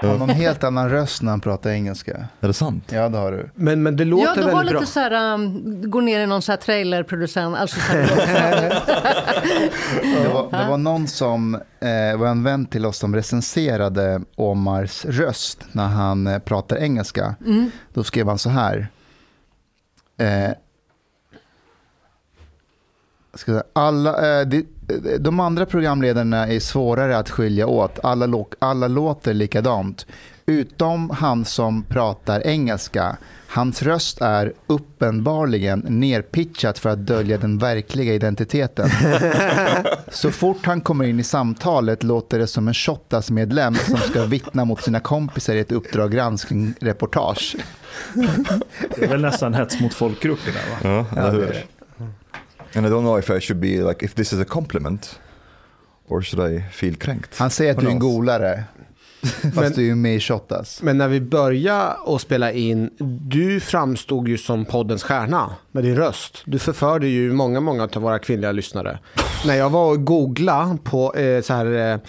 Han har någon helt annan röst när han pratar engelska. Är det sant? Ja, det har du. Men, men det låter Ja, du väldigt har lite bra. så här, um, går ner i någon så här trailerproducent. Alltså så här, Det var, det var någon som eh, var en vän till oss som recenserade Omars röst när han eh, pratar engelska. Då skrev han så här. Eh, ska alla, eh, de, de andra programledarna är svårare att skilja åt. Alla, lo- alla låter likadant. Utom han som pratar engelska. Hans röst är uppenbarligen nerpitchat för att dölja den verkliga identiteten. Så fort han kommer in i samtalet låter det som en Shottaz-medlem som ska vittna mot sina kompisar i ett Uppdrag granskning-reportage. Det är väl nästan hets mot folkgrupp det där va? Ja, eller hur? And I don't know if I should be like, if this is a compliment or should I feel kränkt? Han säger att du är en golare, fast Men- du är ju med i Shottaz. Men när vi började att spela in, du framstod ju som poddens stjärna med din röst. Du förförde ju många, många av våra kvinnliga lyssnare. när jag var och googlade på eh, så här,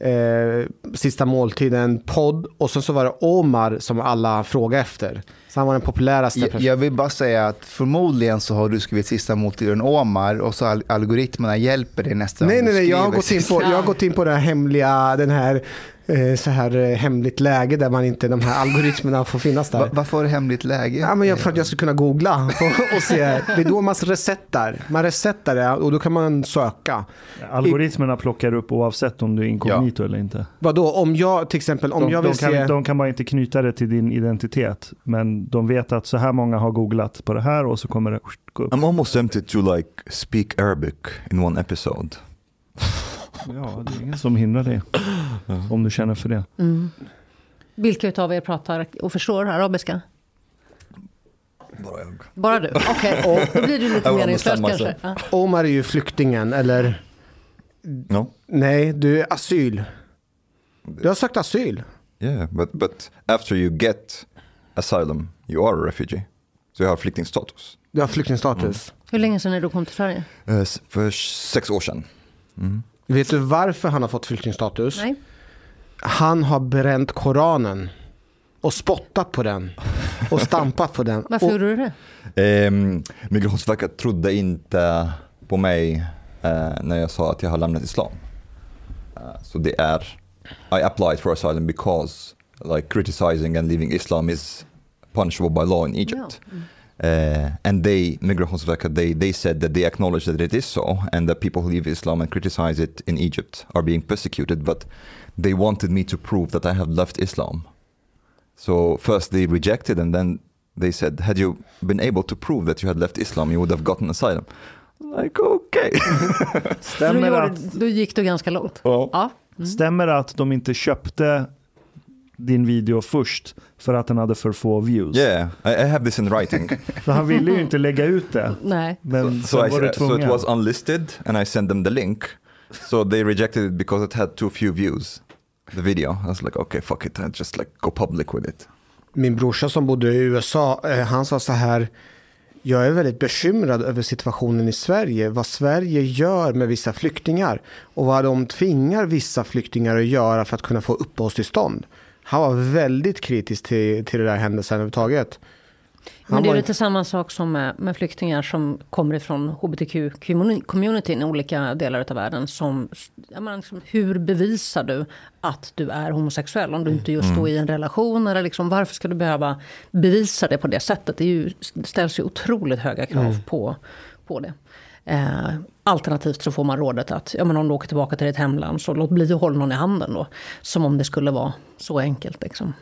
eh, eh, sista måltiden podd och sen så var det Omar som alla frågade efter. Så han var den populäraste. Jag, jag vill bara säga att förmodligen så har du skrivit sista måltiden Omar och så al- algoritmerna hjälper dig nästan. Nej, nej, nej, jag har, gått in på, jag har gått in på det här hemliga, den här, så här eh, hemligt läge där man inte, de här algoritmerna får finnas där. Va- Varför hemligt läge? Ja, men jag, för att jag ska kunna googla och, och se. Det är då man resetar. Man resetar det och då kan man söka. Algoritmerna plockar upp oavsett om du är inkognito eller inte. Vadå, om jag till exempel, om De, jag de, vill kan, se... de kan bara inte knyta det till din identitet. Men de vet att så här många har googlat på det här och så kommer det gå upp. I'm almost tempted to like speak Arabic in one episode. Ja, det är ingen som hindrar dig. Om du känner för det. mm. Vilka av er pratar och förstår arabiska? Bara jag. Bara du? Okej, då blir det lite meningslöst kanske. Ja. Omar är ju flyktingen, eller No? nej, du är asyl. Du har sökt asyl. Yeah, but, but after you get asylum, you are a refugee. Så jag har flyktingstatus. Du har flyktingstatus. Hur länge sedan är du kom till Sverige? Eh, För sex år sedan. Mm. Vet du varför han har fått flyktingstatus? Nej. Han har bränt Koranen. Och spottat på den. Och stampat på den. Varför och, gjorde du det? Ehm, Migrationsverket trodde inte på mig eh, när jag sa att jag har lämnat islam. Eh, så det är, I applied for asylum because like criticizing and leaving Islam is punishable by law in Egypt. Uh, and they, Migrationsverket, they, they said that they acknowledge that it is so and that people who leave Islam and criticize it in Egypt are being persecuted, but they wanted me to prove that I have left Islam. So first they rejected and then they said, had you been able to prove that you had left Islam, you would have gotten asylum. Like, okay. Stämmer gjorde, att, då gick du ganska långt. Ja. Ja. stämmer att de inte köpte din video först för att den hade för få views? yeah, I, have this in writing. För han ville ju inte lägga ut det. Nej. Men so, så I, var du so it tvungen. was unlisted and I sent them the link. So they rejected it because it had too few views. The video. I was like, okay, fuck it. I just like go public with it. Min brorsa som bodde i USA, eh, han sa så här. Jag är väldigt bekymrad över situationen i Sverige. Vad Sverige gör med vissa flyktingar. Och vad de tvingar vissa flyktingar att göra för att kunna få uppehållstillstånd. Han var väldigt kritisk till, till det där händelsen överhuvudtaget. Men det är lite samma sak som med, med flyktingar som kommer ifrån hbtq-communityn i olika delar av världen. Som, menar, liksom, hur bevisar du att du är homosexuell om du inte just står i en relation? Eller liksom, varför ska du behöva bevisa det på det sättet? Det är ju, det ställs ju otroligt höga krav på, på det. Eh, alternativt så får man rådet att ja, men om du åker tillbaka till ditt hemland så låt bli att hålla någon i handen då. Som om det skulle vara så enkelt. Liksom.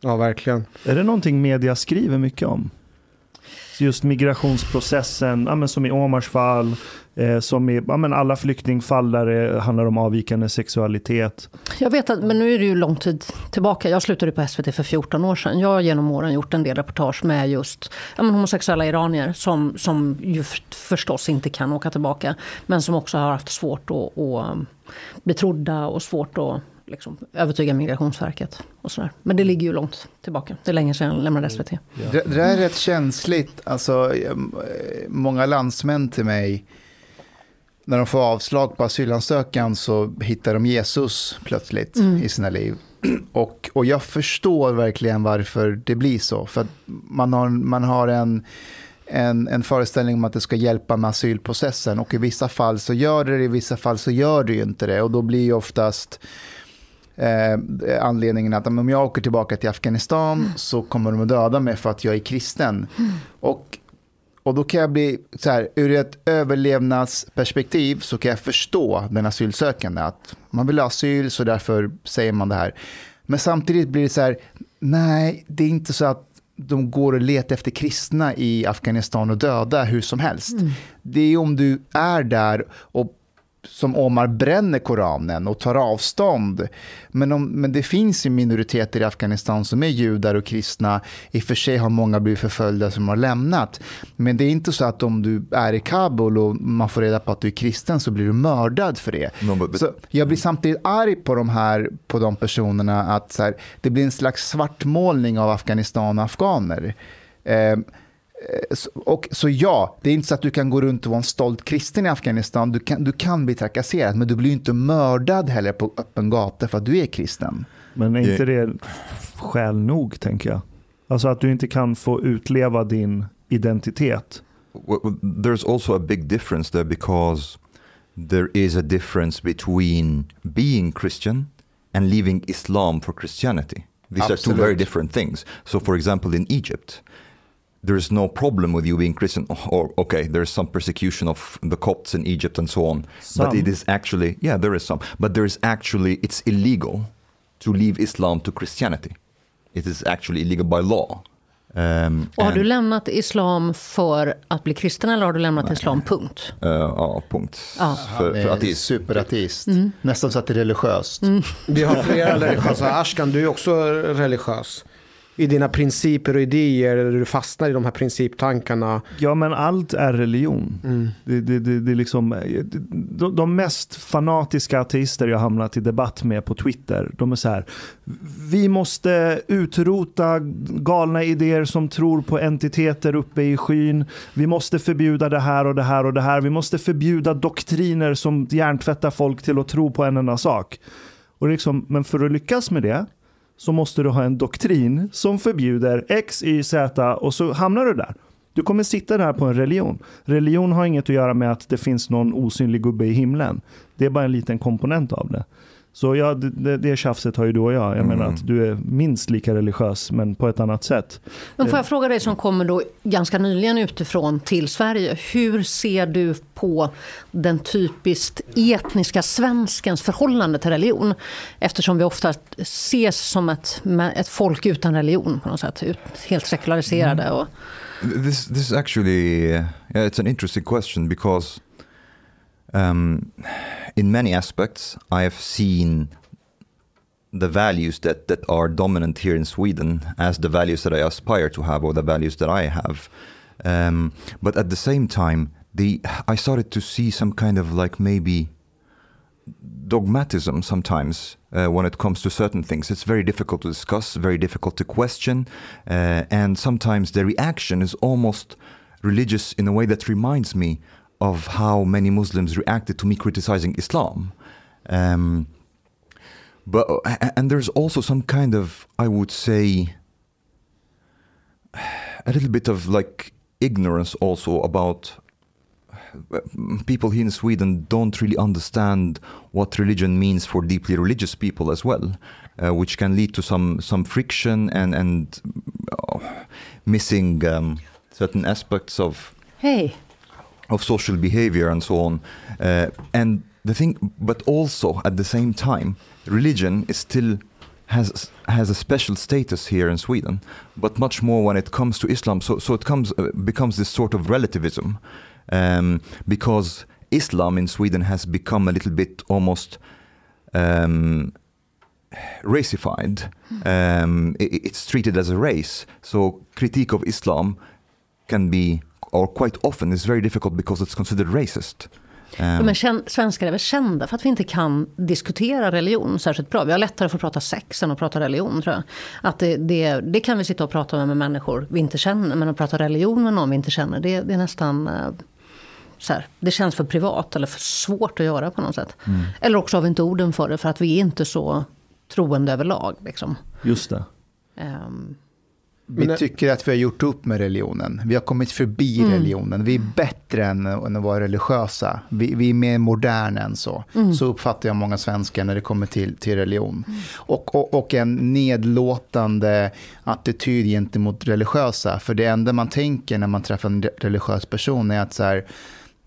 Ja, verkligen. Är det någonting media skriver mycket om? Just migrationsprocessen, ja, men som i Omars fall, eh, som i ja, men alla flyktingfall där det handlar om avvikande sexualitet. Jag vet att, men nu är det ju lång tid tillbaka. Jag slutade på SVT för 14 år sedan. Jag har genom åren gjort en del reportage med just ja, men homosexuella iranier som, som ju förstås inte kan åka tillbaka. Men som också har haft svårt att, att um, bli trodda och svårt att liksom, övertyga Migrationsverket. Och sådär. Men det ligger ju långt tillbaka. Det är länge sedan jag lämnade SVT. Det, det där är rätt känsligt. Alltså, eh, många landsmän till mig, när de får avslag på asylansökan så hittar de Jesus plötsligt i sina liv. Och, och jag förstår verkligen varför det blir så. För man har, man har en, en, en föreställning om att det ska hjälpa med asylprocessen. Och i vissa fall så gör det det, i vissa fall så gör det ju inte det. Och då blir ju oftast eh, anledningen att om jag åker tillbaka till Afghanistan så kommer de att döda mig för att jag är kristen. Och, och då kan jag bli, så här, ur ett överlevnadsperspektiv så kan jag förstå den asylsökande. Att man vill ha asyl så därför säger man det här. Men samtidigt blir det så här, nej det är inte så att de går och letar efter kristna i Afghanistan och döda hur som helst. Det är om du är där och som Omar bränner Koranen och tar avstånd. Men, om, men det finns ju minoriteter i Afghanistan som är judar och kristna. I och för sig har många blivit förföljda som har lämnat. Men det är inte så att om du är i Kabul och man får reda på att du är kristen så blir du mördad för det. No, Så jag blir samtidigt arg på de här på de personerna att så här, det blir en slags svartmålning av Afghanistan och afghaner. Eh, och, så ja, det är inte så att du kan gå runt och vara en stolt kristen i Afghanistan. Du kan, du kan bli trakasserad, men du blir inte mördad heller på öppen gata för att du är kristen. Men är inte Det- det skäl nog, tänker jag? Alltså att du inte kan få utleva din identitet. Well, well, there's also a big difference there because there is a difference between being Christian and leaving Islam for Christianity. These are two very Absolute. different things. So, for example, in Egypt, there is no problem with you being Christian, or okay, there is some persecution of the Copts in Egypt and so on. Some. But it is actually, yeah, there is some. But there is actually, it's illegal to leave Islam to Christianity. It is actually illegal by law. Um, Och har and- du lämnat islam för att bli kristen eller har du lämnat islam punkt? Eh, ja, punkt. Ja. För, för är ateist. superateist. Nästan så att det är religiöst. Vi har flera religiösa. Ashkan, du är också religiös. I dina principer och idéer, du fastnar i de här principtankarna. Ja, men allt är religion. Det, det, det, det är liksom, de, de mest fanatiska ateister jag hamnat i debatt med på Twitter, de är så här, vi måste utrota galna idéer som tror på entiteter uppe i skyn. Vi måste förbjuda det här och det här och det här. Vi måste förbjuda doktriner som hjärntvättar folk till att tro på en enda sak. Och liksom, men för att lyckas med det så måste du ha en doktrin som förbjuder X, Y, Z och så hamnar du där. Du kommer sitta där på en religion. Religion har inget att göra med att det finns någon osynlig gubbe i himlen. Det är bara en liten komponent av det. Så ja, det, det tjafset har ju du och jag. Jag Mm. menar att du är minst lika religiös men på ett annat sätt. Men får jag fråga dig som kommer då ganska nyligen utifrån till Sverige. Hur ser du på den typiskt etniska svenskens förhållande till religion? Eftersom vi ofta ses som ett, ett folk utan religion på något sätt. Helt sekulariserade. Och, This this is actually yeah, it's an interesting question because um, in many aspects I have seen the values that, that are dominant here in Sweden as the values that I aspire to have or the values that I have. Um, but at the same time, the I started to see some kind of like maybe dogmatism sometimes uh, when it comes to certain things. It's very difficult to discuss, very difficult to question, uh, and sometimes the reaction is almost religious in a way that reminds me of how many Muslims reacted to me criticizing Islam. Um, but and there's also some kind of, I would say, a little bit of like ignorance also about people here in Sweden don't really understand what religion means for deeply religious people as well, uh, which can lead to some some friction and and uh, missing um, certain aspects of Hej! Of social behavior and so on. Uh, and the thing, but also at the same time, religion is still has has a special status here in Sweden, but much more when it comes to Islam. So so it comes uh, becomes this sort of relativism, um, because Islam in Sweden has become a little bit almost. Um, racified um, i- it's treated as a race so critique of islam can be or quite often is very difficult because it's considered racist. Um, Men svenskar är väl kända för att vi inte kan diskutera religion särskilt bra. Vi har lättare för att prata sex än att prata religion tror jag. Att det, det, det kan vi sitta och prata med, med människor vi inte känner. Men att prata religion med någon vi inte känner, det, det är nästan... eh, Så här, det känns för privat eller för svårt att göra på något sätt. Eller också har vi inte orden för det för att vi är inte så troende överlag. Liksom. Just det. Ehm, Vi Men- tycker att vi har gjort upp med religionen. Vi har kommit förbi Mm. religionen. Vi är bättre än, än att vara religiösa. Vi, vi är mer moderna än så. Mm. Så uppfattar jag många svenskar när det kommer till, till religion. Och, och, och en nedlåtande attityd gentemot religiösa. För det enda man tänker när man träffar en re- religiös person är att så här,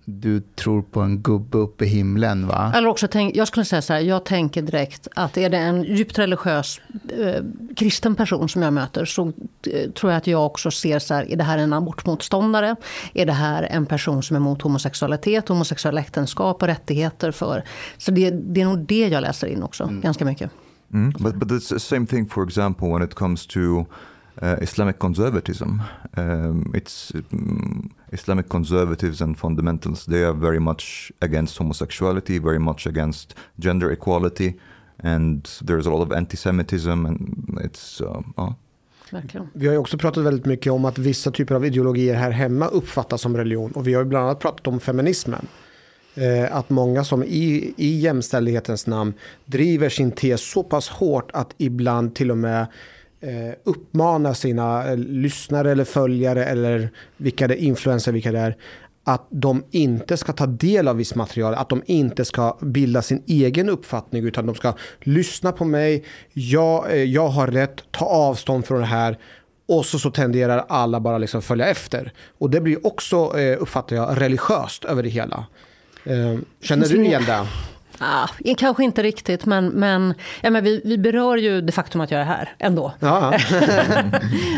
du tror på en gubbe uppe i himlen va? Eller också, tänk, jag skulle säga så här, jag tänker direkt att är det en djupt religiös eh, kristen person som jag möter så eh, tror jag att jag också ser så här, är det här en abortmotståndare? Är det här en person som är emot homosexualitet, homosexuella äktenskap och rättigheter för? Så det, det är nog det jag läser in också, ganska mycket. Mm. But but it's the same thing, for example, when it comes to uh, Islamic conservatism. Um, it's um, Islamic conservatives and fundamentals. They are very much against homosexuality, very much against gender equality, and there's a lot of anti-Semitism, and it's uh, uh, Verkligen. Vi har ju också pratat väldigt mycket om att vissa typer av ideologier här hemma uppfattas som religion. Och vi har ju bland annat pratat om feminismen. Eh, att många som i, i jämställdhetens namn driver sin tes så pass hårt att ibland till och med eh, uppmanar sina eh, lyssnare eller följare eller vilka det influenser vilka det är att de inte ska ta del av visst material, att de inte ska bilda sin egen uppfattning utan de ska lyssna på mig, jag, eh, jag har rätt, ta avstånd från det här och så, så tenderar alla bara liksom följa efter. Och det blir också, eh, uppfattar jag, religiöst över det hela. Eh, Känner du igen det? Ah, kanske inte riktigt, men, men, ja, men vi, vi berör ju det faktum att jag är här ändå. Ja.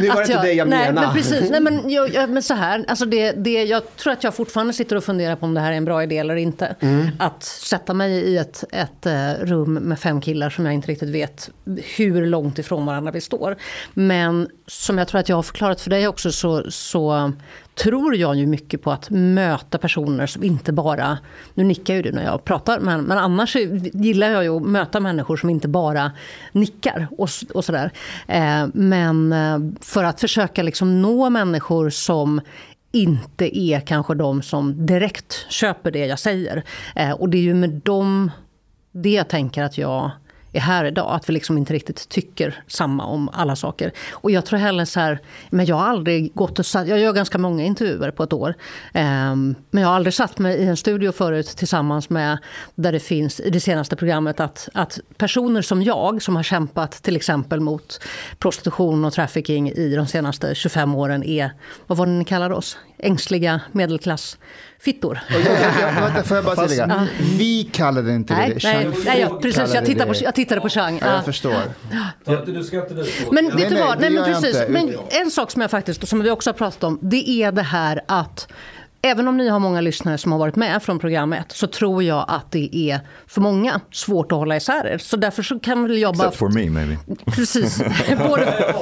nu var det inte det jag nej, menade. Men precis, nej, men, jag, jag, men så här, alltså det, det, jag tror att jag fortfarande sitter och funderar på om det här är en bra idé eller inte. Mm. Att sätta mig i ett, ett eh, rum med fem killar som jag inte riktigt vet hur långt ifrån varandra vi står. Men som jag tror att jag har förklarat för dig också så, så tror jag ju mycket på att möta personer som inte bara, nu nickar ju du när jag pratar, men, men annars gillar jag ju att möta människor som inte bara nickar och, och sådär. Eh, men eh, för att försöka liksom nå människor som inte är kanske de som direkt köper det jag säger. Eh, och det är ju med dem, det jag tänker att jag är här idag. Att vi liksom inte riktigt tycker samma om alla saker. Och jag tror heller så här, men jag har aldrig gått och satt, jag gör ganska många intervjuer på ett år. Um, men jag har aldrig satt mig i en studio förut tillsammans med, där det finns i det senaste programmet, att, att personer som jag, som har kämpat till exempel mot prostitution och trafficking i de senaste 25 åren är, vad var det ni kallade oss? Ängsliga medelklass medelklassfittor. Och jag, jag, vänta, får jag bara tillägga? Vi kallade inte Nej, det nej, nej jag, precis. Jag på, jag tittade på Chang. Ja, Ja. jag förstår. Du ska inte. Men Nej, vet du nej, vad? Nej, men precis. Men en sak som jag faktiskt, som vi också har pratat om, det är det här att Även om ni har många lyssnare som har varit med från programmet så tror jag att det är för många svårt att hålla isär er. Så därför så kan väl jag bara... Except for me maybe. Precis. Både,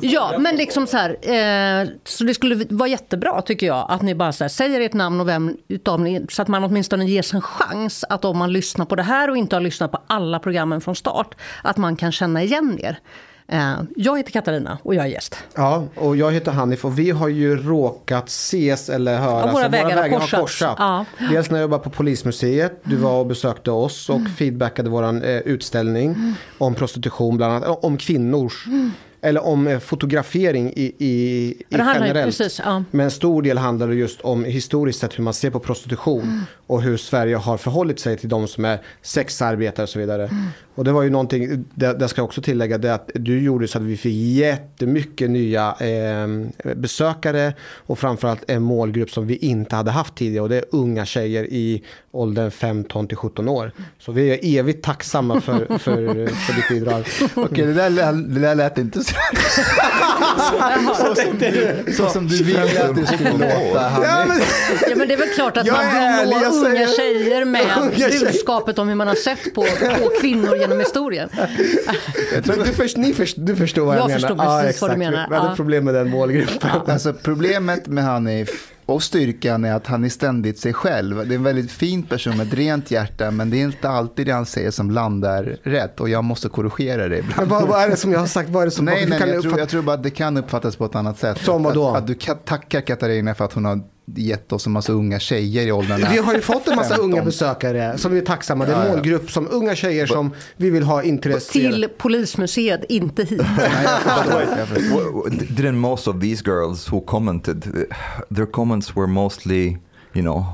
ja, men liksom så här. Eh, så det skulle vara jättebra tycker jag att ni bara här, säger ert namn och vem utav ni så att man åtminstone ges en chans att om man lyssnar på det här och inte har lyssnat på alla programmen från start att man kan känna igen er. Eh, jag heter Katarina och jag är gäst. Ja, och jag heter Hanif och vi har ju råkat ses eller höras. Ja, våra Så vägar har korsats. Ja. Dels när jag jobbade på Polismuseet, du var och besökte oss och feedbackade vår eh, utställning om prostitution, bland annat om kvinnors eller om eh, fotografering i, i, i generellt. precis, ja. Men en stor del handlar just om historiskt sett hur man ser på prostitution och hur Sverige har förhållit sig till de som är sexarbetare och så vidare. Och det var ju någonting, det, det ska jag också tillägga, det att du gjorde så att vi fick jättemycket nya eh, besökare och framförallt en målgrupp som vi inte hade haft tidigare och det är unga tjejer i åldern 15 till 17 år. Så vi är evigt tacksamma för, för, för ditt bidrag. Okej, det, där, det där lät inte så, så, som du, så som du ville att det skulle låta. Ja, men, Ja, men det är väl klart att Jag man vill nå unga säger- tjejer med Unga budskapet om hur man har sett på, på kvinnor genom historien. men du, först, ni först, du förstår vad jag, Jag menar. förstår precis vad du menar. Vi hade Ja. problem med den målgruppen. Alltså problemet med Hanif och styrkan är att han är ständigt sig själv. Det är en väldigt fin person med ett rent hjärta men det är inte alltid det han säger som landar rätt och jag måste korrigera det ibland. Men vad, vad är det som jag har sagt? Vad är det som Nej, nej, kan jag, tror, jag tror bara att det kan uppfattas på ett annat sätt. Som vadå? Att, att du ka- tackar Katarina för att hon har gett oss en massa unga tjejer i åldrarna. Vi har ju fått en massa 15. unga besökare som vi är tacksamma. Det är en ja. målgrupp som unga tjejer som vi vill ha intresserade. Till Polismuseet, inte hit. Didn't most of these girls who commented, their comments were mostly, you know,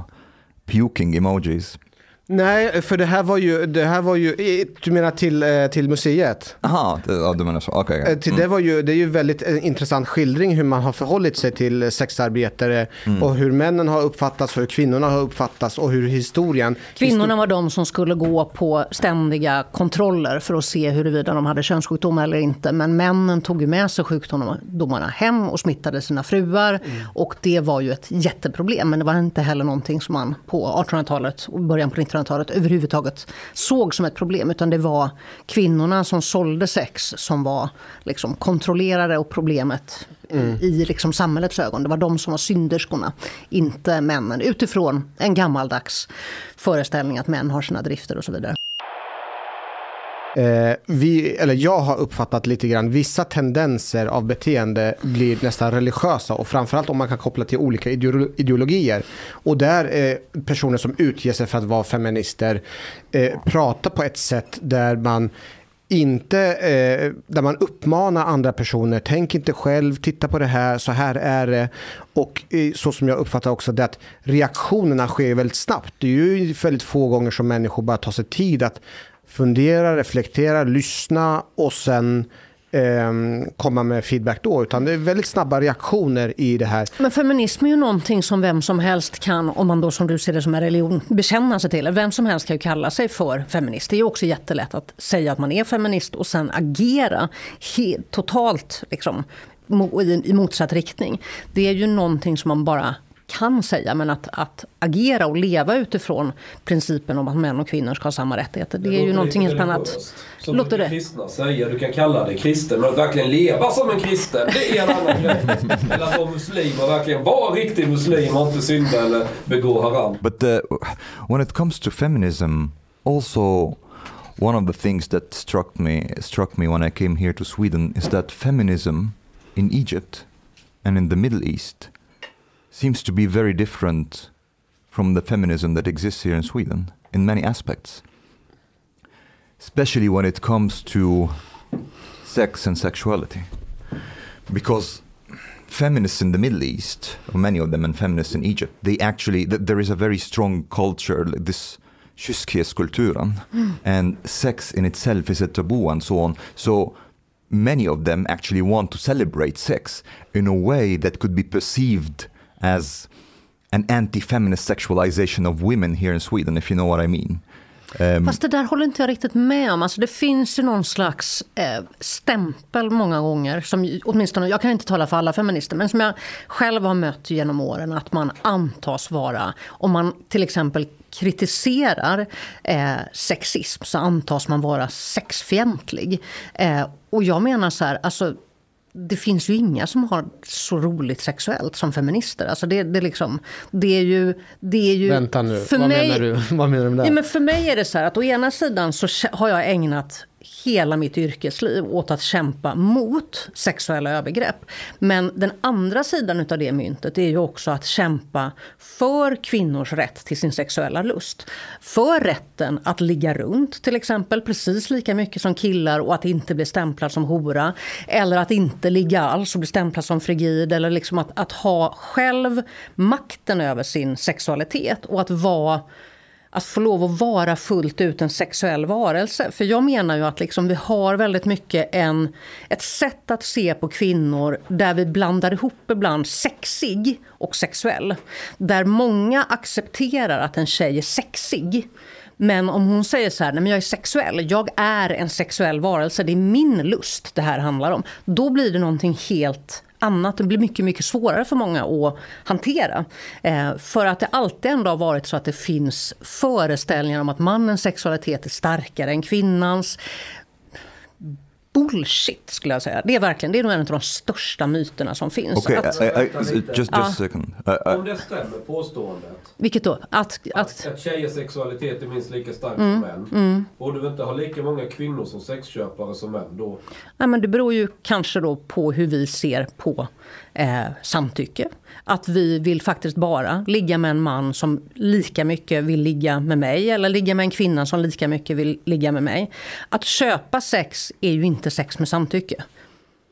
puking emojis. Nej, för det här var ju, det här var ju du menar till, eh, till museet? Aha, det- ja, du menar så. Okej. Eh, Till det, var ju, det är ju väldigt eh, intressant skildring hur man har förhållit sig till sexarbetare och hur männen har uppfattats, hur kvinnorna har uppfattats och hur historien... Kvinnorna var de som skulle gå på ständiga kontroller för att se huruvida de hade könssjukdomar eller inte. Men männen tog ju med sig sjukdomarna hem och smittade sina fruar. Och det var ju ett jätteproblem. Men det var inte heller någonting som man på 1800-talet och början på 1900-talet överhuvudtaget såg som ett problem. Utan det var kvinnorna som sålde sex som var liksom kontrollerade och problemet i liksom samhällets ögon. Det var de som var synderskorna, inte männen. Utifrån en gammaldags föreställning att män har sina drifter och så vidare. Eh, vi, eller jag har uppfattat lite grann vissa tendenser av beteende blir nästan religiösa och framförallt om man kan koppla till olika ideologier. Och där eh, personer som utger sig för att vara feminister eh, pratar på ett sätt där man inte, eh, där man uppmanar andra personer, tänk inte själv, titta på det här, så här är det. Och eh, så som jag uppfattar också det att reaktionerna sker väldigt snabbt. Det är ju väldigt få gånger som människor bara tar sig tid att fundera, reflektera, lyssna och sen eh, komma med feedback då. Utan det är väldigt snabba reaktioner i det här. Men feminism är ju någonting som vem som helst kan, om man då som du ser det som en religion, bekänna sig till. Vem som helst kan ju kalla sig för feminist. Det är ju också jättelätt att säga att man är feminist och sen agera totalt liksom, i motsatt riktning. Det är ju någonting som man bara kan säga, men att, att agera och leva utifrån principen om att män och kvinnor ska ha samma rättigheter, det är ju någonting helt annat. Som Låter det? kristna säger, du kan kalla dig kristen, men att verkligen leva som en kristen, det är en annan grej. Eller att vara muslim och verkligen vara riktig muslim och inte synda eller begå haram. But uh, when it comes to feminism, also one of the things that struck me struck me when I came here to Sweden is that feminism in Egypt and in the Middle East seems to be very different from the feminism that exists here in Sweden in many aspects. especially when it comes to sex and sexuality. Because feminists in the Middle East, or many of them, and feminists in Egypt, they actually, th- there is a very strong culture, like this kyskhetskulturen, hmm. and sex in itself is a taboo and so on. So many of them actually want to celebrate sex in a way that could be perceived as an anti-feminist sexualization of women here in Sweden, if you know what I mean. Um, Fast det där håller inte jag riktigt med om. Alltså det finns ju någon slags eh, stämpel många gånger. Som, åtminstone, jag kan inte tala för alla feminister, men som jag själv har mött genom åren. Att man antas vara, om man till exempel kritiserar eh, sexism så antas man vara sexfientlig. Eh, och jag menar så här, alltså det finns ju inga som har så roligt sexuellt som feminister. Alltså det, det, liksom, det är ju... Det är ju Vänta nu, för vad, mig, menar du? vad menar du med det? Ja, men för mig är det så här att å ena sidan så har jag ägnat hela mitt yrkesliv åt att kämpa mot sexuella övergrepp. Men den andra sidan av det myntet är ju också att kämpa för kvinnors rätt till sin sexuella lust. För rätten att ligga runt till exempel precis lika mycket som killar och att inte bli stämplad som hora. Eller att inte ligga alls och bli stämplad som frigid. Eller liksom att, att ha själv makten över sin sexualitet och att vara att få lov att vara fullt ut en sexuell varelse. För jag menar ju att liksom vi har väldigt mycket en, ett sätt att se på kvinnor där vi blandar ihop ibland sexig och sexuell. Där många accepterar att en tjej är sexig. Men om hon säger så här, nej men jag är sexuell, jag är en sexuell varelse, det är min lust det här handlar om. Då blir det någonting helt annat. Det blir mycket, mycket svårare för många att hantera. Eh, för att det alltid ändå har varit så att det finns föreställningar om att mannens sexualitet är starkare än kvinnans. Bullshit skulle jag säga. Det är verkligen, det är nog en av de största myterna som finns. okay, att, I, I, just, just a second. I, I, Om det stämmer påståendet vilket då? Att, att, att tjejers sexualitet är minst lika stark Mm, som män. Borde vi inte ha lika många kvinnor som sexköpare som män då? Nej, men det beror ju kanske då på hur vi ser på eh, samtycke. Att vi vill faktiskt bara ligga med en man som lika mycket vill ligga med mig eller ligga med en kvinna som lika mycket vill ligga med mig. Att köpa sex är ju inte sex med samtycke.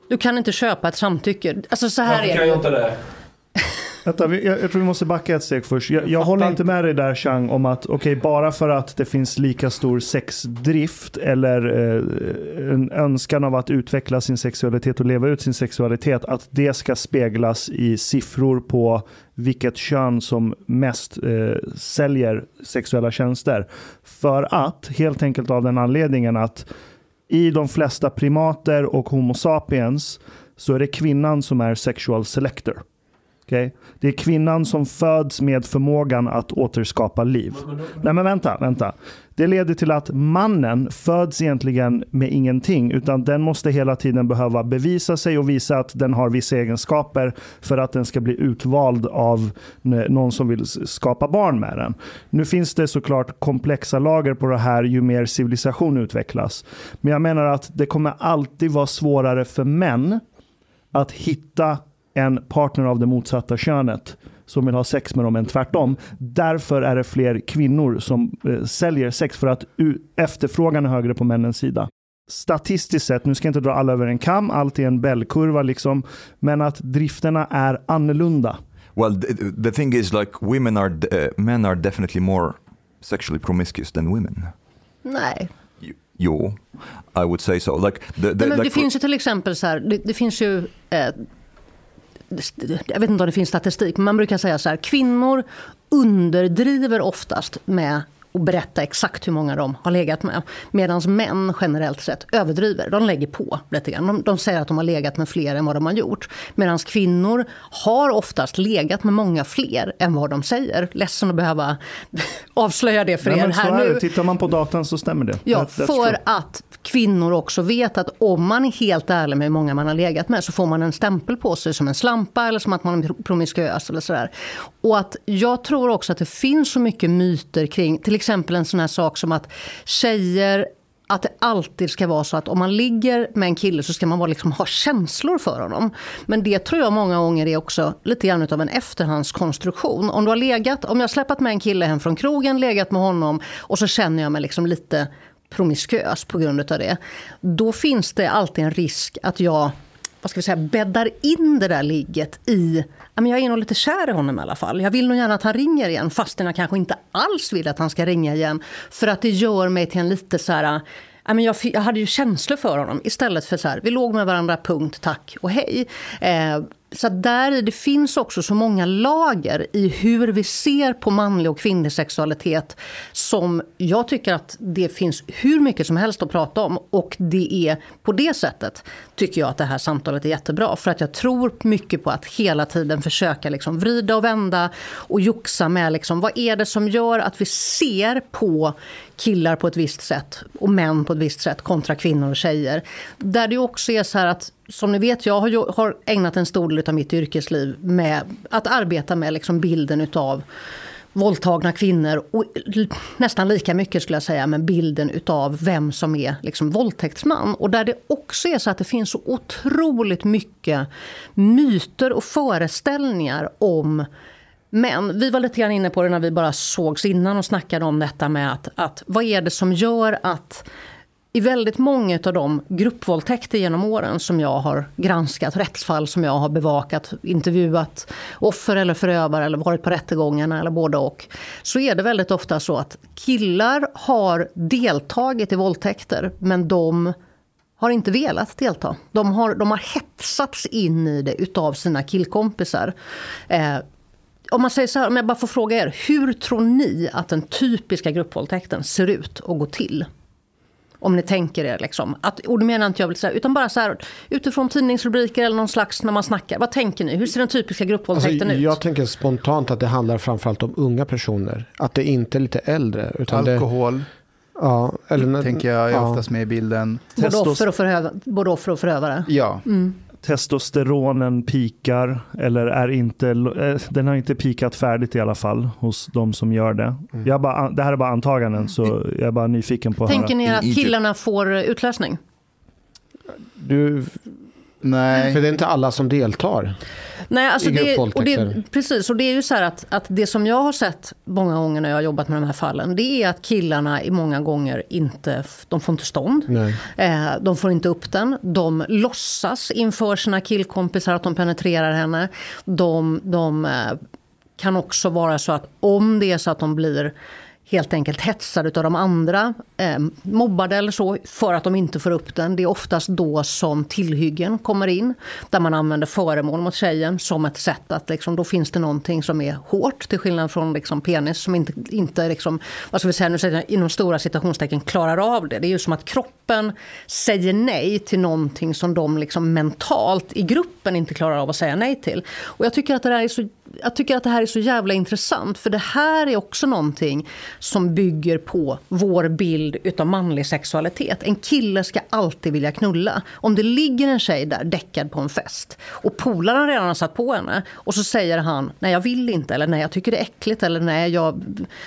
Du kan inte köpa ett samtycke. Alltså så här Varför är kan det. jag inte det? Vänta, jag, jag tror vi måste backa ett steg först. Jag, jag håller inte med dig där Chang om att okej, bara för att det finns lika stor sexdrift eller eh, en önskan av att utveckla sin sexualitet och leva ut sin sexualitet, att det ska speglas i siffror på vilket kön som mest eh, säljer sexuella tjänster. För att, helt enkelt av den anledningen att i de flesta primater och Homo sapiens så är det kvinnan som är sexual selector. Okej? Det är kvinnan som föds med förmågan att återskapa liv. Nej men vänta, vänta. Det leder till att mannen föds egentligen med ingenting, utan den måste hela tiden behöva bevisa sig och visa att den har vissa egenskaper för att den ska bli utvald av någon som vill skapa barn med den. Nu finns det såklart komplexa lager på det här ju mer civilisation utvecklas. Men jag menar att det kommer alltid vara svårare för män att hitta en partner av det motsatta könet som vill ha sex med dem än tvärtom. Därför är det fler kvinnor som eh, säljer sex för att efterfrågan är högre på männens sida. Statistiskt sett, nu ska jag inte dra alla över en kam, allt är en bellkurva liksom, men att drifterna är annorlunda. well, the, the thing is, like, women are, uh, men are definitely more sexually promiscuous than women. Nej. You I would say so. Like, the, the, Nej, men like det finns ju till exempel så här, det, det finns ju, eh, jag vet inte om det finns statistik, men man brukar säga så här, kvinnor underdriver oftast med att berätta exakt hur många de har legat med. Medan män generellt sett överdriver. De lägger på lite grann. De, de säger att de har legat med fler än vad de har gjort. Medan kvinnor har oftast legat med många fler än vad de säger. Ledsen att behöva avslöja det för Nej, er här är nu. Tittar man på datan så stämmer det. Ja, That- för true. att kvinnor också vet att om man är helt ärlig med hur många man har legat med så får man en stämpel på sig som en slampa eller som att man är promiskuös eller sådär. Och att jag tror också att det finns så mycket myter kring till exempel en sån här sak som att tjejer att det alltid ska vara så att om man ligger med en kille så ska man bara liksom ha känslor för honom. Men det tror jag många gånger är också lite grann av en efterhandskonstruktion. Om du har legat, om jag har släpat med en kille hem från krogen, legat med honom och så känner jag mig liksom lite promiskuös på grund av det, då finns det alltid en risk att jag vad ska vi säga, bäddar in det där ligget i... jag är nog lite kär i honom i alla fall. Jag vill nog gärna att han ringer igen fastän jag kanske inte alls vill att han ska ringa igen. För att det gör mig till en lite så här... Jag, jag hade ju känslor för honom istället för så här, vi låg med varandra, punkt, tack och hej. Eh, så där det finns också så många lager i hur vi ser på manlig och kvinnlig sexualitet som jag tycker att det finns hur mycket som helst att prata om. Och det är på det sättet tycker jag att det här samtalet är jättebra. För att jag tror mycket på att hela tiden försöka liksom vrida och vända och joxa med liksom, vad är det som gör att vi ser på killar på ett visst sätt och män på ett visst sätt kontra kvinnor och tjejer. Där det också är så här att som ni vet, jag har, ägnat en stor del av mitt yrkesliv med att arbeta med liksom bilden av våldtagna kvinnor och nästan lika mycket skulle jag säga med bilden av vem som är liksom våldtäktsman. Och där det också är så att det finns så otroligt mycket myter och föreställningar om män. Vi var lite grann inne på det när vi bara sågs innan och snackade om detta med att, att vad är det som gör att i väldigt många av de gruppvåldtäkter genom åren som jag har granskat, rättsfall som jag har bevakat, intervjuat offer eller förövare eller varit på rättegångarna eller både och. Så är det väldigt ofta så att killar har deltagit i våldtäkter men de har inte velat delta. De har, de har hetsats in i det utav sina killkompisar. Eh, om man säger så här, om jag bara får fråga er, hur tror ni att den typiska gruppvåldtäkten ser ut och går till? Om ni tänker er. Liksom. Att, och det menar inte jag vill säga, utan bara så här, utifrån tidningsrubriker eller någon slags när man snackar. Vad tänker ni? Hur ser den typiska gruppvåldtäkten alltså, ut? Jag tänker spontant att det handlar framförallt om unga personer. Att det inte är lite äldre. Utan Alkohol. Det, ja, eller, tänker jag är ja. oftast med i bilden. Både offer och, förövare, både offer och förövare. Ja. Mm testosteronen pikar eller är inte, eh, den har inte pikat färdigt i alla fall hos de som gör det. Mm. Jag bara, det här är bara antaganden så jag är bara nyfiken på att Tänker höra. ni att killarna får utlösning? Du, Nej. För det är inte alla som deltar. Nej, alltså det, och det, precis. Och det är ju så här att, att det som jag har sett många gånger när jag har jobbat med de här fallen, det är att killarna i många gånger inte, de får inte stånd. Eh, de får inte upp den. De låtsas inför sina killkompisar att de penetrerar henne. De, de eh, kan också vara så att om det är så att de blir helt enkelt hetsade av de andra, eh, mobbade eller så, för att de inte får upp den. Det är oftast då som tillhyggen kommer in, där man använder föremål mot tjejen som ett sätt att liksom, då finns det någonting som är hårt, till skillnad från liksom, penis som inte, inte liksom, vad ska vi säga, nu säger jag, inom stora citationstecken klarar av det. Det är ju som att kroppen säger nej till någonting som de liksom mentalt i gruppen inte klarar av att säga nej till. Och jag tycker att det där är så jag tycker att det här är så jävla intressant för det här är också någonting som bygger på vår bild utav manlig sexualitet. En kille ska alltid vilja knulla. Om det ligger en tjej där däckad på en fest och polaren redan har satt på henne och så säger han nej jag vill inte eller nej jag tycker det är äckligt eller nej jag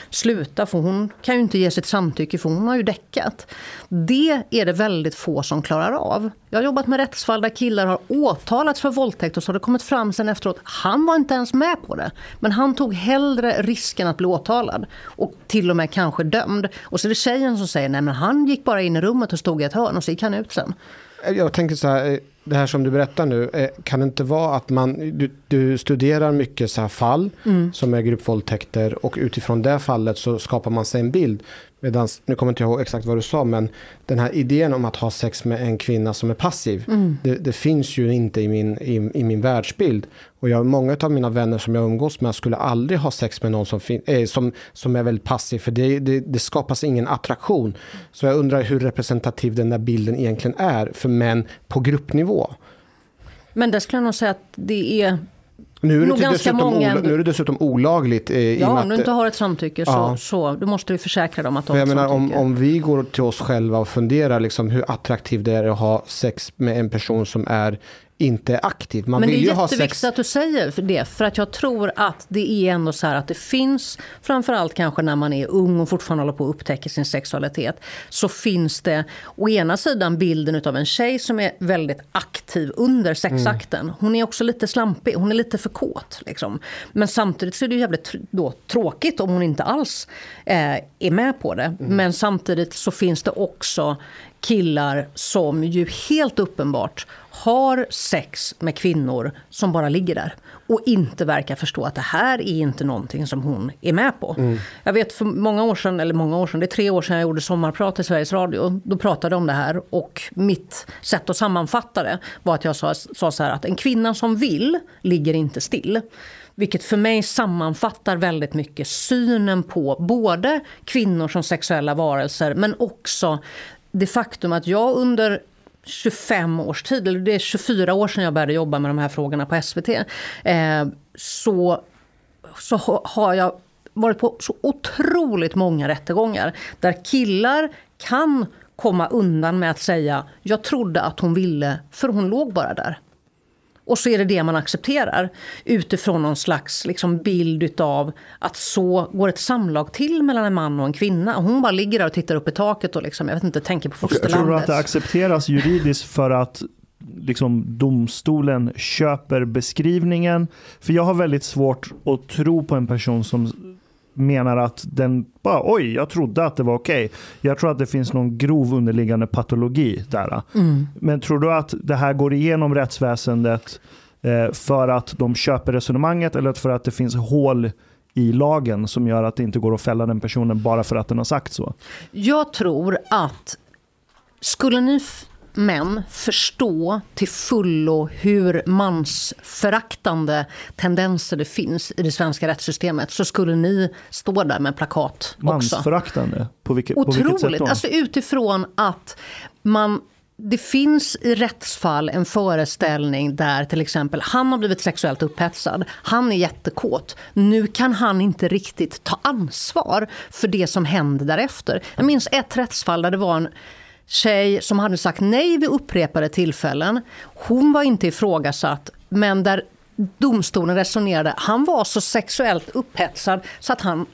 slutar för hon kan ju inte ge sitt samtycke för hon har ju däckat. Det är det väldigt få som klarar av. Jag har jobbat med rättsfall där killar har åtalats för våldtäkt och så har det kommit fram sen efteråt. Han var inte ens med på det. Men han tog hellre risken att bli åtalad och till och med kanske dömd. Och så är det tjejen som säger nej men han gick bara in i rummet och stod i ett hörn och så gick han ut sen. Jag tänker så här, eh, det här som du berättar nu, eh, kan det inte vara att man, du, du studerar mycket så fall mm. som är gruppvåldtäkter och utifrån det fallet så skapar man sig en bild. Medan, nu kommer inte jag ihåg exakt vad du sa, men den här idén om att ha sex med en kvinna som är passiv, mm. det, det, finns ju inte i min, i, i, min världsbild. Och jag, många av mina vänner som jag umgås med skulle aldrig ha sex med någon som, äh, som, som är väldigt passiv, för det, det, det skapas ingen attraktion. Så jag undrar hur representativ den där bilden egentligen är för män på gruppnivå. Men det skulle jag nog säga att det är nu är, det dessutom många... nu är det dessutom olagligt. Eh, ja, om du inte har ett samtycke så, ja. så du måste du försäkra dem att de har ett menar, samtycke. Om, om vi går till oss själva och funderar liksom hur attraktivt det är att ha sex med en person som är inte är aktiv. Man Men det vill är ju ha jätteviktigt att du säger för det. För att jag tror att det är ändå så här att det finns, framförallt kanske när man är ung och fortfarande håller på att upptäcka sin sexualitet, så finns det å ena sidan bilden av en tjej som är väldigt aktiv under sexakten. Mm. Hon är också lite slampig, hon är lite för kåt. Liksom. Men samtidigt så är det ju jävligt då, tråkigt om hon inte alls eh, är med på det. Mm. Men samtidigt så finns det också killar som ju helt uppenbart har sex med kvinnor som bara ligger där och inte verkar förstå att det här är inte någonting som hon är med på. Mm. Jag vet för många år sedan, eller många år sedan, det är tre år sedan jag gjorde sommarprat i Sveriges Radio. Då pratade jag om det här och mitt sätt att sammanfatta det var att jag sa, sa så här att en kvinna som vill ligger inte still. Vilket för mig sammanfattar väldigt mycket synen på både kvinnor som sexuella varelser men också det faktum att jag under 25 års tid, eller det är 24 år sedan jag började jobba med de här frågorna på SVT, eh, så, så har jag varit på så otroligt många rättegångar där killar kan komma undan med att säga jag trodde att hon ville, för hon låg bara där. Och så är det det man accepterar utifrån någon slags liksom bild utav att så går ett samlag till mellan en man och en kvinna. Hon bara ligger där och tittar upp i taket och liksom, jag vet inte, tänker på Tror du att fosterlandet. det accepteras juridiskt för att liksom, domstolen köper beskrivningen? För jag har väldigt svårt att tro på en person som menar att den bara oj, jag trodde att det var okej. Jag tror att det finns någon grov underliggande patologi där. Men tror du att det här går igenom rättsväsendet eh, för att de köper resonemanget eller för att det finns hål i lagen som gör att det inte går att fälla den personen bara för att den har sagt så? Jag tror att skulle ni män förstå till fullo hur mansföraktande tendenser det finns i det svenska rättssystemet så skulle ni stå där med plakat också. Mansföraktande? På vilket, på vilket sätt Otroligt. då? Alltså utifrån att man det finns i rättsfall en föreställning där till exempel han har blivit sexuellt upphetsad, han är jättekåt. Nu kan han inte riktigt ta ansvar för det som händer därefter. Jag minns ett rättsfall där det var en tjej som hade sagt nej vid upprepade tillfällen. Hon var inte ifrågasatt, men där domstolen resonerade, han var så sexuellt upphetsad så att han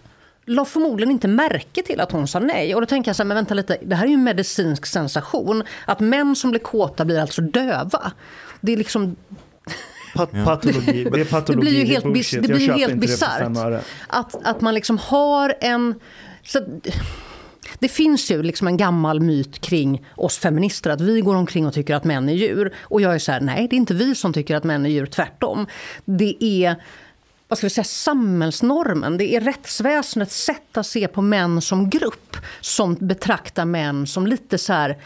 la förmodligen inte märke till att hon sa nej. Och då tänker jag så här, men vänta lite, det här är ju en medicinsk sensation. Att män som blir kåta blir alltså döva. Det är liksom, Pat patologi, det är patologi, det blir ju helt, bis, det blir helt bisarrt. Att, att man liksom har en... Så, det finns ju liksom en gammal myt kring oss feminister att vi går omkring och tycker att män är djur. Och jag är så här, nej det är inte vi som tycker att män är djur, tvärtom. Det är vad ska vi säga, samhällsnormen, det är rättsväsendets sätt att se på män som grupp som betraktar män som lite så här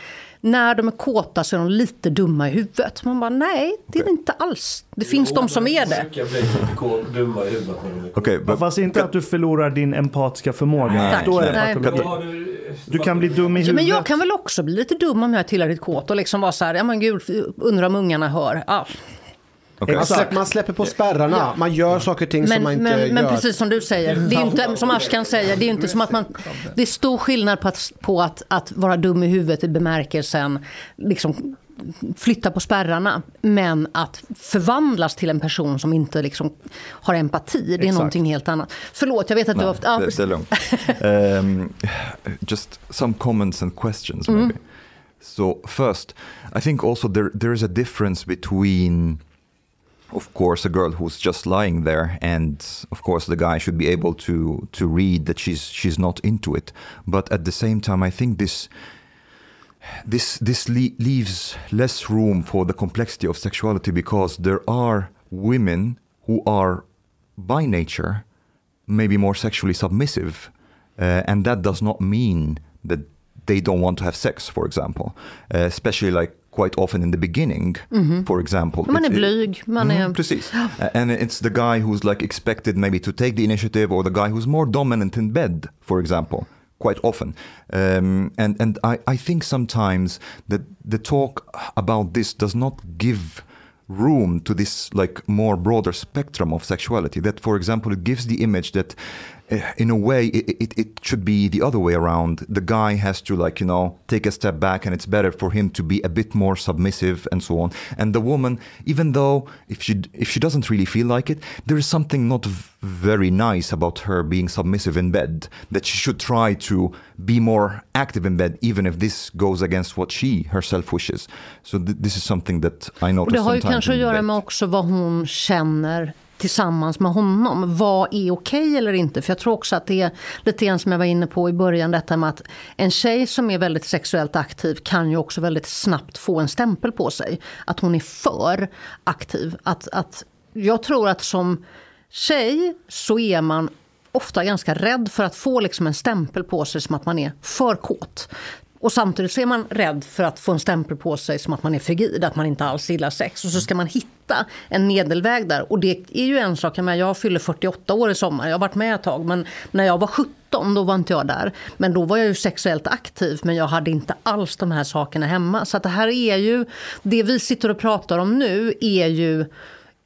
när de är kåta så är de lite dumma i huvudet. Man bara, nej, det är det inte alls. Det finns de som är det. Okej, but- Fast inte att du förlorar din empatiska förmåga. Tack. Då är det Nej. patologi. Vad har du- kan bli dum i Ja, huvudet. men jag kan väl också bli lite dum om jag är tillräckligt kåt och liksom vara så här, ja men gud, undrar om ungarna hör. Ja. Okej. Man släpper, man släpper på spärrarna, man gör saker och ting som Men, man inte men, men gör. precis som du säger, det är inte, som Ashkan säger, det är inte som att man... Det är stor skillnad på att, på att, att vara dum i huvudet i bemärkelsen liksom flytta på spärrarna. Men att förvandlas till en person som inte liksom har empati, det är Exakt. någonting helt annat. Förlåt, jag vet att du har haft... Ja, det, det är lugnt. um, just some comments and questions maybe. So first, I think also there there is a difference between of course a girl who's just lying there and of course the guy should be able to to read that she's she's not into it. But at the same time i think this this this le- leaves less room for the complexity of sexuality because there are women who are by nature maybe more sexually submissive uh, and that does not mean that they don't want to have sex for example uh, especially like quite often in the beginning for example man är blyg, man är... Mhm, precis. And it's the guy who's like expected maybe to take the initiative or the guy who's more dominant in bed, for example, quite often. Um, and and I, I think sometimes that the talk about this does not give room to this like more broader spectrum of sexuality that for example it gives the image that Eh, in a way it, it, it should be the other way around. The guy has to like you know take a step back and it's better for him to be a bit more submissive and so on. And the woman even though if she if she doesn't really feel like it there is something not very nice about her being submissive in bed that she should try to be more active in bed even if this goes against what she herself wishes. So th- this is something that i Och noticed det har ju sometimes kanske att göra med också vad hon känner tillsammans med honom. Vad är okej eller inte? För jag tror också att det är lite grann som jag var inne på i början. Detta med att en tjej som är väldigt sexuellt aktiv kan ju också väldigt snabbt få en stämpel på sig. Att hon är för aktiv. Att, att jag tror att som tjej så är man ofta ganska rädd för att få liksom en stämpel på sig som att man är för kåt. Och samtidigt så är man rädd för att få en stämpel på sig som att man är frigid, att man inte alls gillar sex. Och så ska man hitta en medelväg där. Och det är ju en sak, jag, menar, jag fyller 48 år i sommar, jag har varit med ett tag. Men när jag var 17 då var inte jag där. Men då var jag ju sexuellt aktiv men jag hade inte alls de här sakerna hemma. Så att det här är ju, det vi sitter och pratar om nu är ju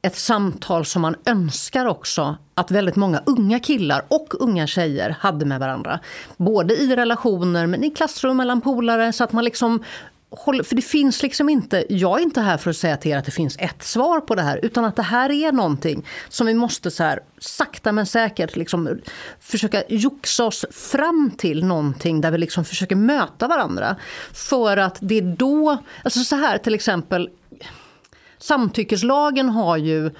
ett samtal som man önskar också att väldigt många unga killar och unga tjejer hade med varandra. Både i relationer men i klassrum mellan polare så att man liksom håller- för det finns liksom inte, jag är inte här för att säga till er att det finns ett svar på det här utan att det här är någonting som vi måste så här, sakta men säkert liksom försöka joxa oss fram till någonting där vi liksom försöker möta varandra. För att det är då, alltså så här till exempel Samtyckeslagen har ju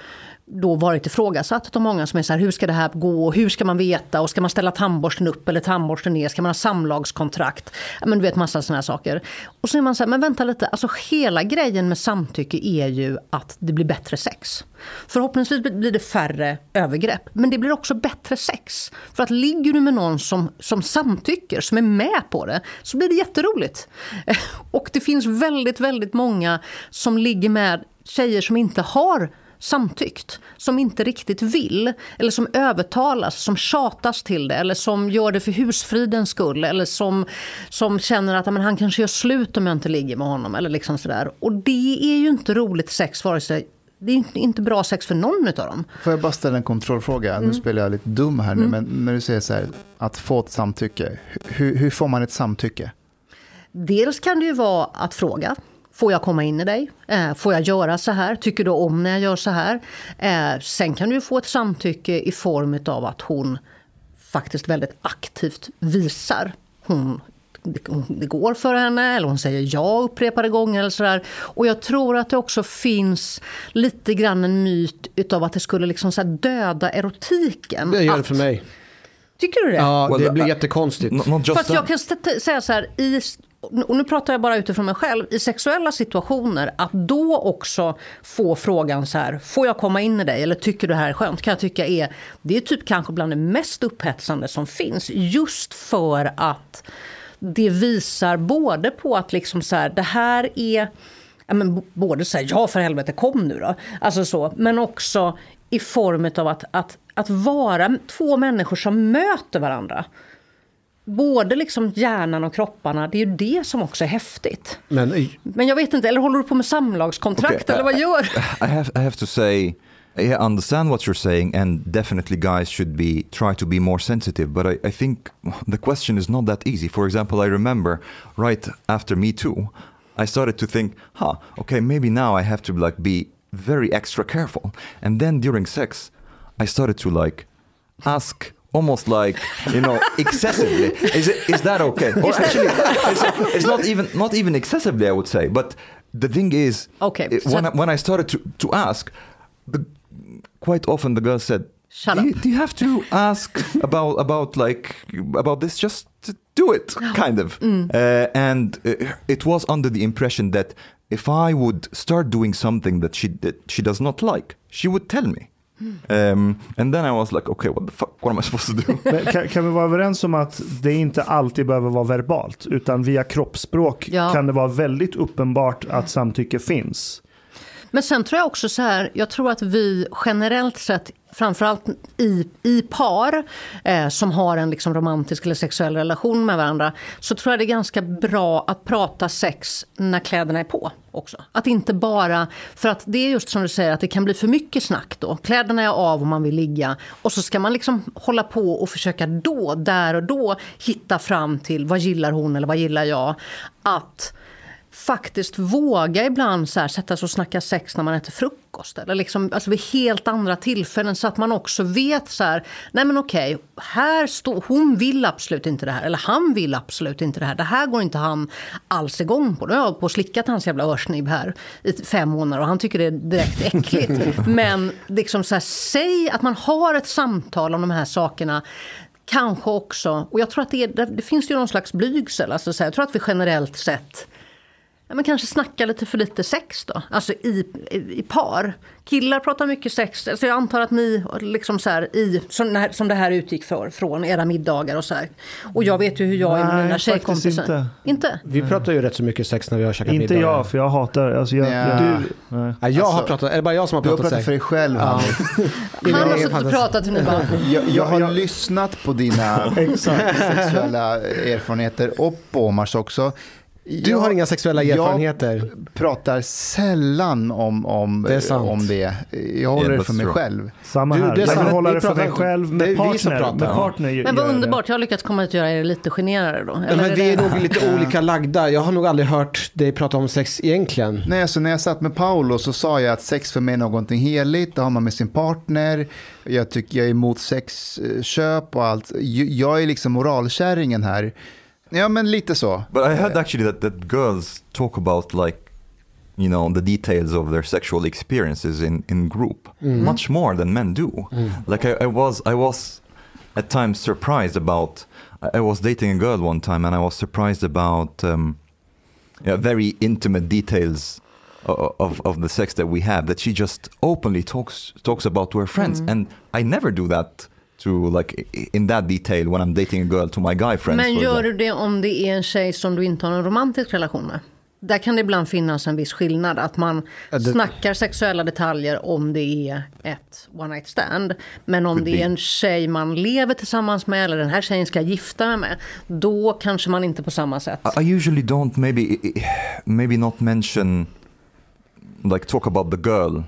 då varit ifrågasatt av många som är så här, hur ska det här gå, hur ska man veta och ska man ställa tandborsten upp eller tandborsten ner, ska man ha samlagskontrakt, men du vet massa sådana här saker. Och så är man så här, men vänta lite, alltså hela grejen med samtycke är ju att det blir bättre sex. Förhoppningsvis blir det färre övergrepp, men det blir också bättre sex. För att ligger du med någon som, som samtycker, som är med på det, så blir det jätteroligt. Och det finns väldigt, väldigt många som ligger med tjejer som inte har samtyckt, som inte riktigt vill, eller som övertalas, som tjatas till det, eller som gör det för husfridens skull, eller som, som känner att men han kanske gör slut om jag inte ligger med honom. Eller liksom sådär. Och det är ju inte roligt sex, vare sig det är inte- bra sex för någon av dem. Får jag bara ställa en kontrollfråga? Mm. Nu spelar jag lite dum här nu, men när du säger så här, att få ett samtycke. Hur, hur får man ett samtycke? Dels kan det ju vara att fråga. Får jag komma in i dig? Eh, får jag göra så här? Tycker du om när jag gör så här? Eh, sen kan du få ett samtycke i form av att hon faktiskt väldigt aktivt visar. Hon, det, går för henne eller hon säger ja upprepade gånger. Eller så där. Och jag tror att det också finns lite grann en myt utav att det skulle liksom så här döda erotiken. Det gör det för mig. Tycker du det? Ja, det blir I- jättekonstigt. Fast jag kan säga så här, i, och nu pratar jag bara utifrån mig själv, i sexuella situationer, att då också få frågan så här, får jag komma in i dig eller tycker du det här är skönt? Kan jag tycka är, det är typ kanske bland det mest upphetsande som finns, just för att det visar både på att liksom så här, det här är Ja, men både så här, ja för helvete kom nu då. Alltså så, men också i form av att, att, att vara två människor som möter varandra. Både liksom hjärnan och kropparna, det är ju det som också är häftigt. Men Men jag vet inte, eller håller du på med samlagskontrakt Okej, eller vad gör I have I have to say I understand what you're saying and definitely guys should be try to be more sensitive but I, I think the question is not that easy. For example, I remember right after Me Too, I started to think, huh, okay, maybe now I have to like be very extra careful. And then during sex, I started to like ask almost like you know excessively. Is it is that okay? Or actually it's, it's not even not even excessively i would say. But the thing is Okay, it- so- when, I, when i started to, to ask the, quite often the girl said Shut do you, up." do you have to ask about about like about this just do it kind of? Mm. uh, and uh, it was under the impression that if i would start doing something that she that she does not like she would tell me um, and then i was like okay what the fuck what am i supposed to do Men kan, kan vi vara överens om att det inte alltid behöver vara verbalt, utan via kroppsspråk Ja. kan det vara väldigt uppenbart att samtycke finns. Men sen tror jag också så här, jag tror att vi generellt sett framförallt i, i par eh, som har en liksom romantisk eller sexuell relation med varandra, så tror jag det är ganska bra att prata sex när kläderna är på också. Att inte bara, för att det är just som du säger att det kan bli för mycket snack då. Kläderna är av och man vill ligga och så ska man liksom hålla på och försöka då, där och då hitta fram till vad gillar hon eller vad gillar jag. Att faktiskt våga ibland så här, sätta sig och snacka sex när man äter frukost. Eller liksom, alltså vid helt andra tillfällen så att man också vet så här, nej men okej, här står, hon vill absolut inte det här. Eller han vill absolut inte det här. Det här går inte han alls igång på. Nu har jag på slickat hans jävla örsnibb här i fem månader och han tycker det är direkt äckligt. men liksom så här, säg att man har ett samtal om de här sakerna Kanske också, och jag tror att det, är, det finns ju någon slags blygsel. Alltså så här, jag tror att vi generellt sett ja, men kanske snacka lite för lite sex då. Alltså i, i, i par. Killar pratar mycket sex. Alltså jag antar att ni, liksom så här, i, som, som det här utgick för, från era middagar och så här. Och jag vet ju hur jag är med mina tjejkompisar. Inte. inte? Vi pratar ju rätt så mycket sex när vi har käkat Inte middag. jag, för jag hatar... Alltså jag, Nej. jag, Du, nej. ja, jag har Alltså, pratat, är det bara jag som har Du har pratat pratat sex? för dig själv, Ja. Han har suttit och pratat nu bara... Jag, jag har lyssnat på dina sexuella erfarenheter och på Omars också. Du har inga sexuella erfarenheter. Jag pratar sällan om, om, Det är om det. Jag håller Yeah, det för mig true. själv. Samma Du, här. det är Jag sant. kan hålla Vi det för mig pratar- själv det med är vi som partner. pratar. Med partner Men gör vad jag underbart, jag har lyckats komma ut och göra er lite generade då. Ja, Eller men är vi är det- nog lite olika lagda. Jag har nog aldrig hört dig prata om sex egentligen. Nej, alltså när jag satt med Paolo så sa jag att sex för mig är någonting heligt. Det har man med sin partner. Jag tycker jag är emot sexköp och allt. Jag är liksom moralkärringen här. Ja, men lite så. But I heard actually that, that girls talk about like, you know, the details of their sexual experiences in, in group mm-hmm. much more than men do. Mm. Like I, I was, I was at times surprised about. I I was dating a girl one time and I was surprised about um, yeah, very intimate details o- of, of the sex that we have that she just openly talks talks about to her friends mm-hmm. and I never do that to like in that detail when I'm dating a girl to my guy friends. Men gör du det om det är en tjej som du inte har en romantisk relation med? Där kan det ibland finnas en viss skillnad. Att man det- snackar sexuella detaljer om det är ett one night stand. Men om Could det är en tjej man lever tillsammans med eller den här tjejen ska gifta mig med. Då kanske man inte på samma sätt. I I usually don't maybe maybe not mention like talk about the girl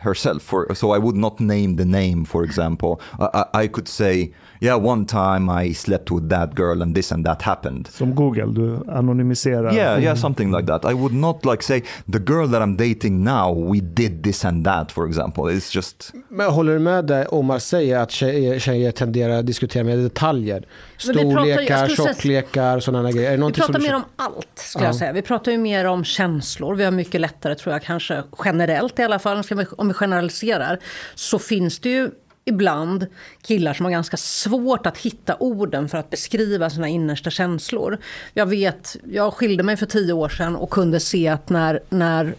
herself for so I would not name the name for example. I, I, I could say yeah one time I slept with that girl and this and that happened Som Google, du anonymiserar. yeah yeah something like that I would not like say the girl that I'm dating now we did this and that for example it's just Men håller du med det Omar säger att tjejer, tjejer tenderar att diskutera med detaljer? Jag Storlekar, tjocklekar, sådana grejer. Vi pratar mer om allt, skulle jag Ja. säga. Vi pratar ju mer om känslor. Vi har mycket lättare, tror jag, kanske generellt i alla fall, om vi generaliserar, så finns det ju ibland killar som har ganska svårt att hitta orden för att beskriva sina innersta känslor. Jag vet, jag skilde mig för tio år sedan och kunde se att när, när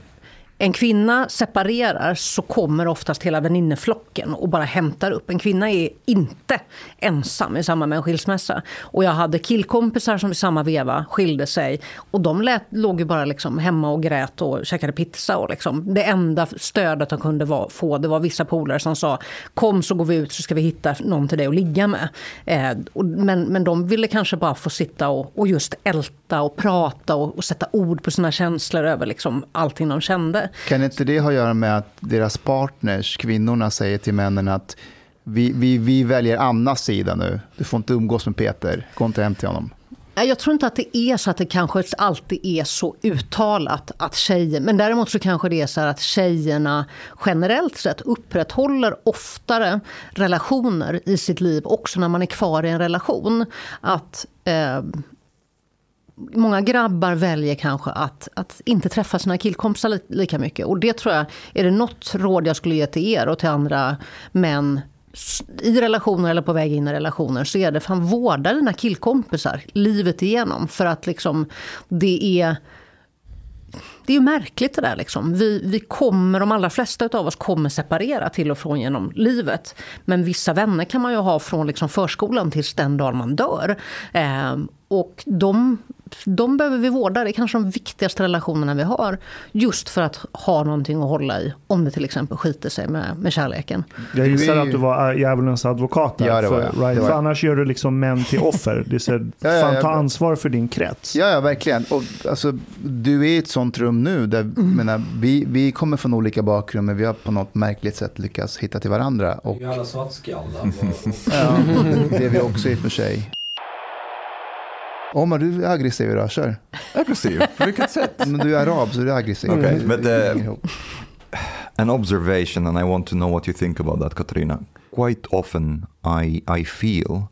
en kvinna separerar så kommer oftast hela väninneflocken och bara hämtar upp. En kvinna är inte ensam i samband med en skilsmässa. Och jag hade killkompisar som i samma veva skilde sig. Och de lät, låg ju bara liksom hemma och grät och käkade pizza. Och liksom, det enda stödet de kunde var, få det var vissa polare som sa kom så går vi ut så ska vi hitta någon till dig att ligga med. Eh, och, men, men de ville kanske bara få sitta och, och just älta och prata och, och sätta ord på sina känslor över liksom allting de kände. Kan inte det ha att göra med att deras partners, kvinnorna, säger till männen att vi, vi, vi väljer Annas sida nu. Du får inte umgås med Peter. Gå inte hem till honom. Jag tror inte att det är så att det kanske alltid är så uttalat att tjejer... Men däremot så kanske det är så här att tjejerna generellt sett upprätthåller oftare relationer i sitt liv också när man är kvar i en relation. Att... Eh, Många grabbar väljer kanske att, att inte träffa sina killkompisar li- lika mycket. Och det tror jag, är det något råd jag skulle ge till er och till andra män i relationer eller på väg in i relationer så är det fan vårda dina killkompisar livet igenom. För att liksom det är det är ju märkligt det där. Liksom. Vi, vi kommer, de allra flesta av oss kommer separera till och från genom livet. Men vissa vänner kan man ju ha från liksom förskolan tills den dag man dör. Eh, och de de behöver vi vårda. Det är kanske de viktigaste relationerna vi har. Just för att ha någonting att hålla i. Om det till exempel skiter sig med, med kärleken. Jag gissar att du var djävulens advokat där. Ja, det var för, right? Det var för jag. annars gör du liksom män till offer. Det är så, Ja, ja, fan, ta ansvar för din krets. Ja, ja, verkligen. Och, alltså, du är i ett sånt rum nu där menar, vi, vi kommer från olika bakgrund men vi har på något märkligt sätt lyckats hitta till varandra. Och, Vi är alla svartskallar. ja, det är vi också i och för sig. Omar, du är aggressiv idag, kör. Aggressiv? På vilket sätt? Men du är arab så du är aggressiv. Hänger eh, ihop. an observation, and I want to know what you think about that, Katarina. Quite often, I I feel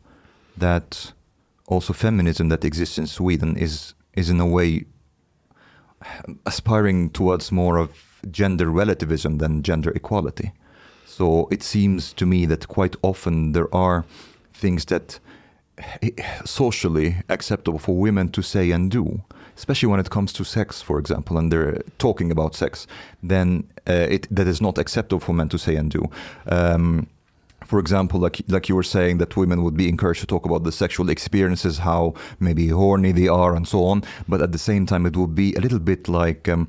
that also feminism that exists in Sweden is is in a way aspiring towards more of gender relativism than gender equality. So it seems to me that quite often there are things that socially acceptable for women to say and do, especially when it comes to sex, for example, and they're talking about sex, then uh, it that is not acceptable for men to say and do. Um, for example, like like you were saying, that women would be encouraged to talk about the sexual experiences, how maybe horny they are, and so on. But at the same time, it would be a little bit like um,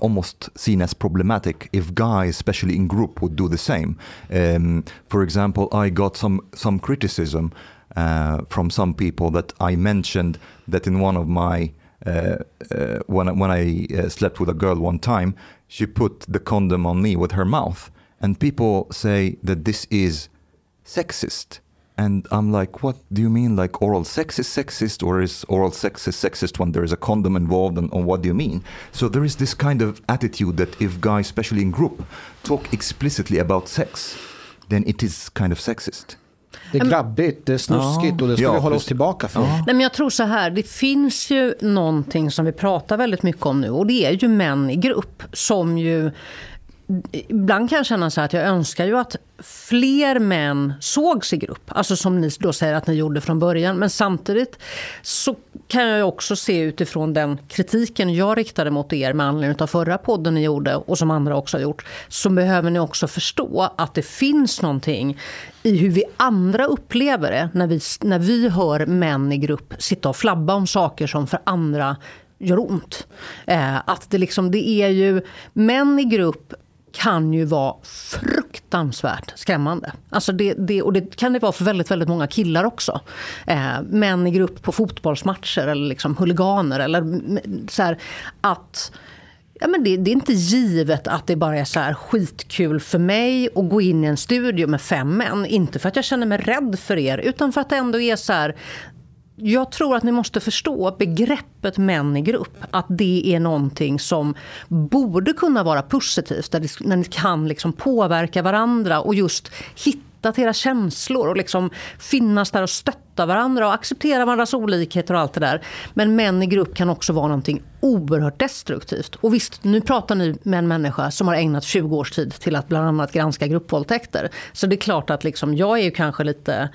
almost seen as problematic if guys, especially in group, would do the same. Um, for example, I got some some criticism uh, from some people that I mentioned that in one of my uh, uh, when I, when I uh, slept with a girl one time, she put the condom on me with her mouth, and people say that this is sexist. And I'm like, what do you mean? Like oral sex is sexist, or is oral sex is sexist when there is a condom involved? And, and what do you mean? So there is this kind of attitude that if guys, especially in group, talk explicitly about sex, then it is kind of sexist. Det är grabbigt, det är snuskigt och det ska Ja, vi hålla oss tillbaka från. Nej, men jag tror så här, det finns ju någonting som vi pratar väldigt mycket om nu och det är ju män i grupp som ju Ibland kan jag känna så att jag önskar ju att fler män sågs i grupp. Alltså som ni då säger att ni gjorde från början. Men samtidigt så kan jag också se utifrån den kritiken jag riktade mot er med anledning av förra podden ni gjorde och som andra också har gjort. Så behöver ni också förstå att det finns någonting i hur vi andra upplever det när vi, när vi hör män i grupp sitta och flabba om saker som för andra gör ont. Eh, att det, liksom, det är ju män i grupp kan ju vara fruktansvärt skrämmande. Alltså det, det, och det kan det vara för väldigt, väldigt många killar också. Eh, män i grupp på fotbollsmatcher eller liksom huliganer. Eller så här, att... Ja, men det, det är inte givet att det bara är så här skitkul för mig att gå in i en studio med fem män. Inte för att jag känner mig rädd för er, utan för att det ändå är så här... Jag tror att ni måste förstå begreppet män i grupp. Att det är någonting som borde kunna vara positivt. Där, när ni kan liksom påverka varandra och just hitta till era känslor och liksom finnas där och stötta varandra och acceptera varandras olikheter och allt det där. Men män i grupp kan också vara någonting oerhört destruktivt. Och visst, nu pratar ni med en människa som har ägnat 20 års tid till att bland annat granska gruppvåldtäkter. Så det är klart att liksom, jag är ju kanske lite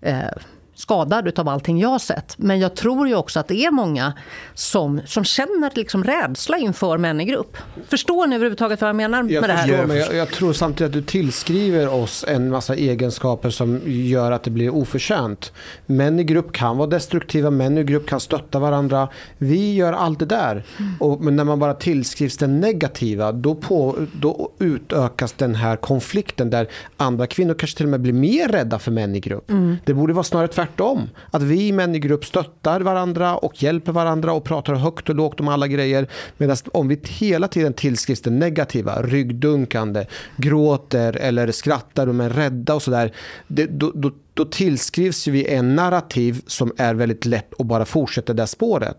eh, skadad av allting jag har sett. Men jag tror ju också att det är många som, som känner liksom rädsla inför män i grupp. Förstår ni överhuvudtaget vad jag menar Jag med det här? förstår, men jag, jag tror samtidigt att du tillskriver oss en massa egenskaper som gör att det blir oförtjänt. Män i grupp kan vara destruktiva, män i grupp kan stötta varandra. Vi gör allt det där. Och, men när man bara tillskrivs det negativa, då, på, då utökas den här konflikten där andra kvinnor kanske till och med blir mer rädda för män i grupp. Det borde vara snarare tvärtom. Tvärtom, Att vi män i grupp stöttar varandra och hjälper varandra och pratar högt och lågt om alla grejer. Medan om vi hela tiden tillskrivs det negativa, ryggdunkande, gråter eller skrattar och är rädda och sådär. Då, då, då tillskrivs vi en narrativ som är väldigt lätt att bara fortsätta det spåret.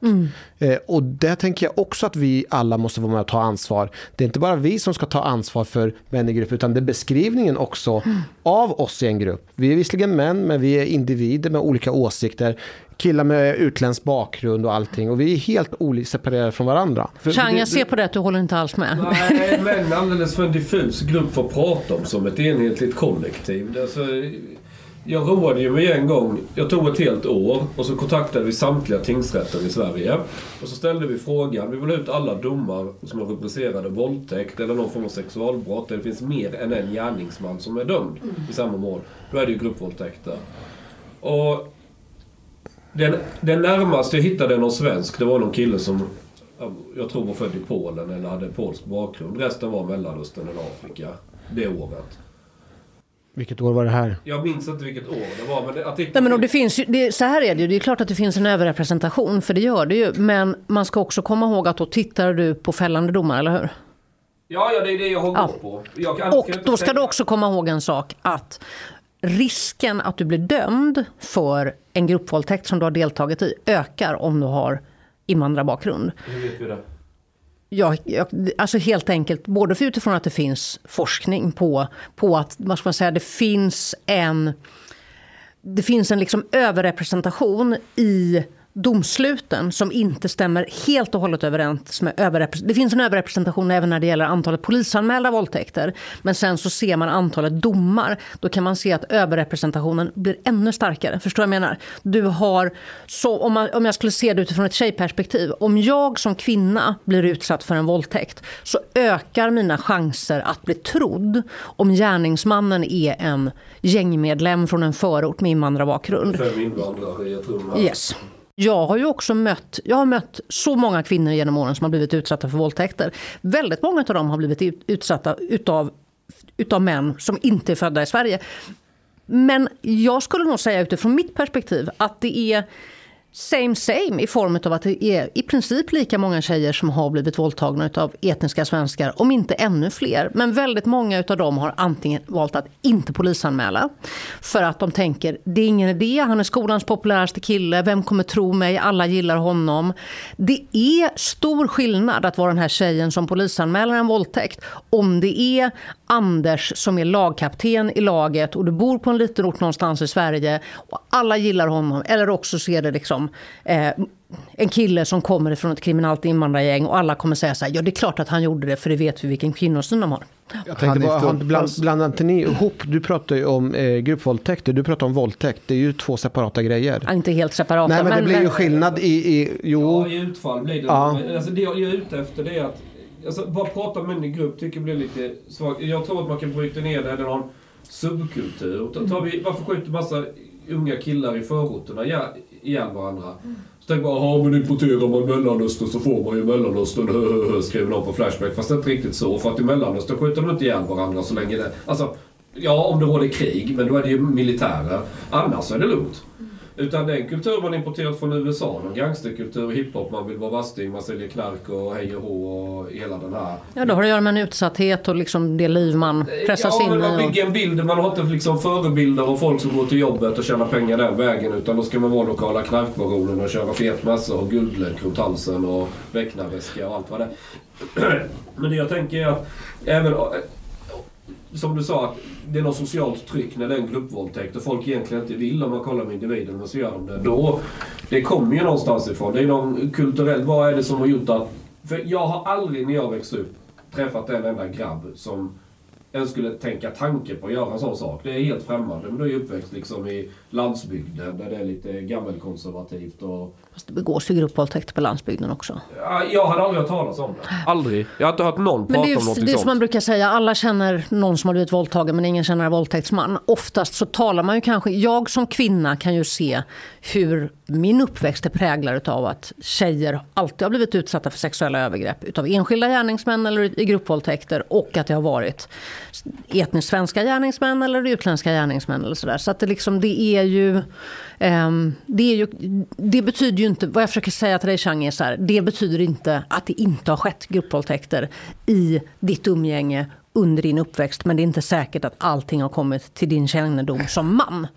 Eh, och där tänker jag också att vi alla måste vara med och ta ansvar. Det är inte bara vi som ska ta ansvar för män i grupp, utan det är beskrivningen också av oss i en grupp. Vi är visserligen män, men vi är individer med olika åsikter. Killar med utländsk bakgrund och allting. Och vi är helt olika separerade från varandra. Chang, jag ser på det att du håller inte alls med. Nej, men alldeles för en diffus grupp för att prata om som ett enhetligt kollektiv. Alltså, jag roade ju mig en gång. Jag tog ett helt år och så kontaktade vi samtliga tingsrätter i Sverige. Och så ställde vi frågan. Vi vill ha ut alla domar som är rubricerade våldtäkt eller någon form av sexualbrott. Där det finns mer än en gärningsman som är dömd i samma mål. Då är det ju gruppvåldtäkter. Och Den, den närmaste jag hittade någon svensk, det var någon kille som jag tror var född i Polen eller hade polsk bakgrund. Resten var Mellanöstern eller Afrika. Det året. Vilket år var det här? Jag minns inte vilket år det var. Men det, artikeln... Nej, men och det finns ju, det, så här är det ju. Det är klart att det finns en överrepresentation, för det gör det ju. Men man ska också komma ihåg att då tittar du på fällande domar, eller hur? Ja, ja det är det jag har Ja. gått på. Jag Och då ska säga- du också komma ihåg en sak. Att risken att du blir dömd för en gruppvåldtäkt som du har deltagit i ökar om du har invandrarbakgrund. Hur vet vi det? Ja, jag, alltså helt enkelt, både för utifrån att det finns forskning på, på att vad ska man säga, det finns en, det finns en liksom överrepresentation i domsluten som inte stämmer helt och hållet överens med överrepres- Det finns en överrepresentation även när det gäller antalet polisanmälda våldtäkter. Men sen så ser man antalet domar. Då kan man se att överrepresentationen blir ännu starkare. Förstår du vad jag menar? Du har, så om, man, om jag skulle se det utifrån ett tjejperspektiv. Om jag som kvinna blir utsatt för en våldtäkt så ökar mina chanser att bli trodd om gärningsmannen är en gängmedlem från en förort med invandrarbakgrund. Fem invandrare i ett rum. Yes. Jag har ju också mött, jag har mött så många kvinnor genom åren som har blivit utsatta för våldtäkter. Väldigt många av dem har blivit utsatta utav, utav män som inte är födda i Sverige. Men jag skulle nog säga utifrån mitt perspektiv att det är same same i form av att det är i princip lika många tjejer som har blivit våldtagna av etniska svenskar, om inte ännu fler. Men väldigt många av dem har antingen valt att inte polisanmäla för att de tänker det är ingen idé, han är skolans populäraste kille, vem kommer tro mig, alla gillar honom. Det är stor skillnad att vara den här tjejen som polisanmäler en våldtäkt om det är Anders som är lagkapten i laget och du bor på en liten ort någonstans i Sverige och alla gillar honom. Eller också ser det liksom eh, en kille som kommer från ett kriminellt invandrargäng och alla kommer säga så här, ja det är klart att han gjorde det för det vet vi vilken kvinnosyn de har. Jag Han tänkte bara, han, bland, blandar inte ni ihop? Du pratar ju om eh, gruppvåldtäkter, du pratar om våldtäkt. Det är ju två separata grejer. Ja, Inte helt separata. Nej, men det blir ju skillnad i... i jo, Ja, i utfall blir det. Ja. Men Alltså, det jag är ute efter det är att alltså, bara prata med en i grupp tycker jag blir lite svagt. Jag tror att man kan bryta ner det i någon subkultur. Ta- Tar vi, varför skjuter massa unga killar i förorterna ihjäl- ihjäl varandra? Så tänker man, jaha men importerar man Mellanöstern så får man ju Mellanöstern, hö, hö, hö, skriver någon på Flashback. Fast det är inte riktigt så. För att i Mellanöstern skjuter de inte ihjäl varandra så länge det... Alltså, ja om det råder krig, men då är det ju militärer. Annars är det lugnt. Utan den kultur man importerat från USA, någon gangsterkultur, hiphop, man vill vara vasting, man säljer knark och hej och hå och hela den här. Ja, då har det att göra med en utsatthet och liksom det liv man pressas ja, in men man i. och- bygger en bild, man har inte liksom förebilder av folk som går till jobbet och tjänar pengar den vägen. Utan då ska man vara lokala knarkbaronen och köra fet massa och guldläck runt halsen och väcknarväska och allt vad det är. Men det jag tänker är att även som du sa, att det är något socialt tryck när det är en gruppvåldtäkt och folk egentligen inte vill om man kollar med individen och så gör de det. Då, det kommer ju någonstans ifrån. Det är någon kulturell, vad är det som har gjort att... För jag har aldrig när jag växte upp träffat en enda grabb som ens skulle tänka tanke på att göra en sån sak. Det är helt främmande. Men du är ju uppväxt liksom i landsbygden där det är lite gammelkonservativt och... Fast det begås ju gruppvåldtäkter på landsbygden också. Ja, Jag hade aldrig hört talas om det. Aldrig. Jag har inte hört någon Men prata om något det är som man sånt. brukar säga, alla känner någon som har blivit våldtagen men ingen känner en våldtäktsman. Oftast så talar man ju kanske, jag som kvinna kan ju se hur min uppväxt är präglad av att tjejer alltid har blivit utsatta för sexuella övergrepp utav enskilda gärningsmän eller i gruppvåldtäkter och att det har varit etniskt svenska gärningsmän eller utländska gärningsmän eller sådär. Så att det liksom, det är ju, ehm, det är ju, det betyder ju inte, vad jag försöker säga till dig Chang är så här, det betyder inte att det inte har skett gruppvåldtäkter i ditt umgänge under din uppväxt. Men det är inte säkert att allting har kommit till din kännedom som man.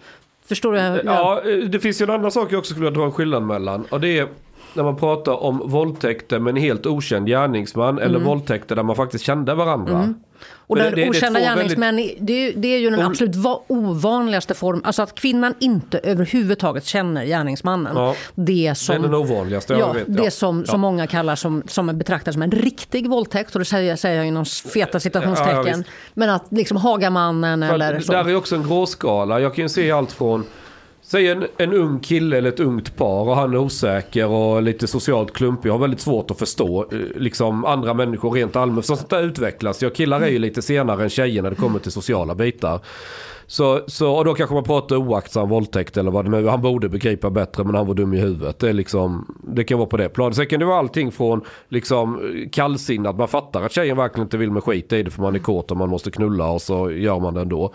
Förstår du? Ja, eh, det finns ju en annan sak jag också skulle vilja dra en skillnad mellan. Och det är när man pratar om våldtäkter med en helt okänd gärningsman. Eller våldtäkter där man faktiskt kände varandra. Och den det- det- det är okända gärningsmän, det, är, ju- det är ju den Ol- absolut va- ovanligaste formen. Alltså att kvinnan inte överhuvudtaget känner gärningsmannen. Ja. Det som, Det är den ovanligaste jag ja, vet, Det ja. som, Ja. som många kallar som, som är betraktad som en riktig våldtäkt. Och det säger, säger jag inom feta citationstecken. Men att liksom Hagamannen För eller så. Där är också en gråskala. Jag kan ju se allt från Säg en, en ung kille eller ett ungt par och han är osäker och lite socialt klumpig. Har väldigt svårt att förstå eh, liksom, andra människor rent allmänt. Så sånt där utvecklas. Jag killar är ju lite senare än tjejer när det kommer till sociala bitar. Så, så, och då kanske man pratar oaktsam våldtäkt eller vad det nu är. Han borde begripa bättre men han var dum i huvudet. Det, är liksom, det kan vara på det planet. Sen kan det vara allting från liksom, kallsinnat. Man fattar att tjejen verkligen inte vill med skit i det för man är kåt och man måste knulla och så gör man det ändå.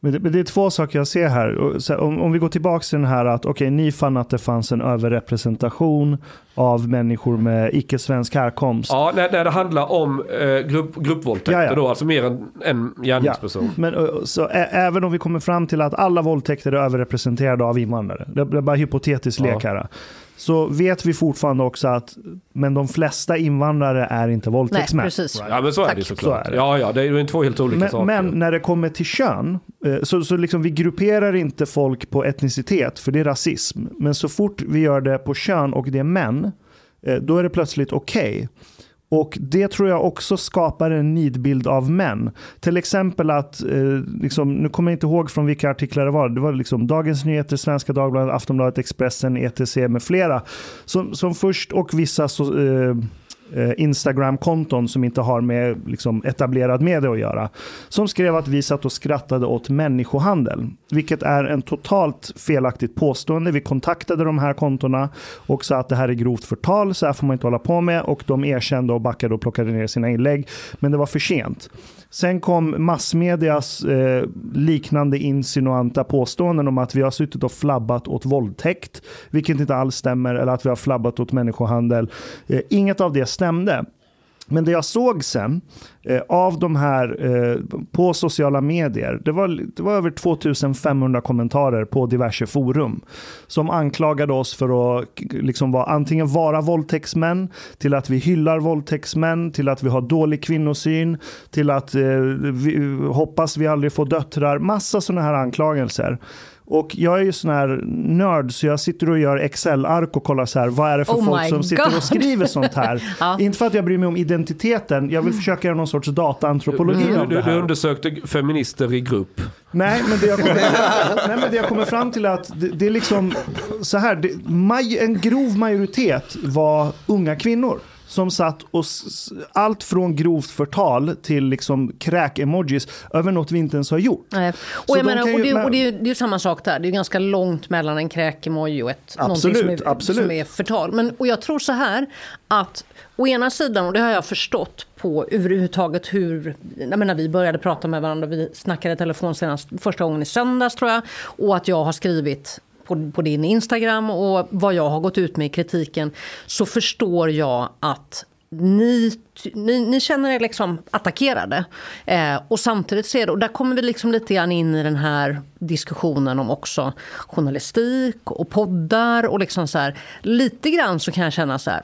Men det, men det är två saker jag ser här. Om, om vi går tillbaka till den här att okej, okay, ni fann att det fanns en överrepresentation av människor med icke-svensk härkomst. Ja, när, när det handlar om eh, grupp, gruppvåldtäkter ja, ja. då, alltså mer än en gärningsperson. Ja. Men så ä, även om vi kommer fram till att alla våldtäkter är överrepresenterade av invandrare, det, det är bara hypotetisk lek här så vet vi fortfarande också att men de flesta invandrare är inte våldtäktsmän. Nej, precis. Ja, men så är det såklart. Så är det. Ja, ja, det är två helt olika men, saker. Men när det kommer till kön, eh, så, så liksom vi grupperar inte folk på etnicitet, för det är rasism. Men så fort vi gör det på kön och det är män, eh, då är det plötsligt okej. Okay. Och det tror jag också skapar en nidbild av män. Till exempel att, eh, liksom, nu kommer jag inte ihåg från vilka artiklar det var, det var liksom Dagens Nyheter, Svenska Dagbladet, Aftonbladet, Expressen, ETC med flera. Som, som först, och vissa så, eh, Eh, Eh, Instagram-konton som inte har med liksom, etablerad media att göra. Som skrev att vi satt och skrattade åt människohandel. Vilket är en totalt felaktigt påstående. Vi kontaktade de här kontona och sa att det här är grovt förtal, så här får man inte hålla på med. Och de erkände och backade och plockade ner sina inlägg. Men det var för sent. Sen kom massmedias eh, liknande insinuanta påståenden om att vi har suttit och flabbat åt våldtäkt, vilket inte alls stämmer, eller att vi har flabbat åt människohandel. Eh, inget av det stämde. Men det jag såg sen eh, av de här eh, på sociala medier, det var, det var över 2500 kommentarer på diverse forum som anklagade oss för att liksom vara, antingen vara våldtäktsmän, till att vi hyllar våldtäktsmän, till att vi har dålig kvinnosyn, till att eh, vi hoppas vi aldrig får döttrar. Massa sådana här anklagelser. Och jag är ju sån här nörd så jag sitter och gör Excel-ark och kollar så här, vad är det för oh folk som sitter och skriver sånt här. ja. Inte för att jag bryr mig om identiteten, jag vill försöka göra någon sorts dataantropologi du, av det här. Du undersökte feminister i grupp. Nej, men det jag kommer, nej, men det jag kommer fram till är att det, det är liksom så här, det, maj, en grov majoritet var unga kvinnor som satt och allt från grovt förtal till liksom kräk-emojis över något vi inte ens har gjort. Nej. Och, jag menar, och, det, och det, är ju, det är samma sak där. Det är ganska långt mellan en kräk-emoji och ett, absolut, som är, absolut. som är förtal. Men, och jag tror så här att å ena sidan, och det har jag förstått på överhuvudtaget hur, jag menar, vi började prata med varandra, vi snackade telefon senast första gången i söndags tror jag, och att jag har skrivit på, på din Instagram och vad jag har gått ut med i kritiken så förstår jag att ni, ni, ni, känner er liksom attackerade. Eh, och samtidigt ser och där kommer vi liksom lite grann in i den här diskussionen om också journalistik och poddar och liksom så här, lite grann så kan jag känna så här,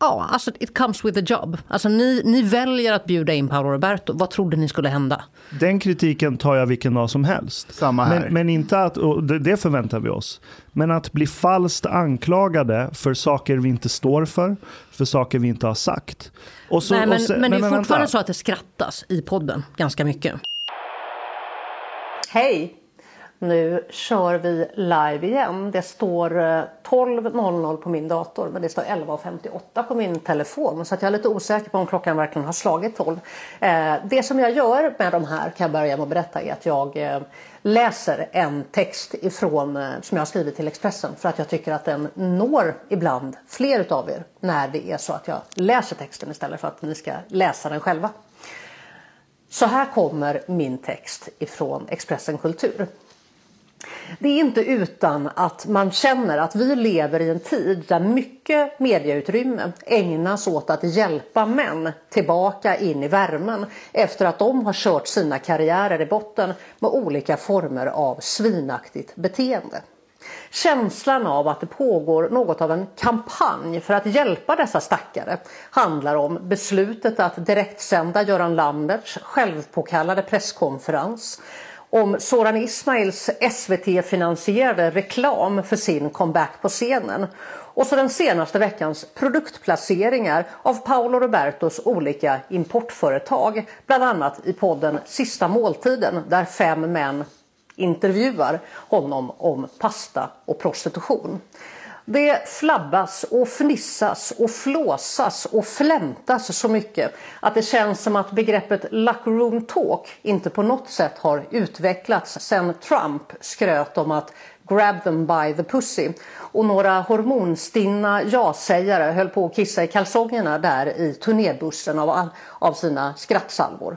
Ja, alltså it comes with a job. Alltså ni, ni väljer att bjuda in Paolo Roberto. Vad trodde ni skulle hända? Den kritiken tar jag vilken dag som helst. Samma här. Men, men inte att, och det förväntar vi oss. Men att bli falskt anklagade för saker vi inte står för, för saker vi inte har sagt. Och så, Nej, men, så, men det är men, fortfarande vänta. så att det skrattas i podden ganska mycket. Hej! Nu kör vi live igen. Det står eh, 12.00 på min dator men det står 11.58 på min telefon så jag är lite osäker på om klockan verkligen har slagit 12. Eh, det som jag gör med de här kan jag börja med att berätta är att jag eh, läser en text ifrån, som jag har skrivit till Expressen för att jag tycker att den når ibland fler utav er när det är så att jag läser texten istället för att ni ska läsa den själva. Så här kommer min text ifrån Expressen Kultur. Det är inte utan att man känner att vi lever i en tid där mycket medieutrymme ägnas åt att hjälpa män tillbaka in i värmen efter att de har kört sina karriärer i botten med olika former av svinaktigt beteende. Känslan av att det pågår något av en kampanj för att hjälpa dessa stackare handlar om beslutet att direktsända Göran Lamberts självpåkallade presskonferens om Soran Ismails SVT-finansierade reklam för sin comeback på scenen. Och så den senaste veckans produktplaceringar av Paolo Robertos olika importföretag. Bland annat i podden Sista måltiden där fem män intervjuar honom om pasta och prostitution. Det flabbas och fnissas och flåsas och flämtas så mycket att det känns som att begreppet room talk inte på något sätt har utvecklats sedan Trump skröt om att grab them by the pussy och några hormonstinna ja-sägare höll på att kissa i kalsongerna där i turnébussen av, av sina skrattsalvor.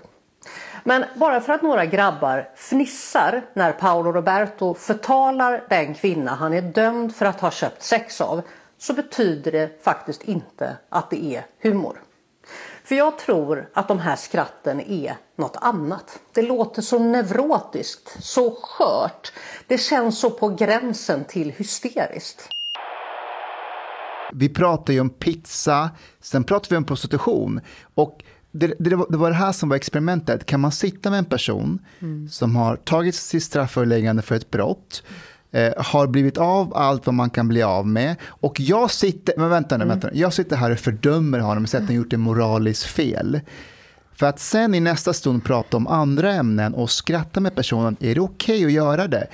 Men bara för att några grabbar fnissar när Paolo Roberto förtalar den kvinna han är dömd för att ha köpt sex av så betyder det faktiskt inte att det är humor. För jag tror att de här skratten är något annat. Det låter så neurotiskt, så skört. Det känns så på gränsen till hysteriskt. Vi pratar ju om pizza, sen pratar vi om prostitution. Och det, det, var, det, var, det här som var experimentet. Kan man sitta med en person mm. som har tagit sitt strafföreläggande för ett brott, eh, har blivit av allt vad man kan bli av med och jag sitter, men vänta nu, mm. vänta, jag sitter här och fördömer honom och säger att han gjort ett moraliskt fel. För att sen i nästa stund prata om andra ämnen och skratta med personen, är det okej okay att göra det?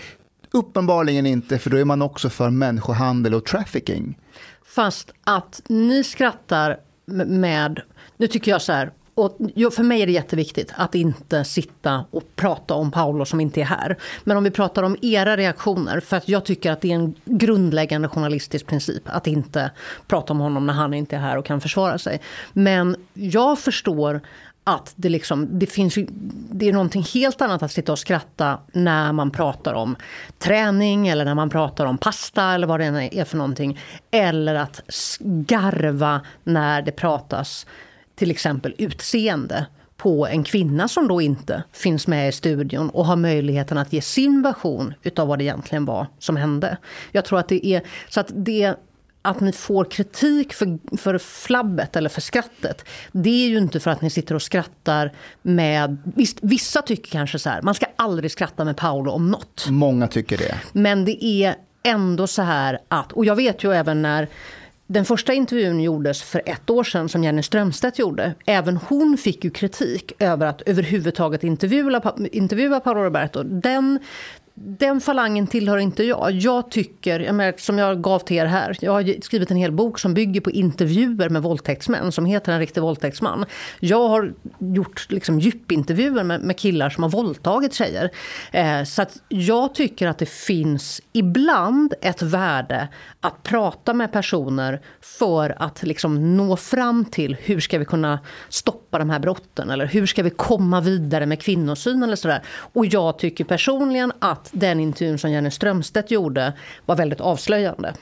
Uppenbarligen inte, för då är man också för människohandel och trafficking. Fast att ni skrattar med, nu tycker jag så här, och för mig är det jätteviktigt att inte sitta och prata om Paolo som inte är här. Men om vi pratar om era reaktioner, för att jag tycker att det är en grundläggande journalistisk princip att inte prata om honom när han inte är här och kan försvara sig. Men jag förstår att det, liksom, det finns ju, det är någonting helt annat att sitta och skratta när man pratar om träning eller när man pratar om pasta eller vad det än är för någonting. Eller att garva när det pratas till exempel utseende på en kvinna som då inte finns med i studion och har möjligheten att ge sin version utav vad det egentligen var som hände. Jag tror att det är så att det att ni får kritik för, för flabbet eller för skrattet, det är ju inte för att ni sitter och skrattar med... Visst, vissa tycker kanske så här, man ska aldrig skratta med Paolo om något. Många tycker det. Men det är ändå så här att, och jag vet ju även när den första intervjun gjordes för ett år sedan som Jenny Strömstedt gjorde. Även hon fick ju kritik över att överhuvudtaget intervjua, intervjua Paolo Roberto. Den den falangen tillhör inte jag. Jag tycker, jag menar, som jag gav till er här, jag har skrivit en hel bok som bygger på intervjuer med våldtäktsmän som heter En riktig våldtäktsman. Jag har gjort liksom djupintervjuer med, med killar som har våldtagit tjejer. Eh, så att jag tycker att det finns ibland ett värde att prata med personer för att liksom nå fram till hur ska vi kunna stoppa de här brotten eller hur ska vi komma vidare med kvinnosyn eller sådär. Och jag tycker personligen att att den intervjun som Jenny Strömstedt gjorde var väldigt avslöjande.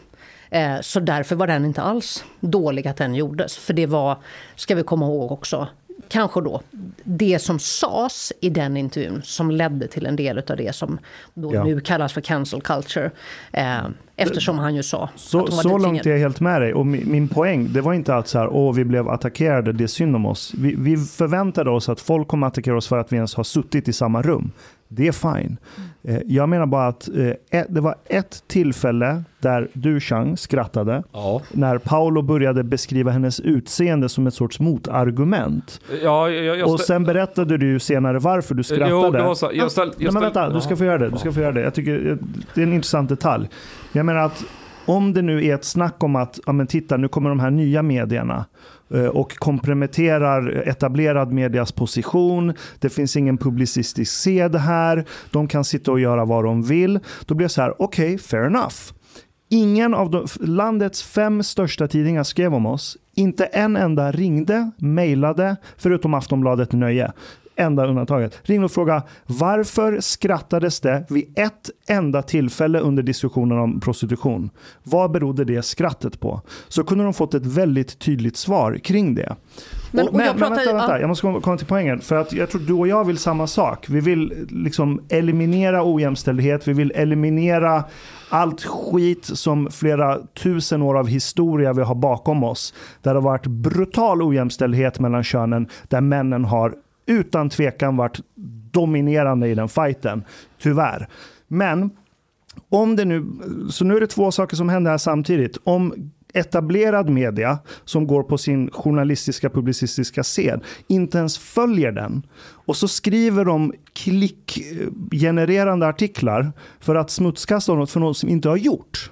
Eh, så därför var den inte alls dålig att den gjordes. För det var, ska vi komma ihåg också, kanske då det som sades i den intervjun som ledde till en del av det som då ja. nu kallas för cancel culture. Eh, eftersom han ju sa så, att Så långt är jag helt med dig. Och min, min poäng, det var inte att så här, åh vi blev attackerade, det är synd om oss. Vi, vi förväntade oss att folk kommer attackera oss för att vi ens har suttit i samma rum. Det är fine. Mm. Jag menar bara att eh, det var ett tillfälle där du Chang skrattade. Ja. När Paolo började beskriva hennes utseende som ett sorts motargument. Ja, jag, jag och sen berättade du ju senare varför du skrattade. Jo, det var så. Jag ställ, jag ställ, men vänta, du ska få göra det. Du ska få göra det. Jag tycker det är en intressant detalj. Jag menar att om det nu är ett snack om att, ja men titta nu kommer de här nya medierna Eh, Eh, och komprometterar etablerad medias position. Det finns ingen publicistisk sed här. De kan sitta och göra vad de vill. Då blir det så här, okej, okay, fair enough. Ingen av de, landets fem största tidningar skrev om oss. Inte en enda ringde, mejlade, förutom Aftonbladet Nöje enda undantaget. Ring och fråga varför skrattades det vid ett enda tillfälle under diskussionen om prostitution? Vad berodde det skrattet på? Så kunde de fått ett väldigt tydligt svar kring det. Men, och, men, jag, men vänta, vänta, jag måste komma till poängen. För att jag tror du och jag vill samma sak. Vi vill liksom eliminera ojämställdhet, vi vill eliminera allt skit som flera tusen år av historia vi har bakom oss. Där det har varit brutal ojämställdhet mellan könen, där männen har utan tvekan varit dominerande i den fighten. Tyvärr. Men om det nu, så nu är det två saker som händer här samtidigt. Om etablerad media som går på sin journalistiska publicistiska scen inte ens följer den. Och så skriver de klickgenererande artiklar för att smutskasta något för något som inte har gjort.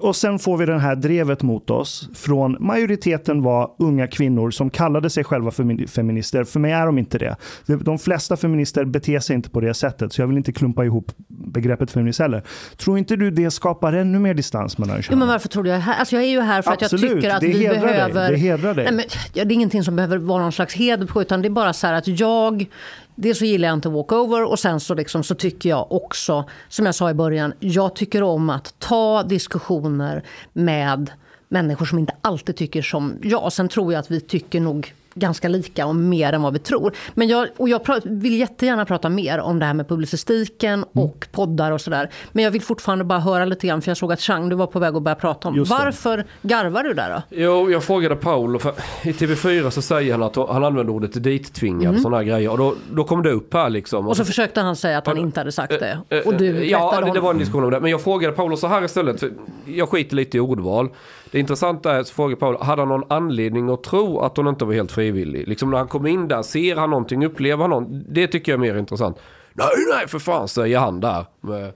Och sen får vi det här drevet mot oss från majoriteten var unga kvinnor som kallade sig själva feminister. För mig är de inte det. De flesta feminister beter sig inte på det sättet, så jag vill inte klumpa ihop begreppet feminist heller. Tror inte du det skapar ännu mer distans mellan könen? men varför tror du jag är här? Alltså jag är ju här för Absolut, att jag tycker att vi behöver... Dig. Det hedrar dig. Nej, men, det är ingenting som behöver vara någon slags heder på, utan det är bara så här att jag Dels så gillar jag inte walkover och sen så, liksom, så tycker jag också, som jag sa i början, jag tycker om att ta diskussioner med människor som inte alltid tycker som jag. Sen tror jag att vi tycker nog ganska lika och mer än vad vi tror. Men jag, och jag vill jättegärna prata mer om det här med publicistiken mm. och poddar och sådär. Men jag vill fortfarande bara höra lite grann, för jag såg att Chang, du var på väg att börja prata om. Varför garvar du där då? Jo, jag frågade Paolo, för i TV4 så säger han att han använder ordet dittvingad, mm. sådana grejer. Och då, då kom det upp här liksom. Och så, försökte han säga att han inte hade sagt det. Och du Ja, det, det var en diskussion om det. Men jag frågade Paolo så här istället, jag skiter lite i ordval. Det intressanta är, så frågar Paul. hade han någon anledning att tro att hon inte var helt frivillig? Liksom när han kommer in där, ser han någonting, upplever han någonting? Det tycker jag är mer intressant. Nej, nej, för fan, säger han där. Med,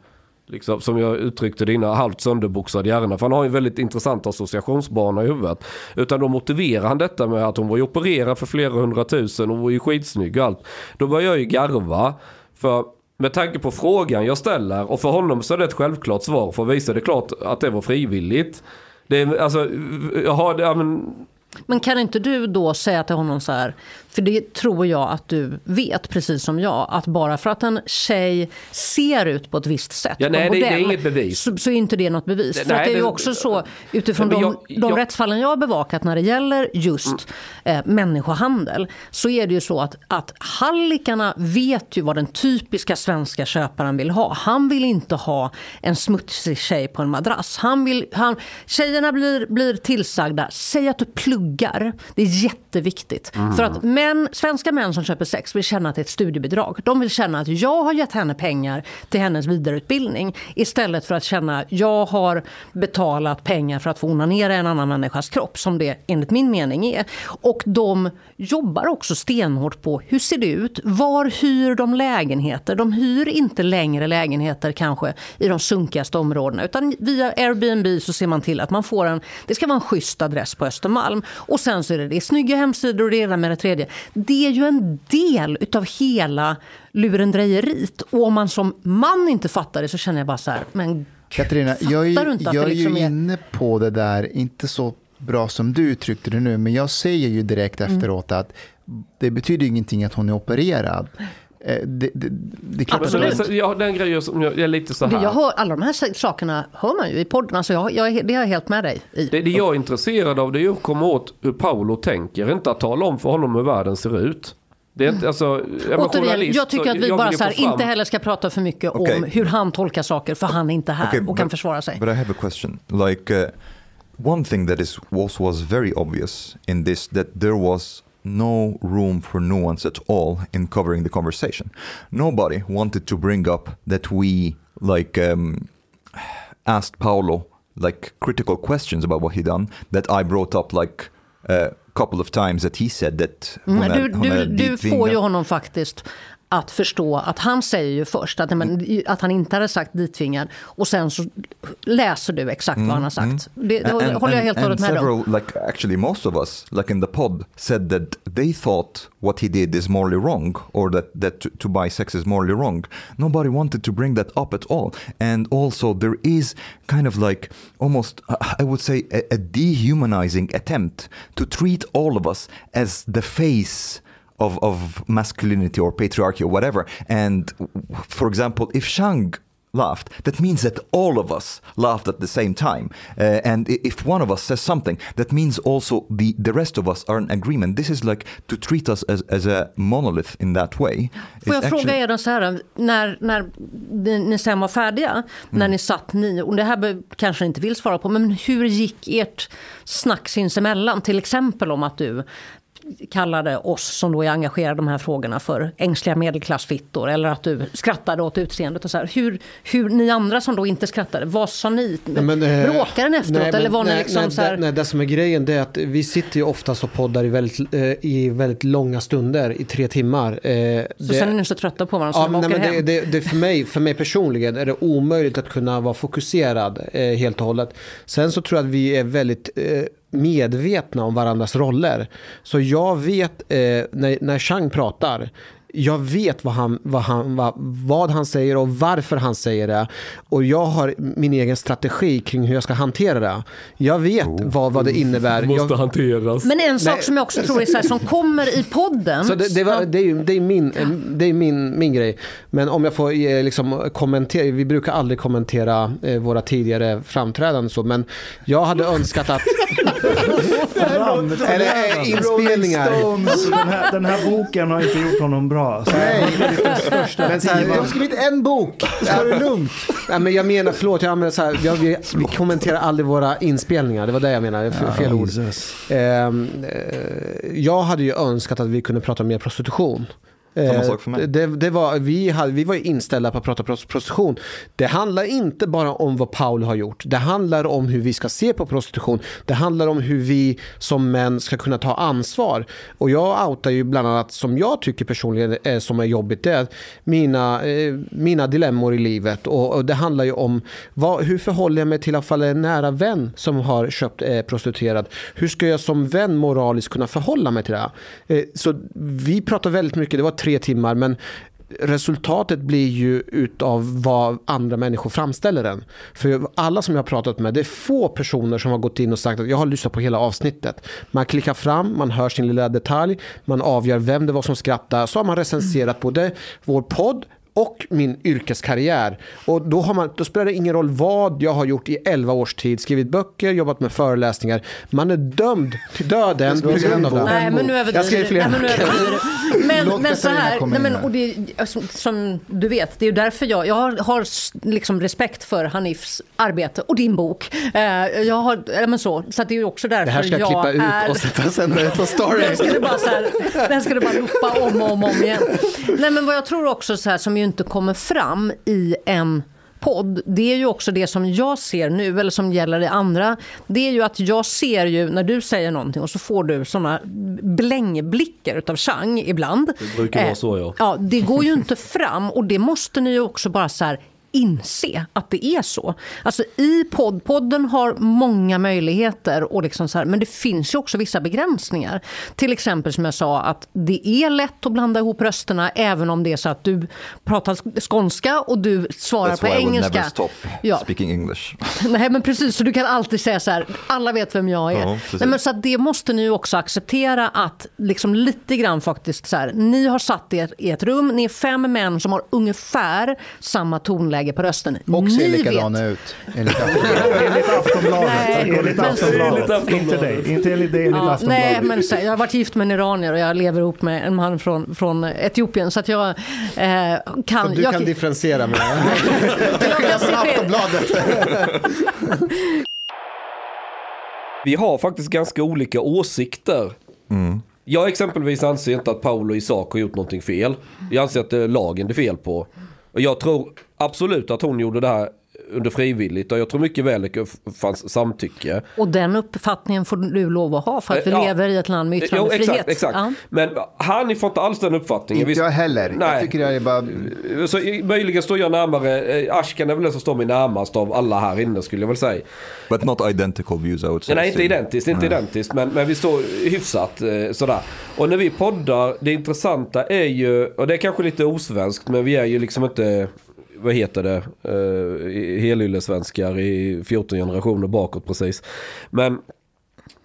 liksom, som jag uttryckte det innan, halvt sönderboxad hjärna. För han har ju en väldigt intressant associationsbana i huvudet. Utan då motiverar han detta med att hon var ju opererad för flera hundratusen och var ju skitsnygg och allt. Då börjar jag ju garva. För med tanke på frågan jag ställer och för honom så är det ett självklart svar för att visa det klart att det var frivilligt. Det är, alltså, jag har, ja, men... men kan inte du då säga till honom så här, för det tror jag att du vet, precis som jag, att bara för att en tjej ser ut på ett visst sätt ja, nej, modell, det, det, är inget bevis. Så, så är inte det något bevis. Det, för nej, det är ju också så, utifrån de, jag, de jag, rättsfallen jag har bevakat när det gäller just mm. eh, människohandel, så är det ju så att, att hallikarna vet ju vad den typiska svenska köparen vill ha. Han vill inte ha en smutsig tjej på en madrass. Han vill, han, tjejerna blir, blir tillsagda, säg att du pluggar. Det är jätteviktigt. Mm. För att män, män, svenska män som köper sex vill känna att det är ett studiebidrag. De vill känna att jag har gett henne pengar till hennes vidareutbildning istället för att känna att jag har betalat pengar för att få onanera en annan människas kropp som det enligt min mening är. Och de jobbar också stenhårt på hur ser det ut? Var hyr de lägenheter? De hyr inte längre lägenheter kanske i de sunkigaste områdena utan via Airbnb så ser man till att man får en, det ska vara en schysst adress på Östermalm. Och sen så är det, det är snygga hemsidor och det ena med det tredje. Det är ju en del utav hela lurendrejeriet. Och om man som man inte fattar det så känner jag bara så här, men Katarina, jag är, jag är liksom ju inne på det där, inte så bra som du uttryckte det nu, men jag säger ju direkt mm. efteråt att det betyder ingenting att hon är opererad. Eh, det, det, det är klart Absolut. Att... Ja, den grejen som jag är lite så här. Jag hör, alla de här sakerna hör man ju i podden. Alltså jag, jag, det är jag helt med dig i. Det, det jag är intresserad av det är att komma åt hur Paolo tänker. Inte att tala om för honom hur världen ser ut. Det är inte, alltså, jag, Återigen, jag tycker att vi bara så här, inte heller ska prata för mycket okay. om hur han tolkar saker. För han är inte här okay, och but, kan försvara sig. But I have a question. Like, uh, one thing that is, was, was very obvious in this that there was no room for nuance at all in covering the conversation. Nobody wanted to bring up that we like um, asked Paolo like critical questions about what he done. That I brought up like a couple of times that he said that. Du, du, du får ju honom faktiskt att förstå att han säger ju först att, men, att han inte hade sagt ditvingad och sen så läser du exakt mm, vad han har sagt. Mm. Det, det and, håller jag helt och hållet med several, om. Like actually most of us, like in the pod, said that they thought what he did is morally wrong or that, that to, to buy sex is morally wrong. Nobody wanted to bring that up at all. And also there is kind of like almost, I would say, a, a dehumanizing attempt to treat all of us as the face of, of masculinity or patriarchy or whatever. And for example, if Shang laughed, that means that all of us laughed at the same time. Uh, and if one of us says something, that means also the, the rest of us are in agreement. This is like to treat us as, as a monolith in that way. Får jag actually... fråga er då så här, när, när ni sen var färdiga, mm. när ni satt ni, och det här kanske ni inte vill svara på, men hur gick ert snack sinsemellan? Till exempel om att du kallade oss som då är engagerade i de här frågorna för ängsliga medelklassfittor eller att du skrattade åt utseendet och så här. Hur, hur ni andra som då inte skrattade, vad sa ni? men, eh, Bråkade ni efteråt nej, men- eller var ni nej, liksom nej, så här? nej, det som är grejen det är att vi sitter ju oftast och poddar i väldigt, eh, i väldigt långa stunder, i tre timmar. Eh, Så det- sen är ni så trötta på varandra så Ja, ni bara nej, åker men det, hem? det, det för, mig, för mig personligen är det omöjligt att kunna vara fokuserad helt och hållet. Sen så tror jag att vi är väldigt medvetna om varandras roller. Så jag vet eh, när, när Chang pratar jag vet vad han, vad, han, vad, vad han säger och varför han säger det. Och jag har min egen strategi kring hur jag ska hantera det. Jag vet vad, vad det innebär. Det måste jag, hanteras. Men en sak Nej. som jag också tror är så här, som kommer i podden. Så det, det, var, det är ju det är min, det är min, min grej. Men om jag får eh, liksom kommentera, vi brukar aldrig kommentera eh, våra tidigare framträdanden så, men jag hade önskat att... Eller eh, inspelningar. Den, här, den här boken har inte gjort honom bra. Så Nej. Men så här, Du har skrivit en bok, ta det lugnt. Nej, men jag menar, förlåt, jag använder så här, jag, vi, vi kommenterar aldrig våra inspelningar, det var det jag menade, fel, fel ord. Ehm, eh, jag hade ju önskat att vi kunde prata mer prostitution. Samma Eh, sak för mig. Det, det var, vi, hade, vi var inställda på att prata pros- prostitution. Det handlar inte bara om vad Paul har gjort. Det handlar om hur vi ska se på prostitution. Det handlar om hur vi som män ska kunna ta ansvar. Och jag outar ju bland annat, som jag tycker personligen är, som är jobbigt, det är mina, eh, mina dilemmor i livet. Och, och det handlar ju om vad, hur förhåller jag mig till i alla fall en nära vän som har köpt eh, prostituerad. Hur ska jag som vän moraliskt kunna förhålla mig till det? Eh, så vi pratar väldigt mycket, det var tre timmar, men resultatet blir ju utav vad andra människor framställer den. För alla som jag har pratat med, det är få personer som har gått in och sagt att jag har lyssnat på hela avsnittet. Man klickar fram, man hör sin lilla detalj, man avgör vem det var som skrattade, så har man recenserat både vår podd och min yrkeskarriär. Och då, har man, då spelar det ingen roll vad jag har gjort i 11 års tid. Skrivit böcker, jobbat med föreläsningar. Man är dömd till döden på grund av det. Nej, men nu överdriver Jag skrev du. flera Nej, men. Men, men så här, nej, men, och det, alltså, som du vet, det är ju därför jag, jag har, liksom respekt för Hanifs arbete och din bok. Eh, jag har, ja, men så, så att det är ju också därför Det här ska jag jag klippa är... ut och sätta sen på story. Den ska du bara, så här, den ska du bara loopa om och om, om igen. Nej, men vad jag tror också så här, som ju inte kommer fram i en podd, det är ju också det som jag ser nu, eller som gäller i andra. Det är ju att jag ser ju när du säger någonting och så får du såna blängblickar utav Chang ibland. Det brukar vara så, ja. Ja, det går ju inte fram och det måste ni ju också bara så här inse att det är så. Alltså i podd, podden har många möjligheter och liksom så här, men det finns ju också vissa begränsningar. Till exempel som jag sa att det är lätt att blanda ihop rösterna även om det är så att du pratar skånska och du svarar That's på why engelska. never stop Ja. speaking English. Nej men precis, så du kan alltid säga så här, alla vet vem jag är. Ja. Nej, men så det måste ni också acceptera att liksom lite grann faktiskt så här, ni har satt er i ett rum, ni är fem män som har ungefär samma tonläge på rösten. Och ser ni likadana vet. ut. Enligt Aftonbladet. Enligt Aftonbladet. Nej, enligt. Inte dig. Inte enligt dig, enligt Ja, Aftonbladet. nej, men så, jag har varit gift med en iranier och jag lever ihop med en man från, från Etiopien. Så att jag eh, kan... Du jag, kan differentiera med det. jag, ser Aftonbladet. Vi har faktiskt ganska olika åsikter. Jag exempelvis anser inte att Paolo Isak har gjort någonting fel. Jag anser att det är lagen det är fel på. Och jag tror absolut att hon gjorde det här under frivilligt och jag tror mycket väl det fanns samtycke. och den uppfattningen får du lov att ha för att vi Ja. lever i ett land med Jo, yttrandefrihet. exakt, exakt. Ja. Men han får inte alls den uppfattningen. Inte jag heller. Nej. Jag tycker det är bara... Så möjligen står jag närmare, eh, Ashkan är väl den som står mig närmast av alla här inne skulle jag väl säga. But not identical views I would say. Nej, inte identiskt, inte identiskt, men, men vi står hyfsat eh, sådär. Och när vi poddar, det intressanta är ju, och det är kanske lite osvenskt, men vi är ju liksom inte, vad heter det, uh, helyllesvenskar i 14 generationer bakåt precis. Men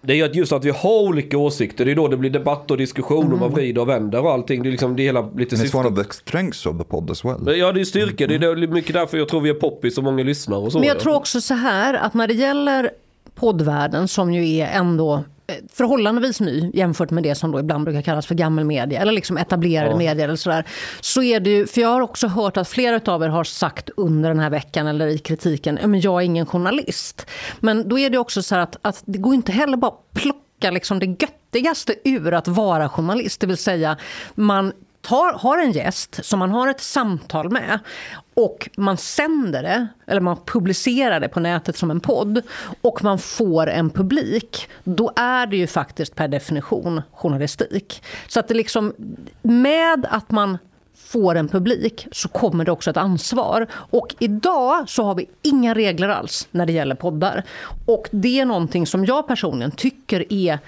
det är ju att just att vi har olika åsikter, det är då det blir debatt och diskussion och man vrider och vänder och allting. Det är liksom det hela lite And it's one syftet. of the strengths of the pod as well. Ja, det är styrka. Det är mycket därför jag tror vi är poppis och många lyssnar och så. Men jag ja. tror också så här att när det gäller poddvärlden som ju är ändå förhållandevis ny jämfört med det som då ibland brukar kallas för gammelmedia eller liksom etablerade medier eller sådär. Så är det ju, för jag har också hört att flera av er har sagt under den här veckan eller i kritiken, "Ja, men jag är ingen journalist. Men då är det också så att, att det går inte heller bara att plocka plocka liksom det göttigaste ur att vara journalist. Det vill säga, man tar, har en gäst som man har ett samtal med och man sänder det, eller man publicerar det på nätet som en podd och man får en publik, då är det ju faktiskt per definition journalistik. Så att det liksom, med att man får en publik så kommer det också ett ansvar. Och idag så har vi inga regler alls när det gäller poddar. Och det är någonting som jag personligen tycker är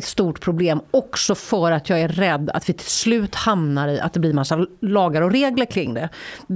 ett stort problem också för att jag är rädd att vi till slut hamnar i att det blir massa lagar och regler kring det.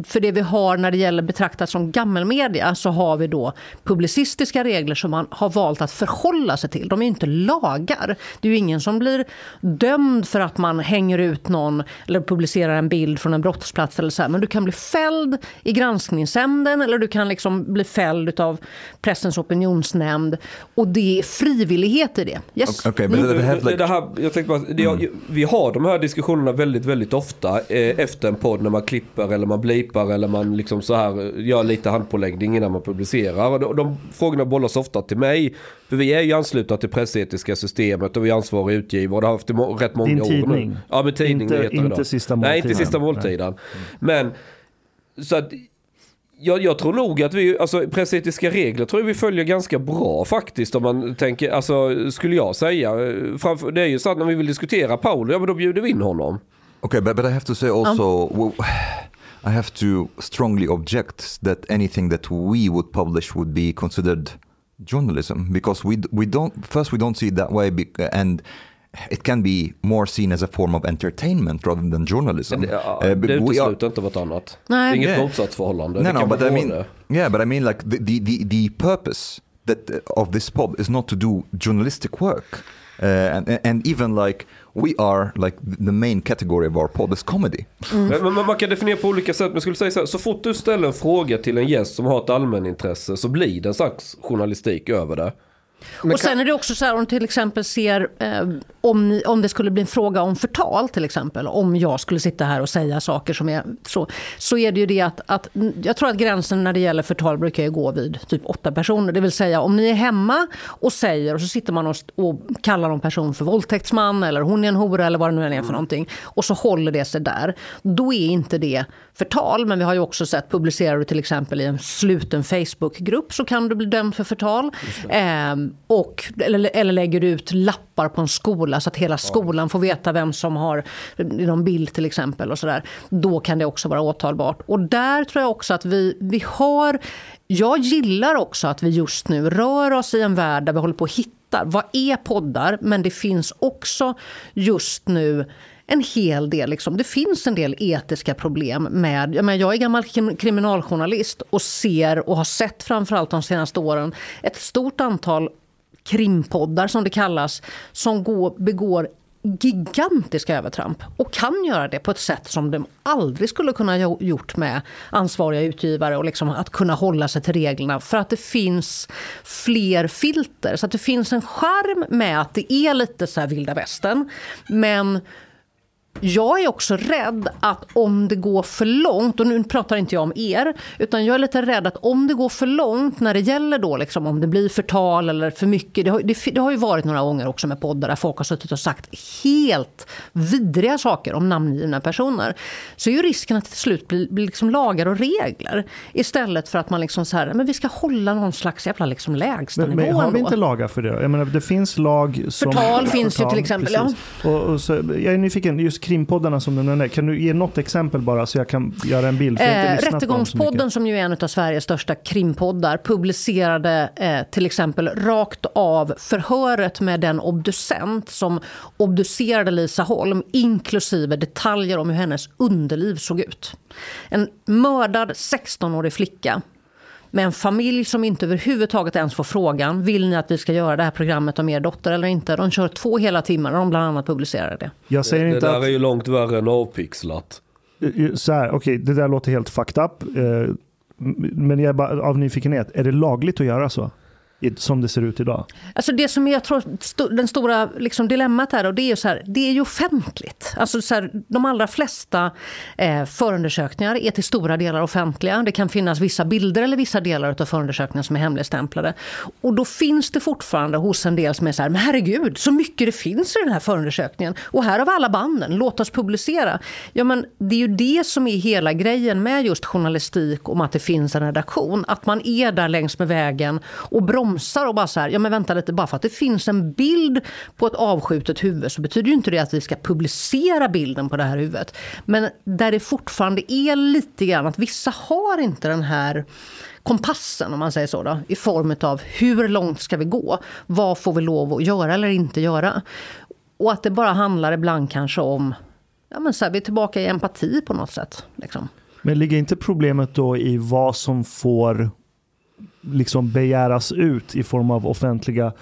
För det vi har när det gäller betraktat som gammelmedia så har vi då publicistiska regler som man har valt att förhålla sig till. De är inte lagar. Det är ju ingen som blir dömd för att man hänger ut någon eller publicerar en bild från en brottsplats eller så här. Men du kan bli fälld i granskningsnämnden eller du kan liksom bli fälld av pressens opinionsnämnd och det är frivillighet i det. Yes. Okay, det, det, like... det här, jag tänkte bara, det, mm. Vi har de här diskussionerna väldigt, väldigt ofta eh, efter en podd när man klipper eller man blipar eller man liksom så här gör lite handpåläggning innan man publicerar. Och de, de frågorna bollas ofta till mig. För vi är ju anslutna till pressetiska systemet och vi är ansvariga utgivare och det har haft det rätt många Din år tidning. nu. Ja, men tidning inte, heter inte det sista måltiden. Nej, inte sista måltiden. Men så att jag, jag, tror nog att vi, alltså pressetiska regler tror jag vi följer ganska bra faktiskt om man tänker, alltså skulle jag säga. Framför, det är ju så att när vi vill diskutera Paolo, ja men då bjuder vi in honom. Okay, but, but I have to say also, well, I have to strongly object that anything that we would publish would be considered journalism because we we don't first we don't see it that way and it can be more seen as a form of entertainment rather than journalism. Det, uh, det utesluter inte vartannat. Nej. Det är inget yeah. motsatsförhållande. No, no, but I mean, yeah, but I mean like the, the, the, the purpose that uh, of this pod is not to do journalistic work. Uh, and, and even like we are like the main category of our pod is comedy. Mm. Men, men, man kan definiera på olika sätt. Men jag skulle säga så här, så fort du ställer en fråga till en gäst som har ett allmänintresse så blir det en slags journalistik över det. Men och sen är det också så här om till exempel ser eh, om, ni, om det skulle bli en fråga om förtal till exempel. Om jag skulle sitta här och säga saker som är så. Så är det ju det att, att jag tror att gränsen när det gäller förtal brukar ju gå vid typ åtta personer. Det vill säga om ni är hemma och säger och så sitter man och, och kallar någon person för våldtäktsman eller hon är en hora eller vad det nu än är för mm. någonting. Och så håller det sig där. Då är inte det förtal. Men vi har ju också sett, publicerar du till exempel i en sluten Facebookgrupp så kan du bli dömd för förtal. Eh, och, eller, eller lägger ut lappar på en skola så att hela skolan får veta vem som har någon bild till exempel. och så där. Då kan det också vara åtalbart. Och där tror jag också att vi, vi har... Jag gillar också att vi just nu rör oss i en värld där vi håller på att hitta vad är poddar? Men det finns också just nu en hel del. Liksom. Det finns en del etiska problem med... Jag, menar, jag är gammal kriminaljournalist och ser och har sett framförallt de senaste åren ett stort antal krimpoddar som det kallas som går, begår gigantiska övertramp och kan göra det på ett sätt som de aldrig skulle kunna gjort med ansvariga utgivare och liksom att kunna hålla sig till reglerna för att det finns fler filter. Så att det finns en charm med att det är lite så här vilda västern men jag är också rädd att om det går för långt, och nu pratar inte jag om er, utan jag är lite rädd att om det går för långt när det gäller då liksom, om det blir förtal eller för mycket. Det har, det, det har ju varit några gånger också med poddar där folk har suttit och sagt helt vidriga saker om namngivna personer. Så är ju risken att det till slut blir, blir liksom lagar och regler istället för att man liksom så här, men vi ska hålla någon slags jävla liksom lägstanivå. Men, men har vi inte lagar för det? Jag menar, det finns lag som... Förtal finns förtal, ju till exempel, ja. Och, och så, jag är nyfiken, just krimpoddarna som du nämnde. Kan du ge något exempel bara så jag kan göra en bild? Eh, Rättegångspodden som ju är en av Sveriges största krimpoddar publicerade eh, till exempel rakt av förhöret med den obducent som obducerade Lisa Holm inklusive detaljer om hur hennes underliv såg ut. En mördad 16-årig flicka med en familj som inte överhuvudtaget ens får frågan vill ni att vi ska göra det här programmet om er dotter eller inte. De kör två hela timmar och de bland annat publicerar det. Jag säger inte det där att... är ju långt värre än avpixlat. Eh, eh, så här, okej, okay, det där låter helt fucked up. Eh, men jag är bara av nyfikenhet, är det lagligt att göra så? Som det ser ut idag? Alltså det som jag tror, st den stora liksom dilemmat här, och det är ju så här, det är ju offentligt. Alltså så här, de allra flesta eh, förundersökningar är till stora delar offentliga. Det kan finnas vissa bilder eller vissa delar av förundersökningen som är hemligstämplade. Och då finns det fortfarande hos en del som är så här, men herregud, så mycket det finns i den här förundersökningen. Och här har vi alla banden, låt oss publicera. Ja men det är ju det som är hela grejen med just journalistik om att det finns en redaktion. Att man är där längs med vägen och bromsar och bara så här, ja men vänta lite, bara för att det finns en bild på ett avskjutet huvud så betyder ju inte det att vi ska publicera bilden på det här huvudet. Men där det fortfarande är lite grann att vissa har inte den här kompassen om man säger så då, i form av hur långt ska vi gå? Vad får vi lov att göra eller inte göra? Och att det bara handlar ibland kanske om, ja men så här, vi är tillbaka i empati på något sätt. Liksom. Men ligger inte problemet då i vad som får liksom begäras ut i form av offentliga...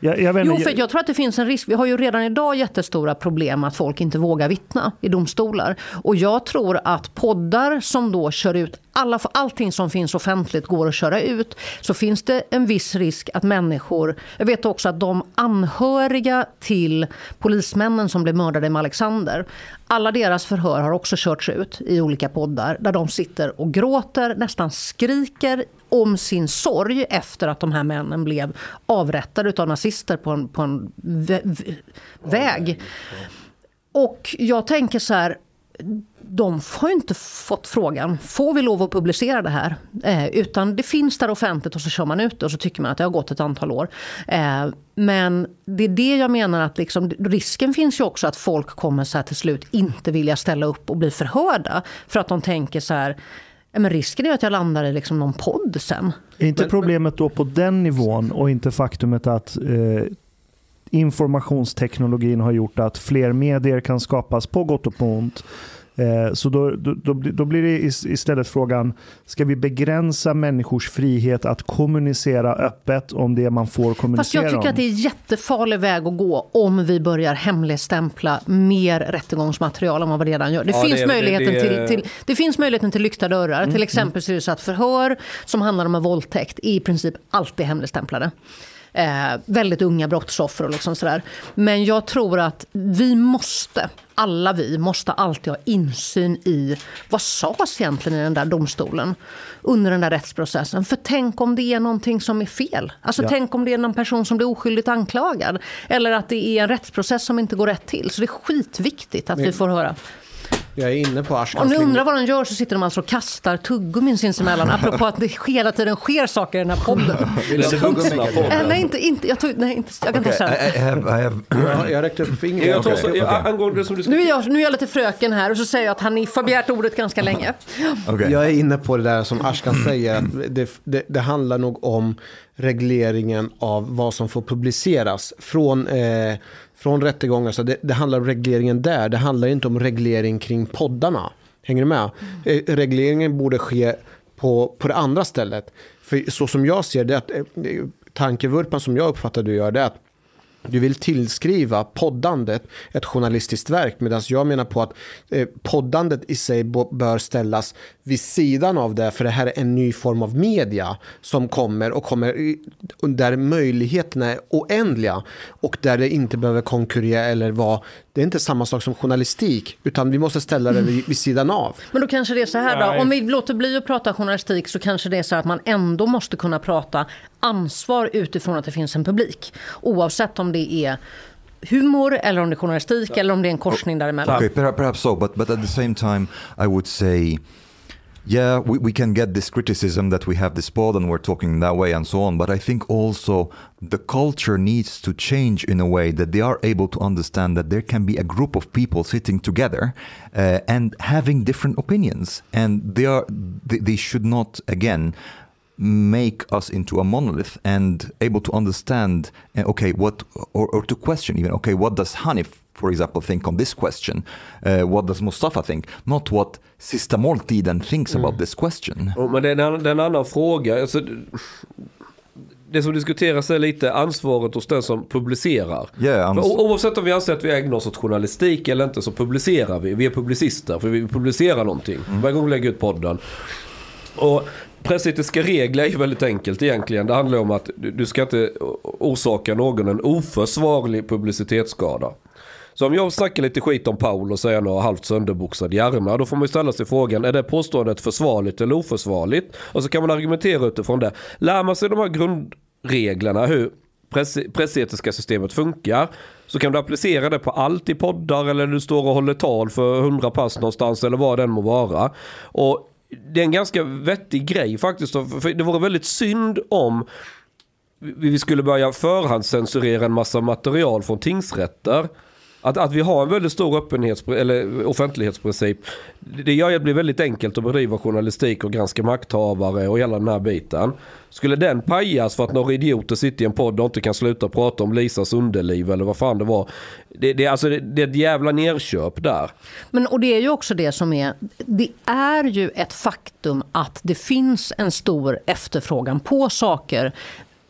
Jag, jag Jo, för jag tror att det finns en risk. Vi har ju redan idag jättestora problem att folk inte vågar vittna i domstolar. Och jag tror att poddar som då kör ut alla, allting som finns offentligt går att köra ut. Så finns det en viss risk att människor... Jag vet också att de anhöriga till polismännen som blev mördade i Alexander. Alla deras förhör har också körts ut i olika poddar där de sitter och gråter, nästan skriker om sin sorg efter att de här männen blev avrättade av nazister på en, på en vä vä väg. Och jag tänker så här, de har ju inte fått frågan, får vi lov att publicera det här? Eh, utan det finns där offentligt och så kör man ut det och så tycker man att det har gått ett antal år. Eh, men det är det jag menar att liksom, risken finns ju också att folk kommer så här till slut inte vilja ställa upp och bli förhörda. För att de tänker så här, "Ja, men risken är att jag landar i liksom någon podd sen. Är inte problemet då på den nivån och inte faktumet att eh, informationsteknologin har gjort att fler medier kan skapas på gott och på ont. Eh, så då, då, då, blir- det is- istället frågan, ska vi begränsa människors frihet att kommunicera öppet om det man får kommunicera Fast jag tycker om? att det är jättefarlig väg att gå om vi börjar hemligstämpla mer rättegångsmaterial än vad vi redan gör. Det, Ja, finns, det- det- möjligheten det- Till, till, det finns möjligheten till lyckta dörrar. Mm, Till exempel så är det så att förhör som handlar om en våldtäkt är i princip alltid hemligstämplade. Eh, väldigt unga brottsoffer och liksom sådär. Men jag tror att vi måste, alla vi, måste alltid ha insyn i vad sades egentligen i den där domstolen under den där rättsprocessen. För tänk om det är någonting som är fel. Alltså Ja. tänk om det är någon person som blir oskyldigt anklagad. Eller att det är en rättsprocess som inte går rätt till. Så det är skitviktigt att vi får höra. Jag är inne på Om Ashkans ni linje. undrar vad de gör så sitter de alltså och kastar tuggummin sinsemellan. Apropå att det hela tiden sker saker i den här podden. Den vuxna Eh, podden. nej, inte, inte, jag, tog, nej, inte, jag kan Okay, ta sen. I, I have, I have Ja, Jag räckte upp fingret. Jag tar så, okej. Angående som du ska... Nu är, jag, nu är jag lite fröken här och så säger jag att Hanif har begärt ordet ganska länge. okay. Jag är inne på det där som Ashkan säger. Att det, det, det handlar nog om regleringen av vad som får publiceras från, eh, från rättegångar. Så det, det handlar om regleringen där. Det handlar inte om reglering kring poddarna. Hänger du med? Eh, regleringen borde ske på, på det andra stället. För så som jag ser det, att, eh, tankevurpan som jag uppfattar du gör, det är att du vill tillskriva poddandet ett journalistiskt verk medan jag menar på att eh, poddandet i sig bör ställas vid sidan av det för det här är en ny form av media som kommer och kommer där möjligheterna är oändliga och där det inte behöver konkurrera eller vara det är inte samma sak som journalistik utan vi måste ställa det vid, vid sidan av. Men då kanske det är så här då. Om vi låter bli att prata journalistik så kanske det är så att man ändå måste kunna prata ansvar utifrån att det finns en publik. Oavsett om det är humor eller om det är journalistik eller om det är en korsning däremellan. Okay, perhaps, perhaps so, but but at the same time, I would say, yeah, we, we can get this criticism that we have this pod and we're talking that way and so on. But I think also the culture needs to change in a way that they are able to understand that there can be a group of people sitting together uh, and having different opinions, and they are they, they should not again make us into a monolith and able to understand uh, okay what or, or to question even okay what does hanif for example think on this question uh, what does mustafa think not what sista måltiden thinks about this question Ja, Men det är, en, annan fråga. Alltså, det som diskuteras är lite ansvaret hos den som publicerar. Yeah, För oavsett om vi anser att vi ägnar oss åt journalistik eller inte så publicerar vi. Vi är publicister för vi publicerar någonting. Varje gång vi lägger ut podden. Och pressetiska regler är ju väldigt enkelt egentligen. Det handlar om att du, ska inte orsaka någon en oförsvarlig publicitetsskada. Så om jag snackar lite skit om Paul och säger några halvt sönderboxad hjärna, då får man ju ställa sig frågan, är det påståendet försvarligt eller oförsvarligt? Och så kan man argumentera utifrån det. Lär man sig de här grundreglerna, hur press, pressetiska systemet funkar, så kan du applicera det på allt i poddar eller du står och håller tal för hundra pass någonstans eller vad den må vara. Och det är en ganska vettig grej faktiskt. För det vore väldigt synd om vi skulle börja förhandscensurera en massa material från tingsrätter. Att, att vi har en väldigt stor öppenhets, eller offentlighetsprincip, det gör det blir väldigt enkelt att bedriva journalistik och granska makthavare och hela den här biten. Skulle den pajas för att några idioter sitter i en podd och inte kan sluta prata om Lisas underliv eller vad fan det var. Det, det, alltså, det, det är ett jävla nerköp där. Men och det är ju också det som är, det är ju ett faktum att det finns en stor efterfrågan på saker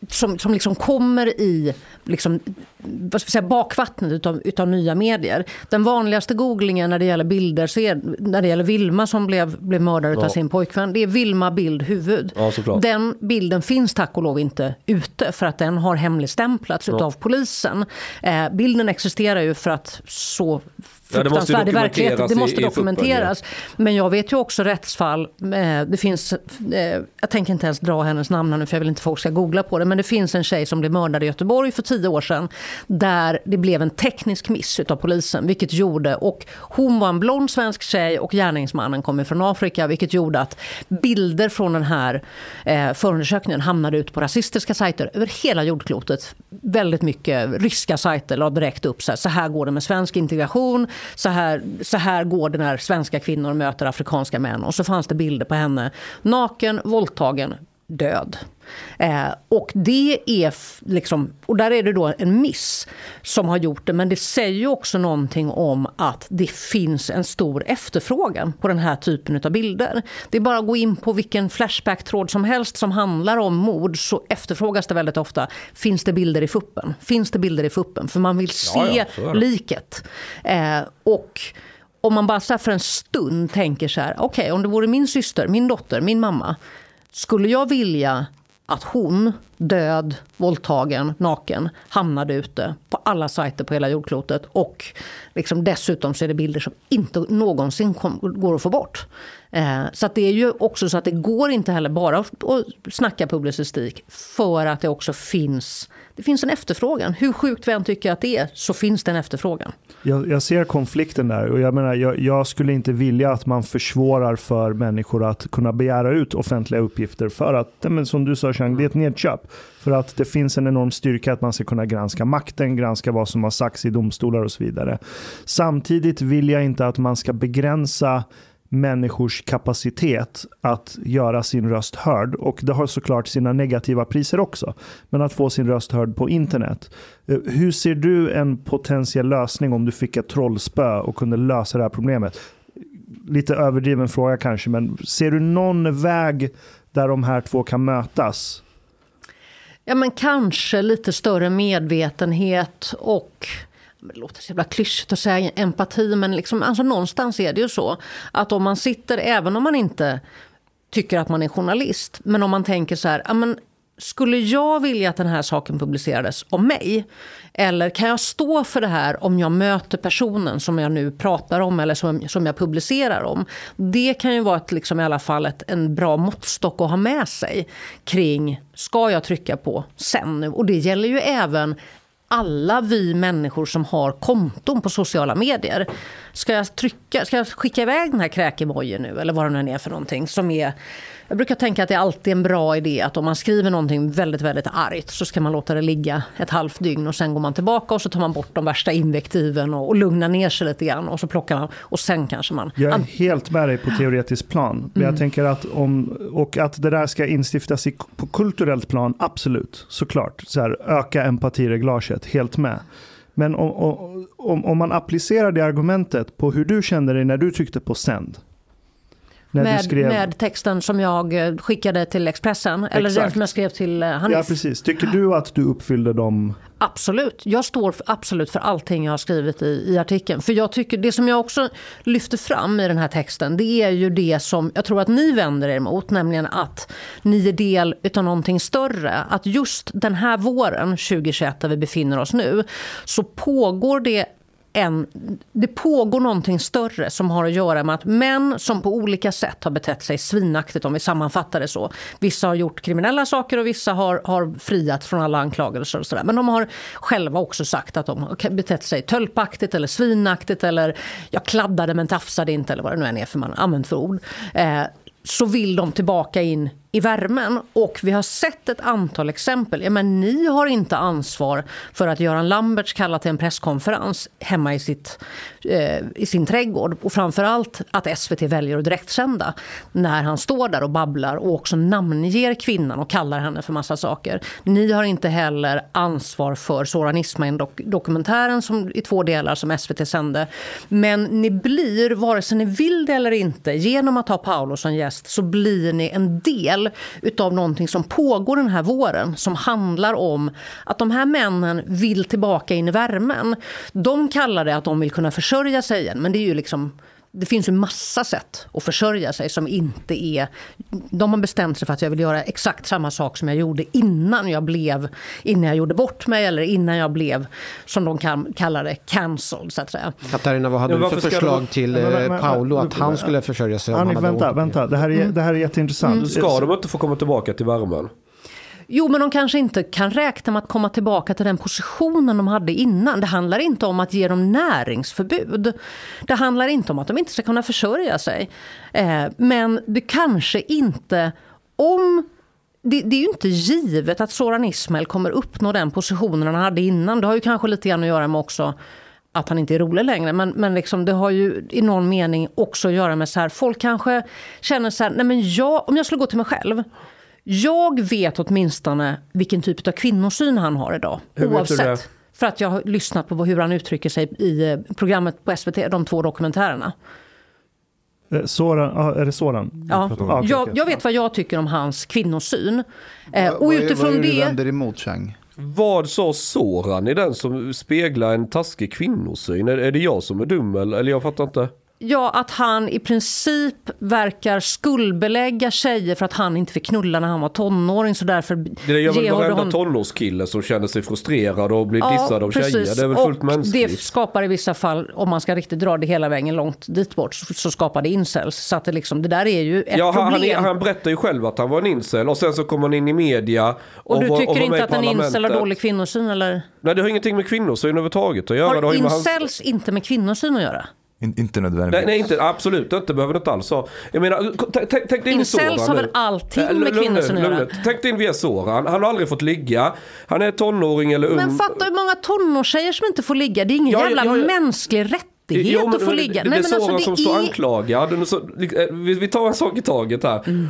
som, som liksom kommer i liksom, vad ska säga, bakvattnet utav, utav nya medier. Den vanligaste googlingen när det gäller bilder, så är, när det gäller Vilma som blev, blev mördad ja. av sin pojkvän, det är Vilma bild huvud. Ja, den bilden finns tack och lov inte ute för att den har hemligstämplats ja. utav polisen. Eh, bilden existerar ju för att så fruktansvärd ja, i verkligheten. Det måste dokumenteras. Men jag vet ju också rättsfall. Eh, det finns, eh, jag tänker inte ens dra hennes namn nu för jag vill inte folk ska googla på det. Men det finns en tjej som blev mördad i Göteborg för tio år sedan. Där det blev en teknisk miss av polisen. Vilket gjorde, och hon var en blond svensk tjej och gärningsmannen kommer från Afrika. Vilket gjorde att bilder från den här eh, förundersökningen hamnade ut på rasistiska sajter över hela jordklotet. Väldigt mycket ryska sajter la direkt upp så här, så här går det med svensk integration så här, så här går det när svenska kvinnor möter afrikanska män. Och så fanns det bilder på henne naken, våldtagen, död. Eh, och det är liksom, och där är det då en miss som har gjort det. Men det säger ju också någonting om att det finns en stor efterfrågan på den här typen av bilder. Det är bara att gå in på vilken Flashback-tråd som helst som handlar om mord så efterfrågas det väldigt ofta. Finns det bilder i fuppen? Finns det bilder i fuppen? För man vill se ja, ja, liket. Eh, och om man bara så för en stund tänker så här, okej okay, om det vore min syster, min dotter, min mamma skulle jag vilja att hon, död, våldtagen, naken, hamnade ute på alla sajter på hela jordklotet. Och liksom dessutom så är det bilder som inte någonsin kom, går att få bort. Eh, så att det är ju också så att det går inte heller bara att, att snacka publicistik för att det också finns det finns en efterfrågan. Hur sjukt vi än tycker att det är så finns det en efterfrågan. Jag, jag ser konflikten där och jag menar jag, jag, skulle inte vilja att man försvårar för människor att kunna begära ut offentliga uppgifter för att, men som du sa Chang, det är ett nedköp. För att det finns en enorm styrka att man ska kunna granska makten, granska vad som har sagts i domstolar och så vidare. Samtidigt vill jag inte att man ska begränsa människors kapacitet att göra sin röst hörd. Och det har såklart sina negativa priser också. Men att få sin röst hörd på internet. Eh, hur ser du en potentiell lösning om du fick ett trollspö och kunde lösa det här problemet? Lite överdriven fråga kanske, men ser du någon väg där de här två kan mötas? Ja, men kanske lite större medvetenhet och det låter så jävla klyschigt att säga empati, men liksom, alltså någonstans är det ju så att om man sitter, även om man inte tycker att man är journalist, men om man tänker så här, amen, skulle jag vilja att den här saken publicerades om mig? Eller kan jag stå för det här om jag möter personen som jag nu pratar om eller som, som jag publicerar om? Det kan ju vara ett, liksom, i alla fall ett, en bra måttstock att ha med sig kring, ska jag trycka på sen nu? Och det gäller ju även alla vi människor som har konton på sociala medier. Ska jag, trycka, ska jag skicka iväg den här kräkemojen nu eller vad det nu är för någonting som är jag brukar tänka att det är alltid en bra idé att om man skriver någonting väldigt, väldigt argt så ska man låta det ligga ett halvt dygn och sen går man tillbaka och så tar man bort de värsta invektiven och, och lugnar ner sig lite grann och så plockar man och sen kanske man... Jag är helt med dig på teoretisk plan. Men mm. jag tänker att om, och att det där ska instiftas i, på kulturellt plan, absolut, såklart. Så här, öka empatireglaget, helt med. Men om, om, om man applicerar det argumentet på hur du kände dig när du tryckte på sänd. När du med, skrev... med texten som jag eh, skickade till Expressen. Eller den Exakt. som jag skrev till eh, Hanif. Ja, precis. Tycker du att du uppfyllde dem? Absolut. Jag står för, absolut för allting jag har skrivit i, i artikeln. För jag tycker, det som jag också lyfter fram i den här texten, det är ju det som jag tror att ni vänder er emot, nämligen att ni är del utav någonting större. Att just den här våren, 2021, där vi befinner oss nu, så pågår det en, det pågår någonting större som har att göra med att män som på olika sätt har betett sig svinaktigt, om vi sammanfattar det så. Vissa har gjort kriminella saker och vissa har, har friat från alla anklagelser. Och så där. Men de har själva också sagt att de har betett sig tölpaktigt eller svinaktigt eller jag kladdade men tafsade inte eller vad det nu än är för man använt för ord. Eh, så vill de tillbaka in i värmen. Och vi har sett ett antal exempel. Ja, men ni har inte ansvar för att Göran Lamberts kallar till en presskonferens hemma i, sitt, eh, i sin trädgård. Och framförallt att SVT väljer att direktsända när han står där och babblar och också namnger kvinnan och kallar henne för massa saker. Ni har inte heller ansvar för Soran Ismail-dokumentären som, i två delar som SVT sände. Men ni blir, vare sig ni vill det eller inte, genom att ha Paolo som gäst så blir ni en del del utav någonting som pågår den här våren som handlar om att de här männen vill tillbaka in i värmen. De kallar det att de vill kunna försörja sig igen, men det är ju liksom det finns ju massa sätt att försörja sig som inte är... De har bestämt sig för att jag vill göra exakt samma sak som jag gjorde innan jag blev... Innan jag gjorde bort mig eller innan jag blev, som de kan, kallar det, cancelled så att säga. Katarina, vad hade du för förslag de- till Men, men, eh, men, Paolo men, att han skulle försörja sig? om Annik, han hade vänta, vänta. Det här är, det här är jätteintressant. Ska de inte få komma tillbaka till värmen? Jo, men de kanske inte kan räkna med att komma tillbaka till den positionen de hade innan. Det handlar inte om att ge dem näringsförbud. Det handlar inte om att de inte ska kunna försörja sig. Eh, men det kanske inte... Om det, det är ju inte givet att Soran Ismail kommer uppnå den positionen han hade innan. Det har ju kanske lite grann att göra med också att han inte är rolig längre. Men, men liksom, det har ju i någon mening också att göra med så här, folk kanske känner så här, nej men jag, om jag skulle gå till mig själv. Jag vet åtminstone vilken typ av kvinnosyn han har idag. Hur vet du oavsett. det? För att jag har lyssnat på hur han uttrycker sig i eh, programmet på SVT, de två dokumentärerna. Eh, Soran, ah, är det Soran? Ja. Jag, jag vet vad jag tycker om hans kvinnosyn. Eh, och vad, är- utifrån vad är det du det... vänder emot Chang? Vad sa Soran i den som speglar en taskig kvinnosyn? Är, är det jag som är dum eller? Eller jag fattar inte. Ja, att han i princip verkar skuldbelägga tjejer för att han inte fick knulla när han var tonåring. Så därför Det gör väl varenda honom- tonårskille som känner sig frustrerad och blir dissad av tjejer. Det är väl fullt och mänskligt. det skapar i vissa fall, om man ska riktigt dra det hela vägen långt dit bort, så, så skapar det incels. Så att det, liksom, det där är ju ett Ja, han, han, problem. är- han berättar ju själv att han var en incel och sen så kom han in i media. Och, och du tycker med inte att en incel har dålig kvinnosyn? Eller? Nej, det har ingenting med kvinnosyn överhuvudtaget att göra. det Har ju med hans- incels inte med kvinnosyn att göra? In, inte nödvändigtvis. Nej, nej inte, absolut inte. Behöver det inte alls ha. Jag menar, tänk dig in Incels Soran har väl allting Eh, med kvinnosyn att göra? Tänk dig in via Soran. Han har aldrig fått ligga. Han är tonåring eller ung. Men fatta hur många tonårstjejer som inte får ligga. Det är ingen Ja, jävla ja, ja. mänsklig rättighet Jo, men- att få ligga. Det, det är Soran alltså, som det står är- anklagad. Så, eh, vi, vi tar en sak i taget här. Mm.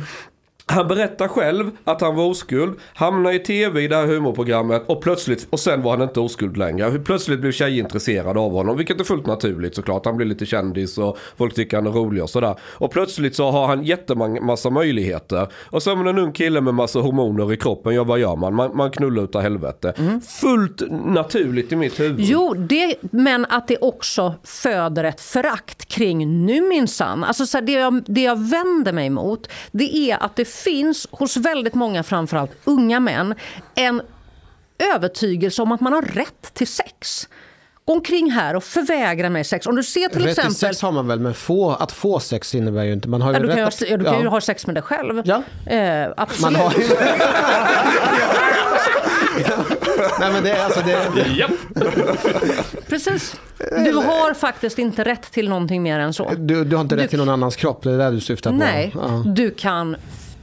Han berättar själv att han var oskuld, hamnar i tv i det här humorprogrammet och plötsligt, och sen var han inte oskuld längre. Plötsligt blev tjejer intresserade av honom, vilket är fullt naturligt såklart. Han blir lite kändis och folk tycker han är rolig och sådär. Och plötsligt så har han jättemassa möjligheter. Och så är man en ung kille med massa hormoner i kroppen, ja vad gör man? Man, man knullar utav helvete. Fullt naturligt i mitt huvud. Mm. Jo, det, men att det också föder ett förakt kring nu minsann. Alltså så här, det, jag, det jag vänder mig mot det är att det finns hos väldigt många, framförallt unga män, en övertygelse om att man har rätt till sex. Gå omkring här och förvägra mig sex. Om du ser till Rätt till exempel... sex har man väl, men få, att få sex innebär ju inte... Man har ju Ja, du kan, ju, rätt ha- att- ja, du kan ju ja. ha sex med dig själv. Ja. Eh, absolut. Man har ju... Nej men det är alltså det... Precis. Du har faktiskt inte rätt till någonting mer än så. Du, du har inte rätt Du- till någon annans kropp, det är det du syftar på? Nej, Ja. du kan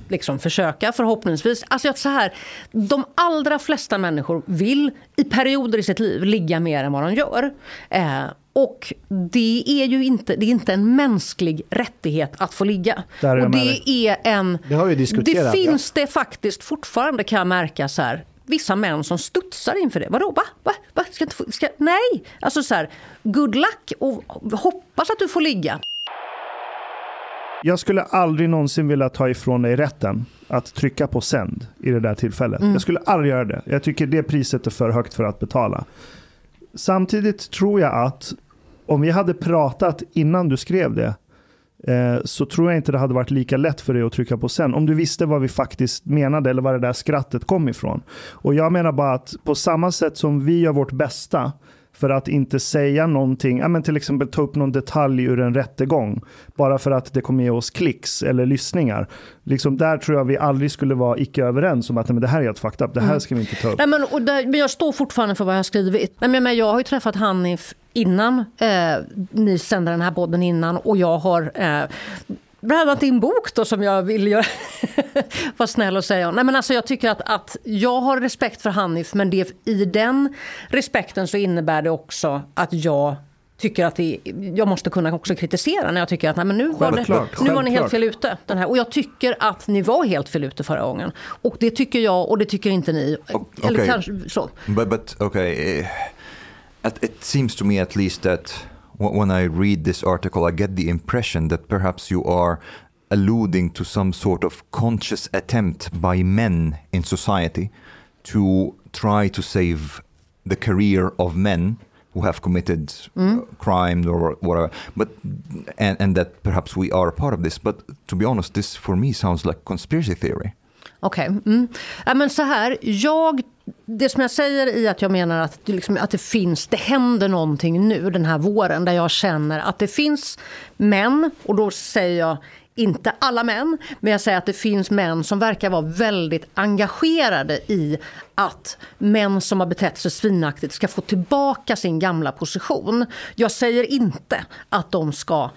liksom försöka förhoppningsvis. Alltså så här, de allra flesta människor vill i perioder i sitt liv ligga mer än vad de gör. Eh, och det är ju inte, det är inte en mänsklig rättighet att få ligga. Där och det är en... Det har vi diskuterat, Det finns det faktiskt fortfarande kan jag märka så här. Vissa män som studsar inför det. Vadå? Va? Va? Va? Ska inte få, ska, nej! Alltså så här, good luck och hoppas att du får ligga. Jag skulle aldrig någonsin vilja ta ifrån dig rätten att trycka på sänd i det där tillfället. Mm. Jag skulle aldrig göra det. Jag tycker det priset är för högt för att betala. Samtidigt tror jag att om vi hade pratat innan du skrev det eh, så tror jag inte det hade varit lika lätt för dig att trycka på sen. Om du visste vad vi faktiskt menade eller var det där skrattet kom ifrån. Och jag menar bara att på samma sätt som vi gör vårt bästa för att inte säga någonting, ja, men till exempel ta upp någon detalj ur en rättegång, bara för att det kommer ge oss klicks eller lyssningar. Liksom där tror jag vi aldrig skulle vara icke överens om att men det här är helt fucked up, det här Mm. ska vi inte ta upp. Nej, men, och där, men jag står fortfarande för vad jag har skrivit. Nej, men, men jag har ju träffat Hanif innan eh, ni sände den här podden innan och jag har eh, bland annat din bok då som jag vill göra, vara snäll och säga. Nej, men alltså, jag tycker att, att jag har respekt för Hanif men det, i den respekten så innebär det också att jag tycker att det, jag måste kunna också kritisera när jag tycker att nej, men nu, var det, nu var ni helt fel ute. Den här. Och jag tycker att ni var helt fel ute förra gången. Och det tycker jag och det tycker inte ni. Eller okej. kanske så. But but okay, eh, at, it seems to me at least that when I read this article, I get the impression that perhaps you are alluding to some sort of conscious attempt by men in society to try to save the career of men who have committed uh, crime or whatever but and, and that perhaps we are a part of this but to be honest this for me sounds like conspiracy theory Okej. Mm. Ja, men så här, jag, det som jag säger är att jag menar att det, liksom, att det finns, det händer någonting nu den här våren där jag känner att det finns män, och då säger jag inte alla män, men jag säger att det finns män som verkar vara väldigt engagerade i att män som har betett sig svinaktigt ska få tillbaka sin gamla position. Jag säger inte att de ska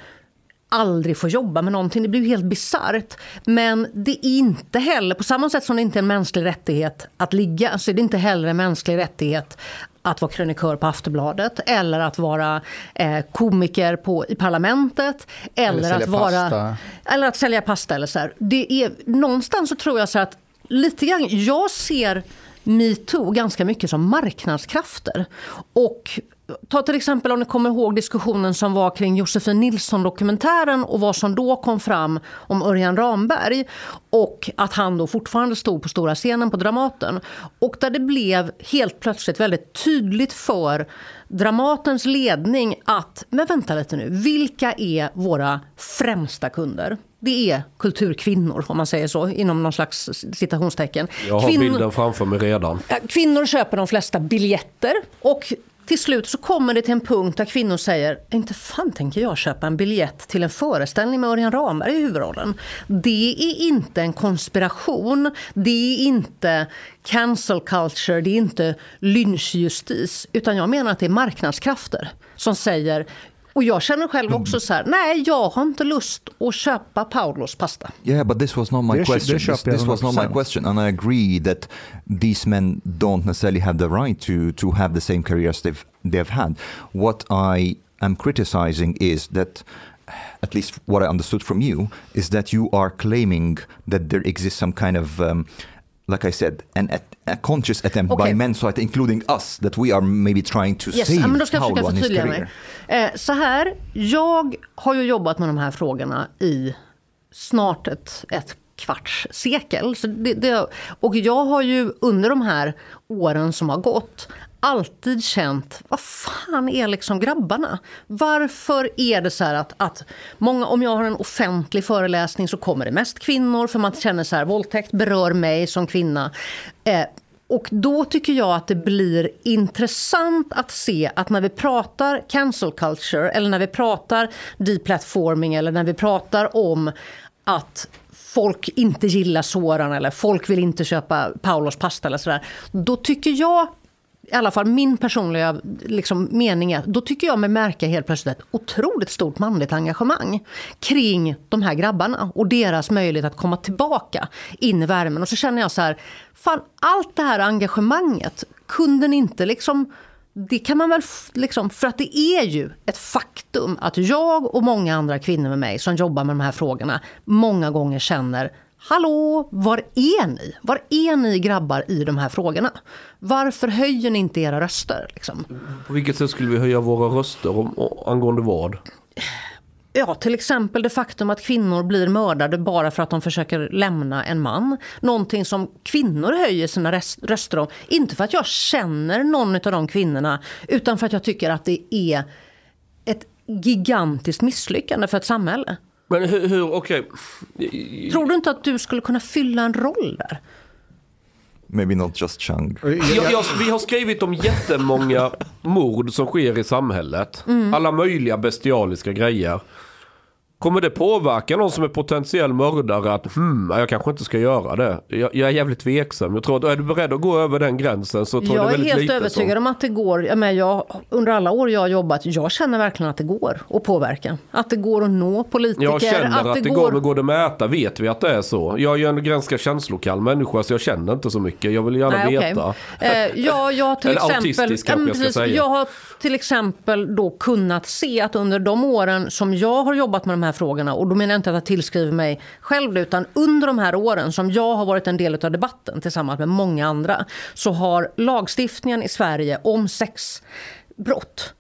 aldrig få jobba med någonting. Det blir ju helt bisarrt. Men det är inte heller, på samma sätt som det inte är en mänsklig rättighet att ligga, så är det inte heller en mänsklig rättighet att vara krönikör på Aftonbladet eller att vara eh, komiker på, i parlamentet eller, sälja att vara pasta. eller att sälja pasta. Eller så här. Det är, någonstans så tror jag så att lite grann, jag ser metoo ganska mycket som marknadskrafter. Och ta till exempel om ni kommer ihåg diskussionen som var kring Josefin Nilsson-dokumentären och vad som då kom fram om Örjan Ramberg och att han då fortfarande stod på stora scenen på Dramaten. Och där det blev helt plötsligt väldigt tydligt för Dramatens ledning att, men vänta lite nu, vilka är våra främsta kunder? Det är kulturkvinnor, om man säger så, inom någon slags citationstecken. Jag har Kvinn- bilden framför mig redan. Kvinnor köper de flesta biljetter och till slut så kommer det till en punkt där kvinnor säger inte fan tänker jag köpa en biljett till en föreställning med Örjan Ramberg i huvudrollen. Det är inte en konspiration, det är inte cancel culture, det är inte lynchjustis. Utan jag menar att det är marknadskrafter som säger och jag känner själv också så här, nej jag har inte lust att köpa Paulos pasta. Yeah, but this was not my Det question. det This, this was not my 100%. question, and I agree that these men don't necessarily have the right to to have the same careers they've they've had. What I am criticizing is that. At least what I understood from you is that you are claiming that there exists some kind of, um, like I said, an, a conscious attempt by Okay. men society, including us, that we are maybe trying to Yes, save men då ska jag försöka förtydliga mig. Eh, så här, jag har ju jobbat med de här frågorna i snart ett, ett kvarts sekel. Så det, det, och jag har ju under de här åren som har gått alltid känt, vad fan är liksom grabbarna? Varför är det så här att, att många, om jag har en offentlig föreläsning så kommer det mest kvinnor för man känner så här, våldtäkt berör mig som kvinna. Eh, och då tycker jag att det blir intressant att se att när vi pratar cancel culture eller när vi pratar deplatforming eller när vi pratar om att folk inte gillar Soran eller folk vill inte köpa Paulos pasta eller sådär. Då tycker jag, i alla fall min personliga liksom, mening är att då tycker jag mig märka helt plötsligt ett otroligt stort manligt engagemang kring de här grabbarna och deras möjlighet att komma tillbaka in i värmen. Och så känner jag så här, fan allt det här engagemanget kunde ni inte liksom det kan man väl, liksom, för att det är ju ett faktum att jag och många andra kvinnor med mig som jobbar med de här frågorna många gånger känner Hallå, var är ni? Var är ni grabbar i de här frågorna? Varför höjer ni inte era röster? Liksom? På vilket sätt skulle vi höja våra röster om, angående vad? Ja, till exempel det faktum att kvinnor blir mördade bara för att de försöker lämna en man. Någonting som kvinnor höjer sina röst- röster om. Inte för att jag känner någon av de kvinnorna, utan för att jag tycker att det är ett gigantiskt misslyckande för ett samhälle. Men hur, hur okej. Tror du inte att du skulle kunna fylla en roll där? Maybe not just Chang. Jag, jag, vi har skrivit om jättemånga mord som sker i samhället. Alla möjliga bestialiska grejer. Kommer det påverka någon som är potentiell mördare att hmm, jag kanske inte ska göra det? Jag, jag är jävligt tveksam. Jag tror att är du beredd att gå över den gränsen så tror jag Jag det är väldigt helt lite övertygad som- om att det går. Jag menar, jag, under alla år jag har jobbat, jag känner verkligen att det går att påverka. Att det går att nå politiker. Jag känner att, det går, men går det mäta vet vi att det är så. Jag är ju en ganska känslokall människa så jag känner inte så mycket. Jag vill gärna Nej, veta. Eh, ja, jag till Eller exempel, autistisk kanske men jag ska precis. säga. jag har till exempel då kunnat se att under de åren som jag har jobbat med de här frågorna, och då menar jag inte att jag tillskriver mig själv det, utan under de här åren som jag har varit en del av debatten tillsammans med många andra, så har lagstiftningen i Sverige om sexbrott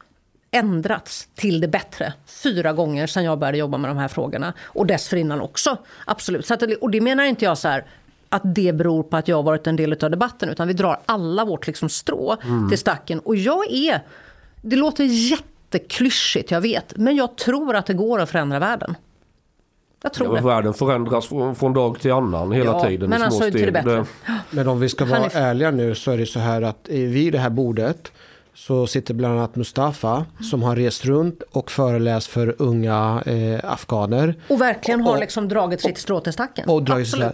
ändrats till det bättre fyra gånger sedan jag började jobba med de här frågorna. Och dessförinnan också. Absolut. Så att, och det menar inte jag så här att det beror på att jag har varit en del av debatten utan vi drar alla vårt liksom strå till stacken. Och jag är, det låter jätteklyschigt jag vet, men jag tror att det går att förändra världen. Jag Ja, tror men det. världen förändras från, från dag till annan hela Ja, tiden. men alltså det steg. bättre. Men om vi ska vara Hanif. ärliga nu så är det så här att vid det här bordet så sitter bland annat Mustafa som har rest runt och föreläst för unga eh, afghaner. Och verkligen har Och- liksom dragit sitt strå till stacken. Och dragit Absolut.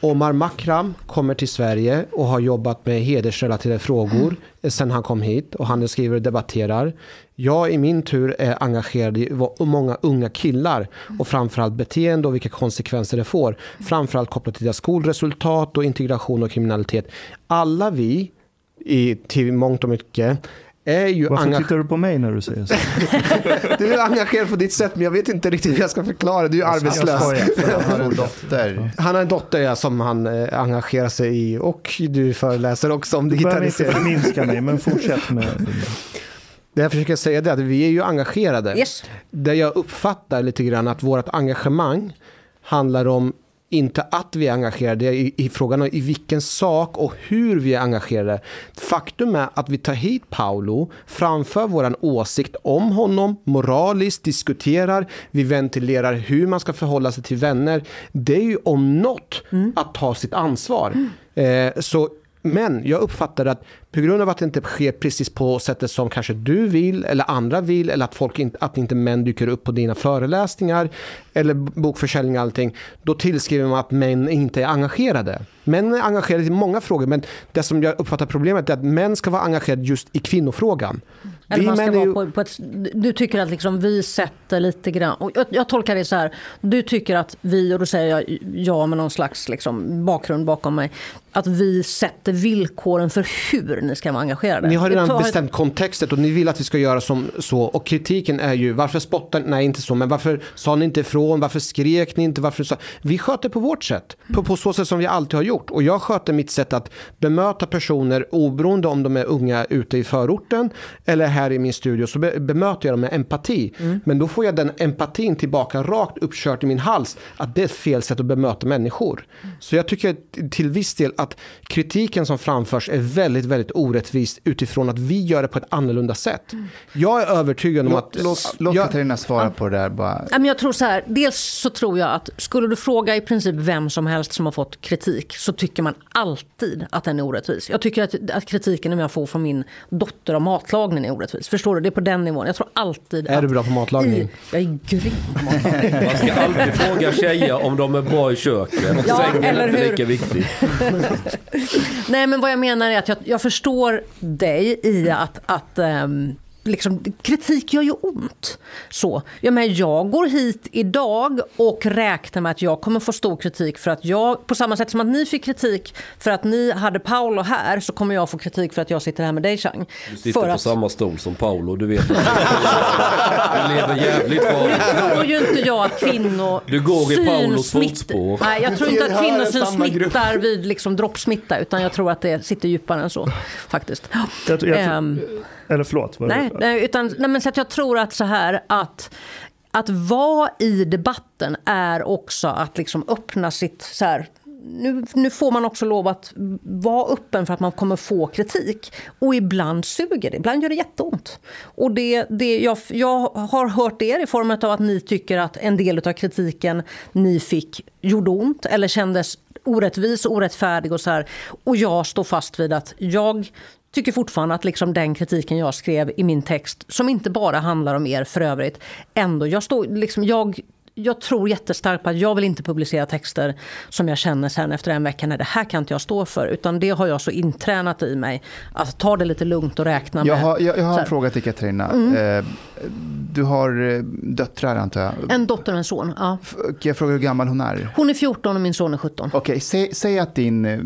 Omar Makram kommer till Sverige och har jobbat med hedersrelaterade frågor eh, sen han kom hit och han skriver och debatterar. Jag i min tur är engagerad i många unga killar och framförallt beteende och vilka konsekvenser det får. Framförallt kopplat till deras skolresultat och integration och kriminalitet. Alla vi i, till mångt och mycket är ju Varför tittar du på mig när du säger så? Du är engagerad på ditt sätt men jag vet inte riktigt hur jag ska förklara. Du är arbetslös. Jag har en dotter. Han har en dotter ja, som han eh, engagerar sig i och du föreläser också om Du behöver inte digitalisering. förminska mig, men fortsätt med... Det jag försöker säga är att vi är ju engagerade. Yes. Där jag uppfattar lite grann att vårt engagemang handlar om inte att vi är engagerade i, i frågan om i vilken sak och hur vi är engagerade. Faktum är att vi tar hit Paolo, framför vår åsikt om honom, moraliskt diskuterar, vi ventilerar hur man ska förhålla sig till vänner. Det är ju om något att ta sitt ansvar. Eh, så men jag uppfattar att på grund av att det inte sker precis på sättet som kanske du vill eller andra vill eller att, folk inte, att inte män dyker upp på dina föreläsningar eller bokförsäljning och allting. Då tillskriver man att män inte är engagerade. Män är engagerade i många frågor men det som jag uppfattar problemet är att män ska vara engagerade just i kvinnofrågan. Eller man ska är ju- vara på, på ett, du tycker att liksom vi sätter lite grann... Och jag, jag tolkar det så här. Du tycker att vi, och då säger jag ja med någon slags liksom bakgrund bakom mig. Att vi sätter villkoren för hur ni ska vara engagerade. Ni har redan bestämt kontextet och ni vill att vi ska göra som så. Och kritiken är ju varför spottar Nej, inte så. Men varför sa ni inte ifrån? Varför skrek ni inte? Varför sa... Vi sköter på vårt sätt. På, på så sätt som vi alltid har gjort. Och jag sköter mitt sätt att bemöta personer oberoende om de är unga ute i förorten eller här i min studio. Så be, bemöter jag dem med empati. Men då får jag den empatin tillbaka rakt uppkört i min hals. Att det är fel sätt att bemöta människor. Så jag tycker till viss del att kritiken som framförs är väldigt, väldigt orättvist utifrån att vi gör det på ett annorlunda sätt. Jag är övertygad om att... Låt, låt, låt jag, Katarina svara på det där bara. Jag tror så här, dels så tror jag att skulle du fråga i princip vem som helst som har fått kritik så tycker man alltid att den är orättvis. Jag tycker att, att kritiken jag får från min dotter om matlagning är orättvis. Förstår du? Det är på den nivån. Jag tror alltid Är att du bra på matlagning? I, jag är grym på matlagning. Man ska alltid fråga tjejer om de är bra i köket. Ja, Sängen är inte hur? lika viktig. Nej men vad jag menar är att jag, jag förstår dig i att, att um Liksom, kritik gör ju ont. Så. Jag, menar, jag går hit idag och räknar med att jag kommer få stor kritik för att jag, på samma sätt som att ni fick kritik för att ni hade Paolo här, så kommer jag få kritik för att jag sitter här med dig Chang. Du sitter för på att, samma stol som Paolo, du vet. Du lever jävligt farligt. Nu tror ju inte jag att kvinnor Du går i Paulos fotspår. Nej, jag tror inte att kvinnosyn grupp. smittar vid liksom droppsmitta, utan jag tror att det sitter djupare än så faktiskt. Jag, jag, Ehm, eller förlåt. Nej, nej, utan, nej men så att jag tror att så här att att vara i debatten är också att liksom öppna sitt... Så här, nu, nu får man också lov att vara öppen för att man kommer få kritik. Och ibland suger det, ibland gör det jätteont. Och det, det, jag, jag har hört er i form av att ni tycker att en del av kritiken ni fick gjorde ont eller kändes orättvis och orättfärdig och så här. Och jag står fast vid att jag tycker fortfarande att liksom den kritiken jag skrev i min text, som inte bara handlar om er för övrigt, ändå, jag, stod, liksom, jag jag tror jättestarkt på att jag vill inte publicera texter som jag känner sen efter en vecka, nej det här kan inte jag stå för. Utan det har jag så intränat i mig, att ta det lite lugnt och räkna jag med. Har, jag, jag har en fråga till Katarina. Mm. Du har eh, döttrar antar jag? En dotter och en son, ja. Jag frågar hur gammal hon är? Hon är 14 och min son är 17. Okej, okay, säg, säg, att din, eh,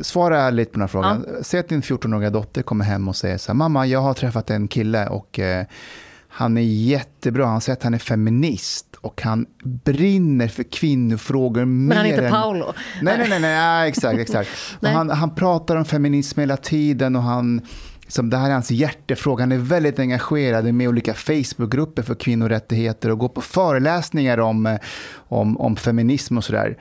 svara ärligt på den här frågan. Ja. Säg att din 14-åriga dotter kommer hem och säger så här, mamma jag har träffat en kille och han är jättebra, han säger att han är feminist och han brinner för kvinnofrågor Men han är inte Paolo? Nej, nej, nej, nej exakt. exakt. nej. Han, han pratar om feminism hela tiden och han, som det här är hans hjärtefråga. Han är väldigt engagerad med olika Facebookgrupper för kvinnorättigheter och går på föreläsningar om, om, om feminism och sådär.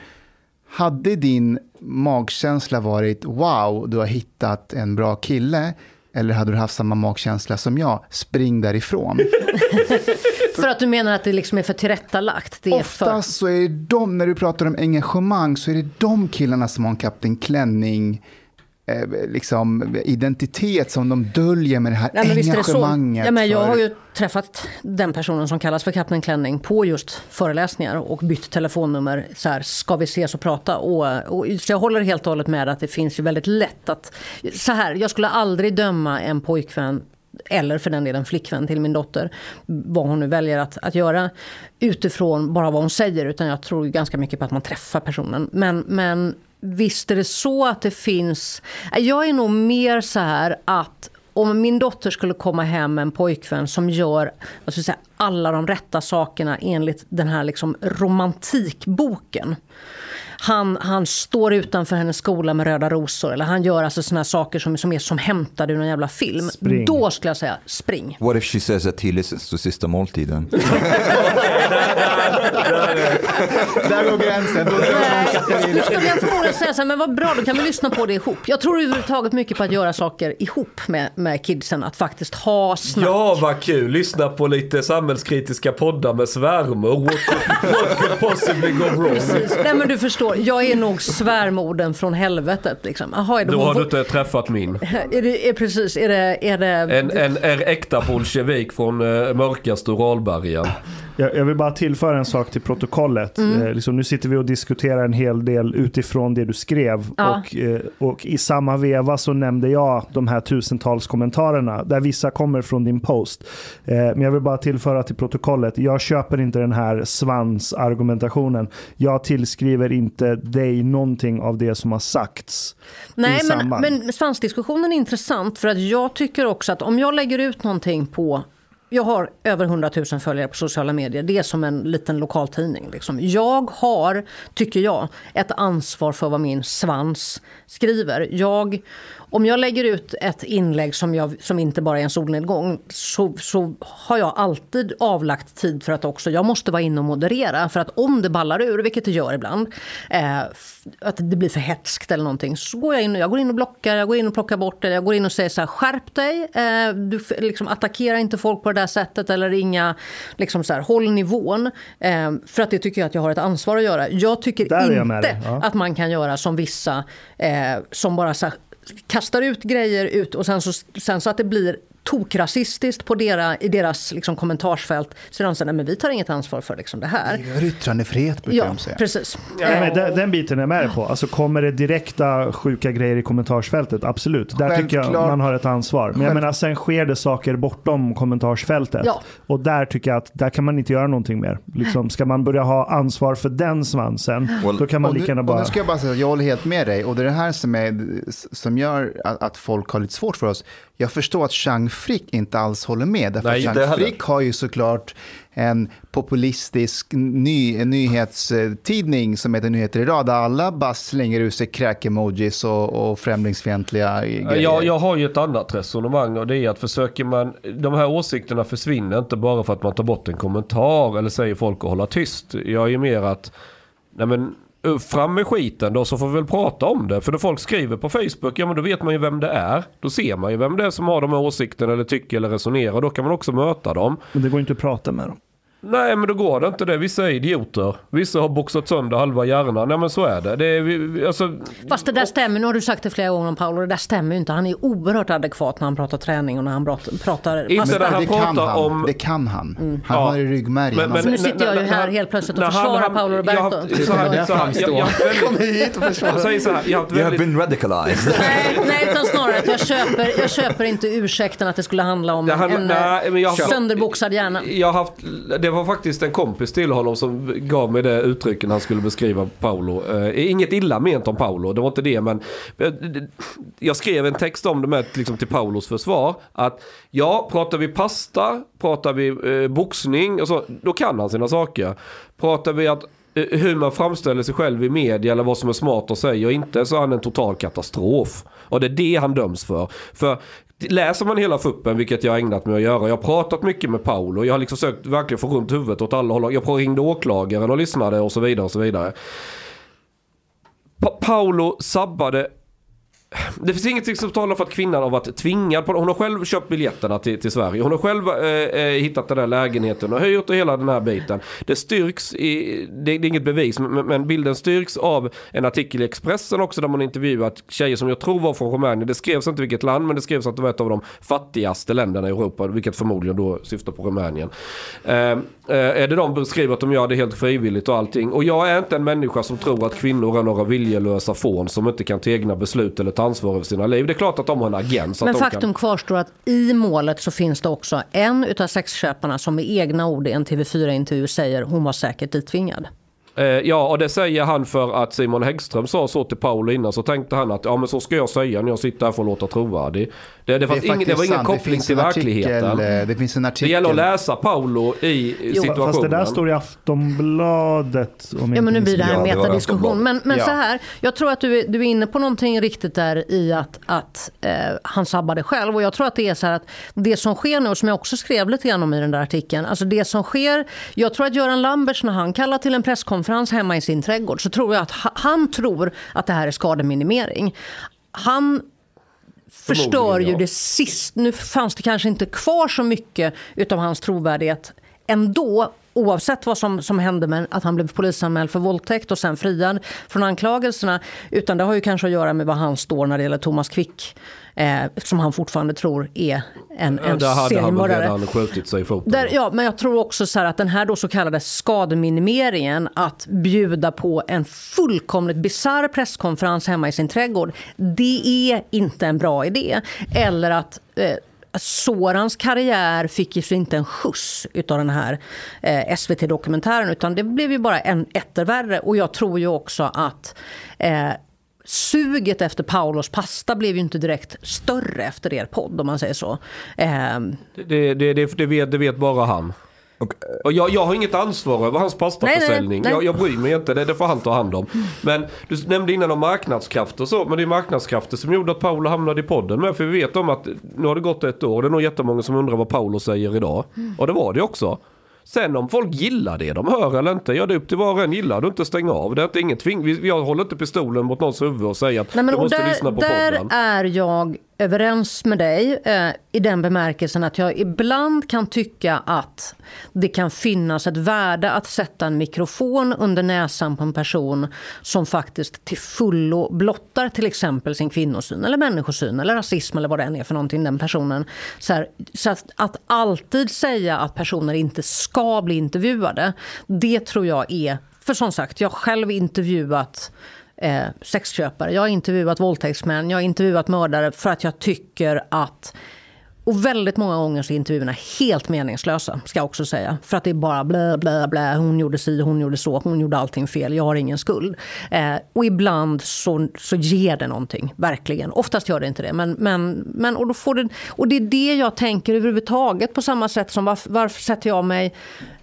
Hade din magkänsla varit wow, du har hittat en bra kille eller hade du haft samma magkänsla som jag? Spring därifrån. för att du menar att det liksom är för tillrättalagt? Det Oftast för... så är det de, när du pratar om engagemang, så är det de killarna som har en Kapten Klänning eh, liksom, identitet som de döljer med det här Nej, engagemanget. Ja, men jag har ju träffat den personen som kallas för Kapten Klänning på just föreläsningar och bytt telefonnummer. Så här, ska vi ses och prata? Och, och, så jag håller helt och hållet med att det finns ju väldigt lätt att... Så här, jag skulle aldrig döma en pojkvän eller för den delen flickvän till min dotter, vad hon nu väljer att, att göra utifrån bara vad hon säger, utan jag tror ganska mycket på att man träffar personen. Men, men visst är det så att det finns... Jag är nog mer så här att om min dotter skulle komma hem med en pojkvän som gör jag säga, alla de rätta sakerna enligt den här liksom romantikboken han, han står utanför hennes skola med röda rosor. Eller han gör alltså såna saker som, som är som hämtade ur någon jävla film. Spring. Då skulle jag säga spring. What if she says att he listens to Sista Måltiden? Där går gränsen. Då Nej, skulle jag förmodligen säga så här, men vad bra, då kan vi lyssna på det ihop. Jag tror överhuvudtaget mycket på att göra saker ihop med, med kidsen. Att faktiskt ha snack. Ja, vad kul. Lyssna på lite samhällskritiska poddar med svärmor. What could possibly go wrong? Precis. Nej, men du förstår jag är nog svärmorden från helvetet. Liksom. Aha, Då har du inte träffat min. Är det, är precis, är det... Är det... En, en, en äkta bolsjevik från uh, mörkaste Uralbergen. Jag, jag, vill bara tillföra en sak till protokollet. Mm. Eh, liksom, nu sitter vi och diskuterar en hel del utifrån det du skrev. Ja. Och, eh, och i samma veva så nämnde jag de här tusentals kommentarerna, där vissa kommer från din post. Eh, men jag vill bara tillföra till protokollet, jag köper inte den här svansargumentationen. Jag tillskriver inte dig någonting av det som har sagts. Nej, men, men svansdiskussionen är intressant för att jag tycker också att om jag lägger ut någonting på jag har över 100 000 följare på sociala medier. Det är som en liten lokaltidning. Liksom. Jag har, tycker jag, ett ansvar för vad min svans skriver. Jag om jag lägger ut ett inlägg som, jag, som inte bara är en solnedgång så, så har jag alltid avlagt tid för att också, jag måste vara inne och moderera. För att om det ballar ur, vilket det gör ibland, eh, att det blir för hetskt eller någonting, så går jag in, jag går in och blockar, jag går in och plockar bort det, jag går in och säger så här, skärp dig, eh, du liksom attackera inte folk på det där sättet eller inga, liksom så här, håll nivån. Eh, för att det tycker jag att jag har ett ansvar att göra. Jag tycker inte ja. att man kan göra som vissa eh, som bara så här, kastar ut grejer ut och sen så, sen så att det blir tokrasistiskt på dera, i deras liksom, kommentarsfält. Så de säger, men vi tar inget ansvar för liksom, det här. Vi har yttrandefrihet brukar ja, de säga. Precis. Ja, men den, den, biten är med på. Alltså, kommer det direkta sjuka grejer i kommentarsfältet? Absolut. Där Självklart. tycker jag man har ett ansvar. Men jag menar, sen sker det saker bortom kommentarsfältet. Ja. Och där tycker jag att där kan man inte göra någonting mer. Liksom, ska man börja ha ansvar för den svansen, well, då kan man lika gärna bara... Och nu ska jag bara säga att jag håller helt med dig. Och det är det här som, är, som gör att, att folk har lite svårt för oss. Jag förstår att Chang Frick inte alls håller med. Därför Nej, att heller. Frick har ju såklart en populistisk ny, nyhetstidning som heter Nyheter idag, där alla bara slänger ur sig kräk-emojis och, och främlingsfientliga grejer. Jag, jag har ju ett annat resonemang och det är att försöker man, de här åsikterna försvinner inte bara för att man tar bort en kommentar eller säger folk att hålla tyst. Jag är ju mer att, nej men Eh, fram med skiten då så får vi väl prata om det. För när folk skriver på Facebook, ja men då vet man ju vem det är. Då ser man ju vem det är som har de här åsikterna eller tycker eller resonerar. Då kan man också möta dem. Men det går inte att prata med dem. Nej men då går det inte det. Vissa är idioter. Vissa har boxat sönder halva hjärnan. Nej men så är det. det är, alltså, Fast det där stämmer, nu har du sagt det flera gånger om Paolo, det där stämmer ju inte. Han är oerhört adekvat när han pratar träning och när han pratar, Inte när han pratar han. om- det kan han. Han Ja. har i ryggmärgen. Men- Han- Så nu sitter jag ju här helt plötsligt och försvarar han- Paolo jag har Roberto. haft- så här- så här- jag- jag. Jag jag har You have been radicalized. Nej, nej, utan snarare att jag köper, jag köper inte ursäkten att det skulle handla om en nej, men jag- eh, sönderboxad hjärna. Jag har haft, det var faktiskt en kompis till honom som gav mig det uttrycken han skulle beskriva Paolo. Eh, inget illa ment om Paolo, det var inte det men eh, jag skrev en text om det med liksom, till Paulos försvar. Att ja, pratar vi pasta, pratar vi eh, boxning, och så, då kan han sina saker. Pratar vi att eh, hur man framställer sig själv i media eller vad som är smart att säga och inte så är han en total katastrof. Och det är det han döms för. För läser man hela fuppen, vilket jag har ägnat mig att göra. Jag har pratat mycket med Paolo. Jag har liksom försökt verkligen få runt huvudet åt alla håll. Jag ringde åklagaren och lyssnade och så vidare och så vidare. Pa- Paolo sabbade det finns ingenting som talar för att kvinnan har varit tvingad på det. Hon har själv köpt biljetterna till, till Sverige. Hon har själv eh, eh hittat den där lägenheten och hyrt och hela den här biten. Det styrks, i, det, det är inget bevis, men, men bilden styrks av en artikel i Expressen också där man intervjuat tjejer som jag tror var från Rumänien. Det skrevs inte vilket land, men det skrevs att det var ett av de fattigaste länderna i Europa, vilket förmodligen då syftar på Rumänien. Eh, eh, är det de beskriver att de gör det helt frivilligt och allting. Och jag är inte en människa som tror att kvinnor är några viljelösa fån som inte kan ta egna beslut eller ta ansvar över sina liv. Det är klart att de har en agent. Men faktum kan... kvarstår att i målet så finns det också en utav sexköparna som med egna ord i en TV4-intervju säger hon var säkert ditvingad. Eh, ja, och det säger han för att Simon Häggström sa så till Paolo innan. Så tänkte han att ja, men så ska jag säga när jag sitter här för att låta trovärdig. Det, det, fanns är ing, det var ingen sant. Det koppling till artikel, verkligheten. eh, Det finns en Det artikel. gäller att läsa Paolo i situationen. Fast det där står i Aftonbladet. Om Ja, men nu blir det här en det metadiskussion. Men, men Ja. så här, jag tror att du, är- du är inne på någonting riktigt där i att, att eh, han sabbade själv. Och jag tror att det är så här att det som sker nu, och som jag också skrev lite grann om i den där artikeln. Alltså det som sker, jag tror att Göran Lamberts när han kallar till en presskonferens hemma i sin trädgård så tror jag att ha- han tror att det här är skademinimering. Han förstör ju ja. det sist. Nu fanns det kanske inte kvar så mycket utav hans trovärdighet ändå. Oavsett vad som, som hände med att han blev polisanmäld för våldtäkt och sen friad från anklagelserna. Utan det har ju kanske att göra med vad han står när det gäller Thomas Quick. Eh, som han fortfarande tror är en, Ja, en där hade han väl seriemördare. redan skjutit sig i foten. Där, ja, men jag tror också så att den här då så kallade skademinimeringen, att bjuda på en fullkomligt bizarr presskonferens hemma i sin trädgård, det är inte en bra idé. Eller att eh, Sorans karriär fick ju inte en skjuts utav den här eh, SVT-dokumentären utan det blev ju bara en ettervärre. Och jag tror ju också att eh, suget efter Paulos pasta blev ju inte direkt större efter er podd om man säger så. Eh, Det, det, det, det, vet, det vet bara han. Och jag, jag har inget ansvar över hans pastaförsäljning. Jag, jag bryr mig inte, det, det får han ta hand om. Men du nämnde innan om marknadskrafter och så, men det är marknadskrafter som gjorde att Paolo hamnade i podden med. För vi vet om att nu har det gått ett år, det är nog jättemånga som undrar vad Paolo säger idag. Och det var det också. Sen om folk gillar det de hör eller inte, ja det är upp till var och en. Gillar du inte, stäng av. Det är inte inget tving. Vi, jag håller inte pistolen mot någons huvud och säger att Nej, men, du måste där, lyssna på där podden. är jag överens med dig eh, i den bemärkelsen att jag ibland kan tycka att det kan finnas ett värde att sätta en mikrofon under näsan på en person som faktiskt till fullo blottar till exempel sin kvinnosyn eller människosyn eller rasism eller vad det än är för någonting den personen. Så, här, så att, att alltid säga att personer inte ska bli intervjuade, det tror jag är för som sagt, jag har själv intervjuat eh, sexköpare, jag har intervjuat våldtäktsmän, jag har intervjuat mördare för att jag tycker att Och väldigt många gånger så är intervjuerna helt meningslösa, ska jag också säga. För att det är bara blä, blä, blä, hon gjorde si, hon gjorde så, hon gjorde allting fel, jag har ingen skuld. Eh, och ibland så, så ger det någonting, verkligen. Oftast gör det inte det. Men, men, men, och, då får det, och det är det jag tänker överhuvudtaget på samma sätt som varför, varför sätter jag mig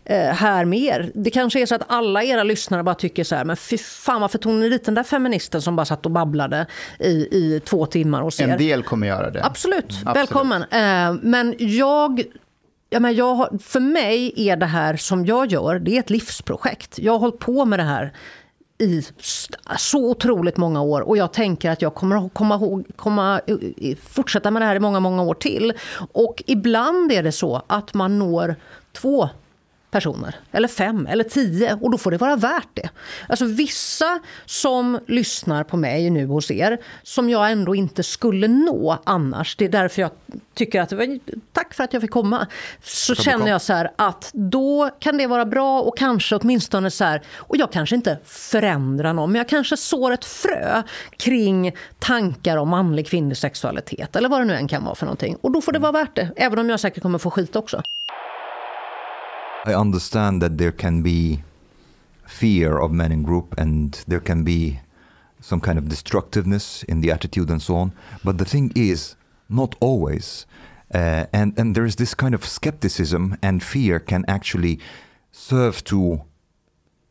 eh, här mer. Det kanske är så att alla era lyssnare bara tycker så här, men fy fan varför tog ni dit den där feministen som bara satt och babblade i, i två timmar hos er? En del kommer göra det. Absolut, Absolut. välkommen. Eh, men jag... Ja, men jag har, för mig är det här som jag gör, det är ett livsprojekt. Jag har hållit på med det här i så otroligt många år och jag tänker att jag kommer att komma komma, fortsätta med det här i många, många år till. Och ibland är det så att man når två personer, eller fem, eller tio. Och då får det vara värt det. Alltså vissa som lyssnar på mig nu hos er, som jag ändå inte skulle nå annars. Det är därför jag tycker att, tack för att jag fick komma. Så känner jag så här att då kan det vara bra och kanske åtminstone så här, och jag kanske inte förändrar någon, men jag kanske sår ett frö kring tankar om manlig kvinnlig sexualitet, eller vad det nu än kan vara för någonting. Och då får det vara värt det, även om jag säkert kommer få skit också. I understand that there can be fear of men in group and there can be some kind of destructiveness in the attitude and so on. But the thing is, not always. Uh, and, and there is this kind of skepticism and fear can actually serve to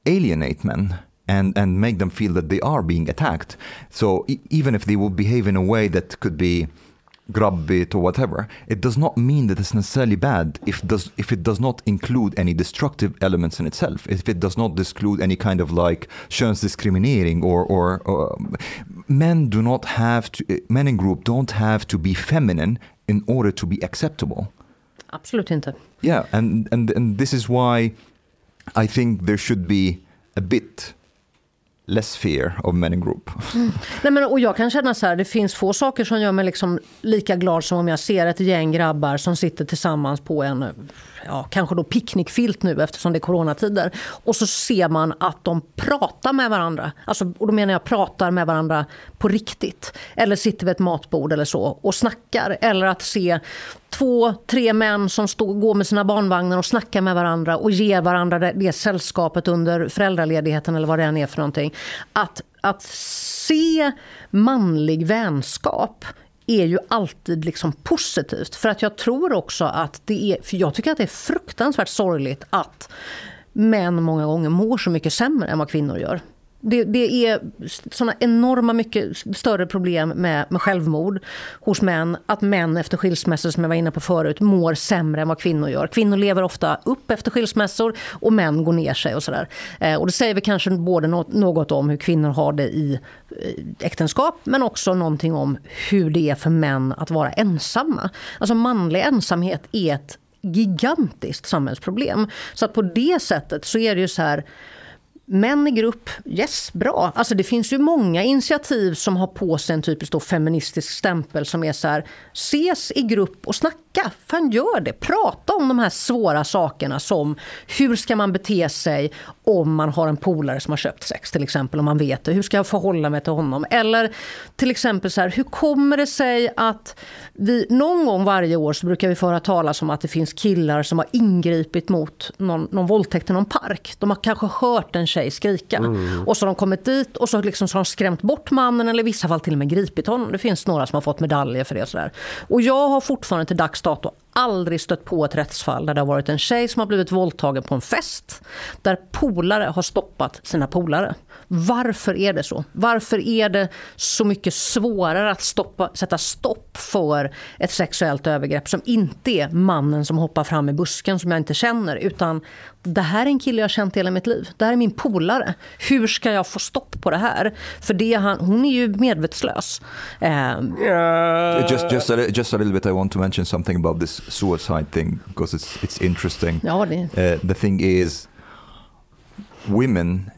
alienate men and, and make them feel that they are being attacked. So e- even if they will behave in a way that could be grabbigt or whatever, it does not mean that it's necessarily bad if does if it does not include any destructive elements in itself. If it does not exclude any kind of like könsdiskriminering or or, or men do not have to men in group don't have to be feminine in order to be acceptable. Absolut inte. Yeah, and and and this is why I think there should be a bit less fear of men in group. Mm. Nej, men, och jag kan känna så här, det finns få saker som gör mig liksom lika glad som om jag ser ett gäng grabbar som sitter tillsammans på en ja, kanske då picknickfilt nu eftersom det är coronatider. Och så ser man att de pratar med varandra. Alltså, och då menar jag pratar med varandra på riktigt. Eller sitter vid ett matbord eller så och snackar. Eller att se två, tre män som stå, går med sina barnvagnar och snackar med varandra och ger varandra det, det sällskapet under föräldraledigheten eller vad det än är för någonting. Att, att se manlig vänskap är ju alltid liksom positivt. För att jag tror också att det är, för jag tycker att det är fruktansvärt sorgligt att män många gånger mår så mycket sämre än vad kvinnor gör. Det, det, är såna enorma mycket större problem med, med självmord hos män. Att män efter skilsmässor, som jag var inne på förut, mår sämre än vad kvinnor gör. Kvinnor lever ofta upp efter skilsmässor och män går ner sig och sådär. Eh, och det säger vi kanske både något, något om hur kvinnor har det i eh, äktenskap, men också någonting om hur det är för män att vara ensamma. Alltså manlig ensamhet är ett gigantiskt samhällsproblem. Så att på det sättet så är det ju så här Män i grupp, yes, bra. Alltså det finns ju många initiativ som har på sig en typisk då feministisk stämpel som är så här, ses i grupp och snacka. Fan gör det. Prata om de här svåra sakerna som hur ska man bete sig om man har en polare som har köpt sex till exempel, om man vet det. Hur ska jag förhålla mig till honom? Eller till exempel så här, hur kommer det sig att vi någon gång varje år så brukar vi få höra talas om att det finns killar som har ingripit mot någon, någon våldtäkt i någon park. De har kanske hört en tjej skrika. Mm. Och så har de kommit dit och så, liksom, så har de skrämt bort mannen eller i vissa fall till och med gripit honom. Det finns några som har fått medaljer för det. Och, så där. och jag har fortfarande till dags dato aldrig stött på ett rättsfall där det har varit en tjej som har blivit våldtagen på en fest. Där polare har stoppat sina polare. Varför är det så? Varför är det så mycket svårare att stoppa, sätta stopp för ett sexuellt övergrepp som inte är mannen som hoppar fram i busken som jag inte känner utan det här är en kille jag har känt hela mitt liv. Det här är min polare. Hur ska jag få stopp på det här? För det han, hon är ju medvetslös. Um, uh, just, just, a, just a little bit I want to mention something about this suicide thing because it's, it's interesting. Ja, det. Uh, the thing is women,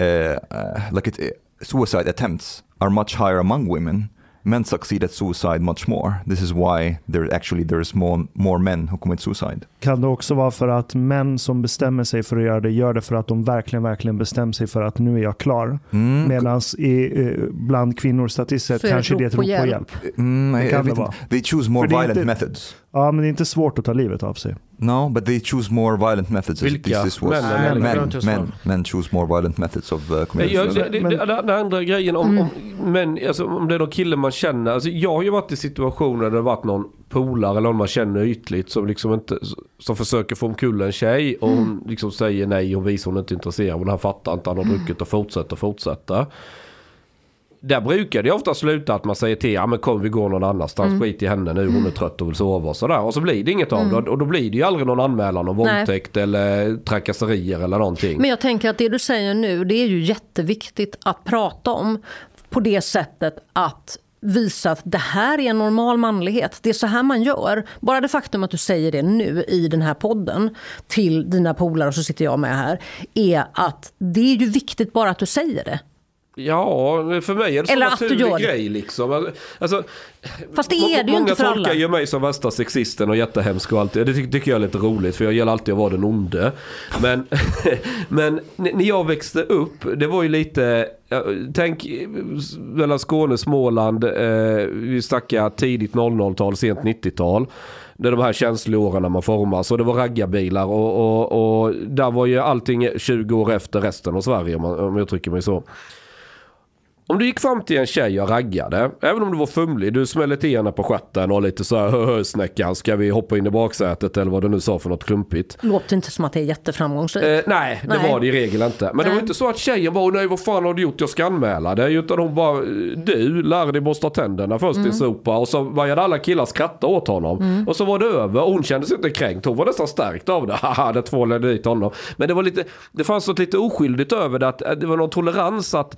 uh, uh, like it, suicide attempts are much higher among women men succeed at suicide much more. This is why there actually there's more, more men who commit suicide. Kan det också vara för att män som bestämmer sig för att göra det, gör det för att de verkligen, verkligen bestämmer sig för att nu är jag klar. Mm. Medan eh, bland kvinnor statistiskt kanske det är rop ett på rop på hjälp. hjälp. Mm, Det kan det vara. they choose more violent inte- methods. Ja, men det är inte svårt att ta livet av sig. No, but they choose more violent methods. This- Vilka? This was, det men, svara. men, men choose more violent methods of uh, suicide. det, det, det, den andra grejen om, om, men, alltså, om det är någon kille man känner. Alltså, jag har ju varit i situationer där det har varit någon polare eller någon man känner ytligt som liksom inte som försöker få omkull en tjej och hon liksom säger nej och visar hon är inte intresserad men han fattar inte, han har druckit och fortsätter och fortsätter. Där brukar det ofta sluta att man säger till, ja men kom vi går någon annanstans, skit i henne nu, hon är trött och vill sova och sådär. Och så blir det inget av det och då blir det ju aldrig någon anmälan om Nej. våldtäkt eller trakasserier eller någonting. Men jag tänker att det du säger nu, det är ju jätteviktigt att prata om på det sättet att visa att det här är en normal manlighet. Det är så här man gör. Bara det faktum att du säger det nu i den här podden till dina polare och så sitter jag med här är att det är ju viktigt bara att du säger det. Ja, för mig är det så Eller att du naturlig grej liksom. Alltså, Fast det är det ju många inte för tolkar alla. ju mig som värsta sexisten och jättehemsk och allt det. Det ty- tycker jag är lite roligt för jag gillar alltid att vara den onde. Men, men när jag växte upp, det var ju lite, tänk mellan Skåne Småland, eh, vi snackar tidigt 00-tal, sent 90-tal. Det är de här känsloåren när man formas och det var raggarbilar och, och, och där var ju allting 20 år efter resten av Sverige om, man, om jag uttrycker mig så. Om du gick fram till en tjej och raggade, även om du var fumlig, du smällde till henne på stjärten och lite så här "Hö, snäckan, ska vi hoppa in i baksätet eller vad du nu sa för något klumpigt. Låter inte som att det är jätteframgångsrikt. Eh, nej, det Nej. var det i regel inte. Men det var Nej. inte så att tjejen bara, "Åh, nej vad fan har du gjort, jag ska anmäla dig. Utan hon bara, du, lär dig borsta tänderna först Mm. i sopa. Och så började alla killar skratta åt honom. Och så var det över och hon kände sig inte kränkt. Hon var nästan stärkt av det. Haha, det tvålade dit honom. Men det var lite, det fanns något lite oskyldigt över det. Att det var någon tolerans att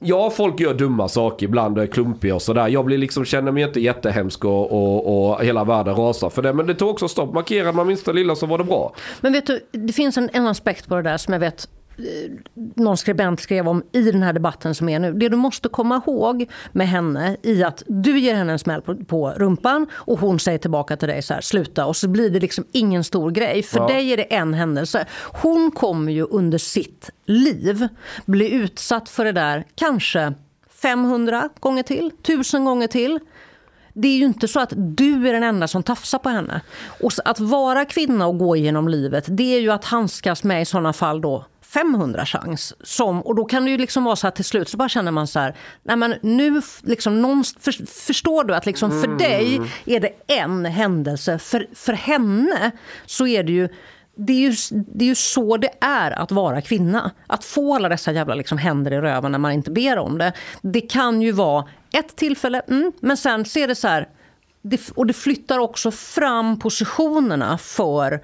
Ja, folk gör dumma saker ibland och är klumpiga och sådär. Jag blir liksom, känner mig inte jättehemsk och, och, och hela världen rasar för det. Men det tog också stopp. Markerade man minsta lilla så var det bra. Men vet du, det finns en, en aspekt på det där som jag vet någon skribent skrev om i den här debatten som är nu. Det du måste komma ihåg med henne i att du ger henne en smäll på, på rumpan och hon säger tillbaka till dig så här, sluta. Och så blir det liksom ingen stor grej. För Ja. dig är det en händelse. Hon kommer ju under sitt liv bli utsatt för det där kanske 500 gånger till, 1000 gånger till. Det är ju inte så att du är den enda som tafsar på henne. Och att vara kvinna och gå igenom livet, det är ju att handskas med i sådana fall då 500 chans. Som, och då kan det ju liksom vara så att till slut så bara känner man så här, nej men nu liksom någon, för, förstår du att liksom för dig är det en händelse, för, för henne så är det ju det är, ju, det är ju så det är att vara kvinna. Att få alla dessa jävla liksom händer i röven när man inte ber om det. Det kan ju vara ett tillfälle, mm, men sen ser det så här... Det, och det flyttar också fram positionerna för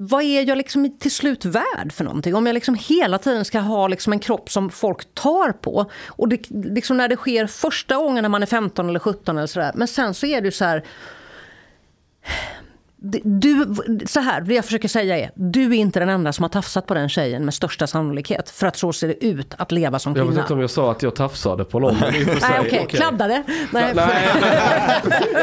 vad är jag liksom till slut värd för någonting? Om jag liksom hela tiden ska ha liksom en kropp som folk tar på. Och det, liksom när det sker första gången när man är 15 eller 17 eller sådär. Men sen så är det ju så här... Du, så här, det jag försöker säga är, du är inte den enda som har tafsat på den tjejen med största sannolikhet. För att så ser det ut att leva som Jag kvinna. vet inte om jag sa att jag tafsade på någon. Nej, okej. okej. Kladdade. Nej, Nej,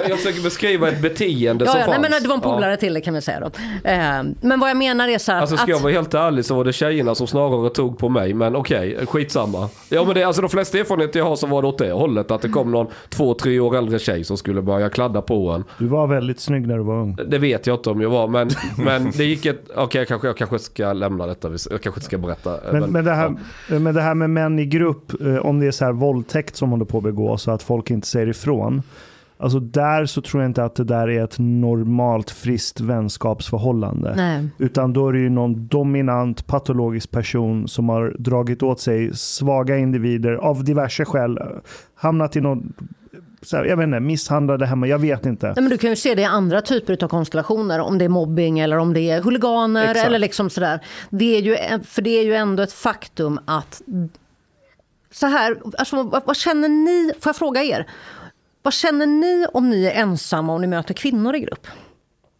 jag försöker beskriva ett beteende Ja, som ja, nej, fanns. men det var en polare Ja. till det kan vi säga då. Eh, men vad jag menar är så här Alltså ska jag att... vara helt ärlig så var det tjejerna som snarare tog på mig. Men okej, skitsamma. Ja men det, alltså de flesta erfarenheter jag har så var det åt det hållet. Att det kom någon två, tre år äldre tjej som skulle börja kladda på en. Du var väldigt snygg när du var ung. Det vet jag inte om jag var. Men, men det gick ett... Okej, jag, kanske, jag kanske ska lämna detta. Jag kanske inte ska berätta. Men, men, det här, men det här med män i grupp, eh, om det är så här våldtäkt som håller på att begås så att folk inte säger ifrån. Alltså där så tror jag inte att det där är ett normalt friskt vänskapsförhållande. Nej. Utan då är det ju någon dominant patologisk person som har dragit åt sig svaga individer av diverse skäl. eh, Hamnat i någon, så här, jag vet inte, misshandlade hemma, jag vet inte. Nej, men du kan ju se det i andra typer av konstellationer. Om det är mobbing eller om det är huliganer. Exakt. Eller liksom sådär. Det är ju, för det är ju ändå ett faktum att... Så här, alltså, vad, vad känner ni? Får jag fråga er? Vad känner ni om ni är ensamma och ni möter kvinnor i grupp?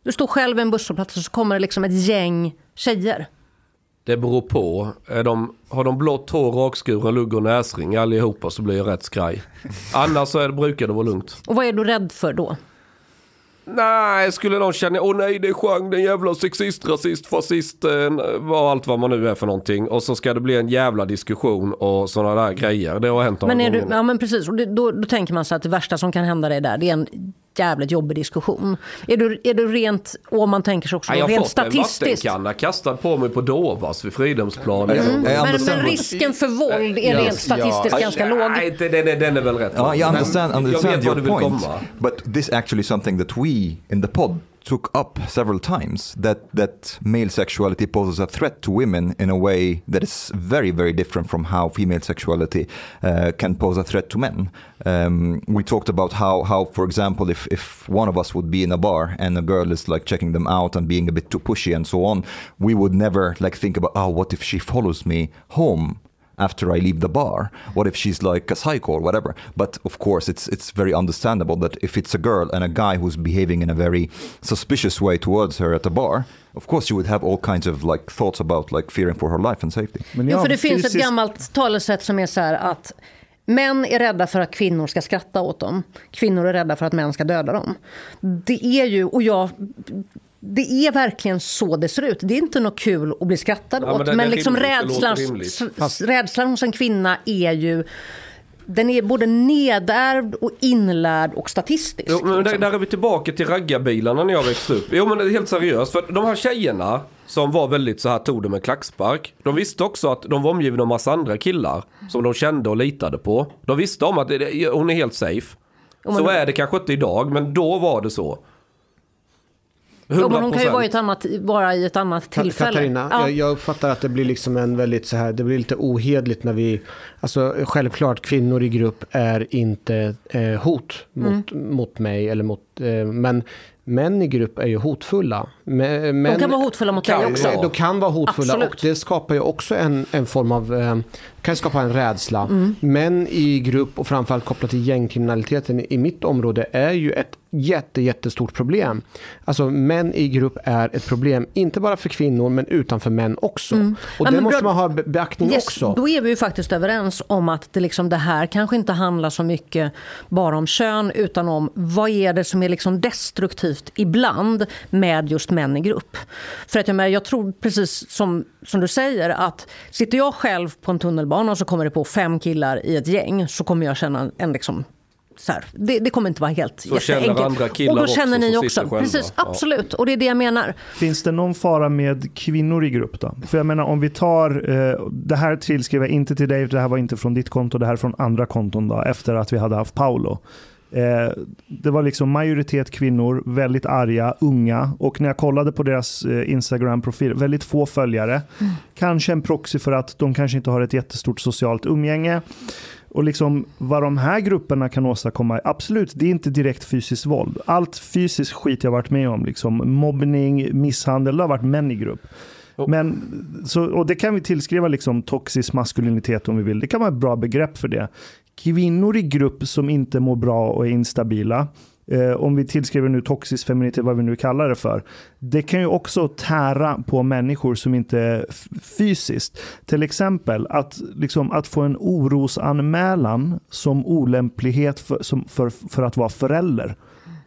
Du står själv vid en busshållplats och så kommer det liksom ett gäng tjejer. Det beror på. De, har de blått hår, rakskuren, lugg och näsring allihopa så blir jag rätt skraj. Annars så är det, brukar det vara lugnt. Och vad är du rädd för då? Nej, skulle någon känna, åh nej det är Chang, den jävla sexist, rasist, fascist, eh, vad allt vad man nu är för någonting. Och så ska det bli en jävla diskussion och sådana där grejer. Det har hänt Men är du, gånger. ja men precis, och det, då, då tänker man sig att det värsta som kan hända dig där, det är en jävligt jobbig diskussion. Är du, är du rent, och man tänker sig också Nej, jag har rent fått en statistiskt. kastad på mig på Dovas vid Fridhemsplan. Mm. Men, I men what- risken för våld är Ja, rent statistiskt ja. ganska låg. Nej, den, är- den är väl rätt Ja, låg. I Men understand, Jag understand your vill point, komma. but this actually something that we in the pod took up several times. That that male sexuality poses a threat to women in a way that is very, very different from how female sexuality uh, can pose a threat to men. Um, we talked about how, how, for example, if if one of us would be in a bar and a girl is like checking them out and being a bit too pushy and so on, we would never like think about, oh, what if she follows me home? After I leave the bar? What if she's like a psycho or whatever? But of course, it's it's very understandable that if it's a girl and a guy who's behaving in a very suspicious way towards her at a bar, of course you would have all kinds of like thoughts about like fearing for her life and safety. Men Jo, för det finns ett gammalt talesätt som är så här att män är rädda för att kvinnor ska skratta åt dem. Kvinnor är rädda för att män ska döda dem. Det är ju, och jag... Det är verkligen så det ser ut. Det är inte något kul att bli skrattad Ja, men åt. Men, är liksom rimligt, rädslan, rädslan hos en kvinna är ju... Den är både nedärvd och inlärd och statistisk. Jo, men där, liksom. där är vi tillbaka till raggarbilarna när jag växte upp. Jo men det är helt seriöst. För de här tjejerna som var väldigt så här tog det med klackspark. De visste också att de var omgivna av massa andra killar. Som de kände och litade på. De visste om att det, det- hon är helt safe. Så är det kanske inte idag men då var det så. Jo, men hon kan ju 100%. vara i ett annat, vara i ett annat tillfälle. Katarina, Ja. jag, jag uppfattar att det blir liksom en väldigt så här, det blir lite ohedligt när vi, alltså självklart kvinnor i grupp är inte eh, hot mot, Mm. mot mig eller mot, eh, men män i grupp är ju hotfulla. Men, De kan vara hotfulla mot dig också. De kan vara hotfulla Absolut. och det skapar ju också en, en form av, eh, kan skapa en rädsla. Mm. Män i grupp och framförallt kopplat till gängkriminaliteten i mitt område är ju ett jätte, jättestort problem. Alltså män i grupp är ett problem, inte bara för kvinnor men utan för män också. Och Mm. Ja, det måste bra- man ha be- beaktning Yes, också. Då är vi ju faktiskt överens om att det, liksom, det här kanske inte handlar så mycket bara om kön utan om vad är det som är liksom destruktivt ibland med just män i grupp. För att jag, menar, jag tror precis som, som du säger att sitter jag själv på en tunnelbana och så kommer det på fem killar i ett gäng så kommer jag känna en liksom här, det, det kommer inte vara helt Så känner jätteenkelt. andra killar och då också känner ni också. sitter själva. Precis, Ja. absolut. Och det är det jag menar. Finns det någon fara med kvinnor i grupp då? För jag menar om vi tar, eh, det här tillskrev jag inte till dig, det här var inte från ditt konto, det här är från andra konton då, efter att vi hade haft Paolo. Eh, det var liksom majoritet kvinnor, väldigt arga, unga och när jag kollade på deras eh, Instagram-profil, väldigt få följare. Kanske en proxy för att de kanske inte har ett jättestort socialt umgänge. Och liksom vad de här grupperna kan åstadkomma, absolut, det är inte direkt fysiskt våld. Allt fysiskt skit jag varit med om, liksom mobbning, misshandel, det har varit män i grupp. Men, så, och det kan vi tillskriva liksom toxisk maskulinitet om vi vill. Det kan vara ett bra begrepp för det. Kvinnor i grupp som inte mår bra och är instabila, eh, om vi tillskriver nu toxisk femininitet, vad vi nu kallar det för, det kan ju också tära på människor som inte fysiskt. Till exempel att, liksom, att få en orosanmälan som olämplighet för, som, för, för att vara förälder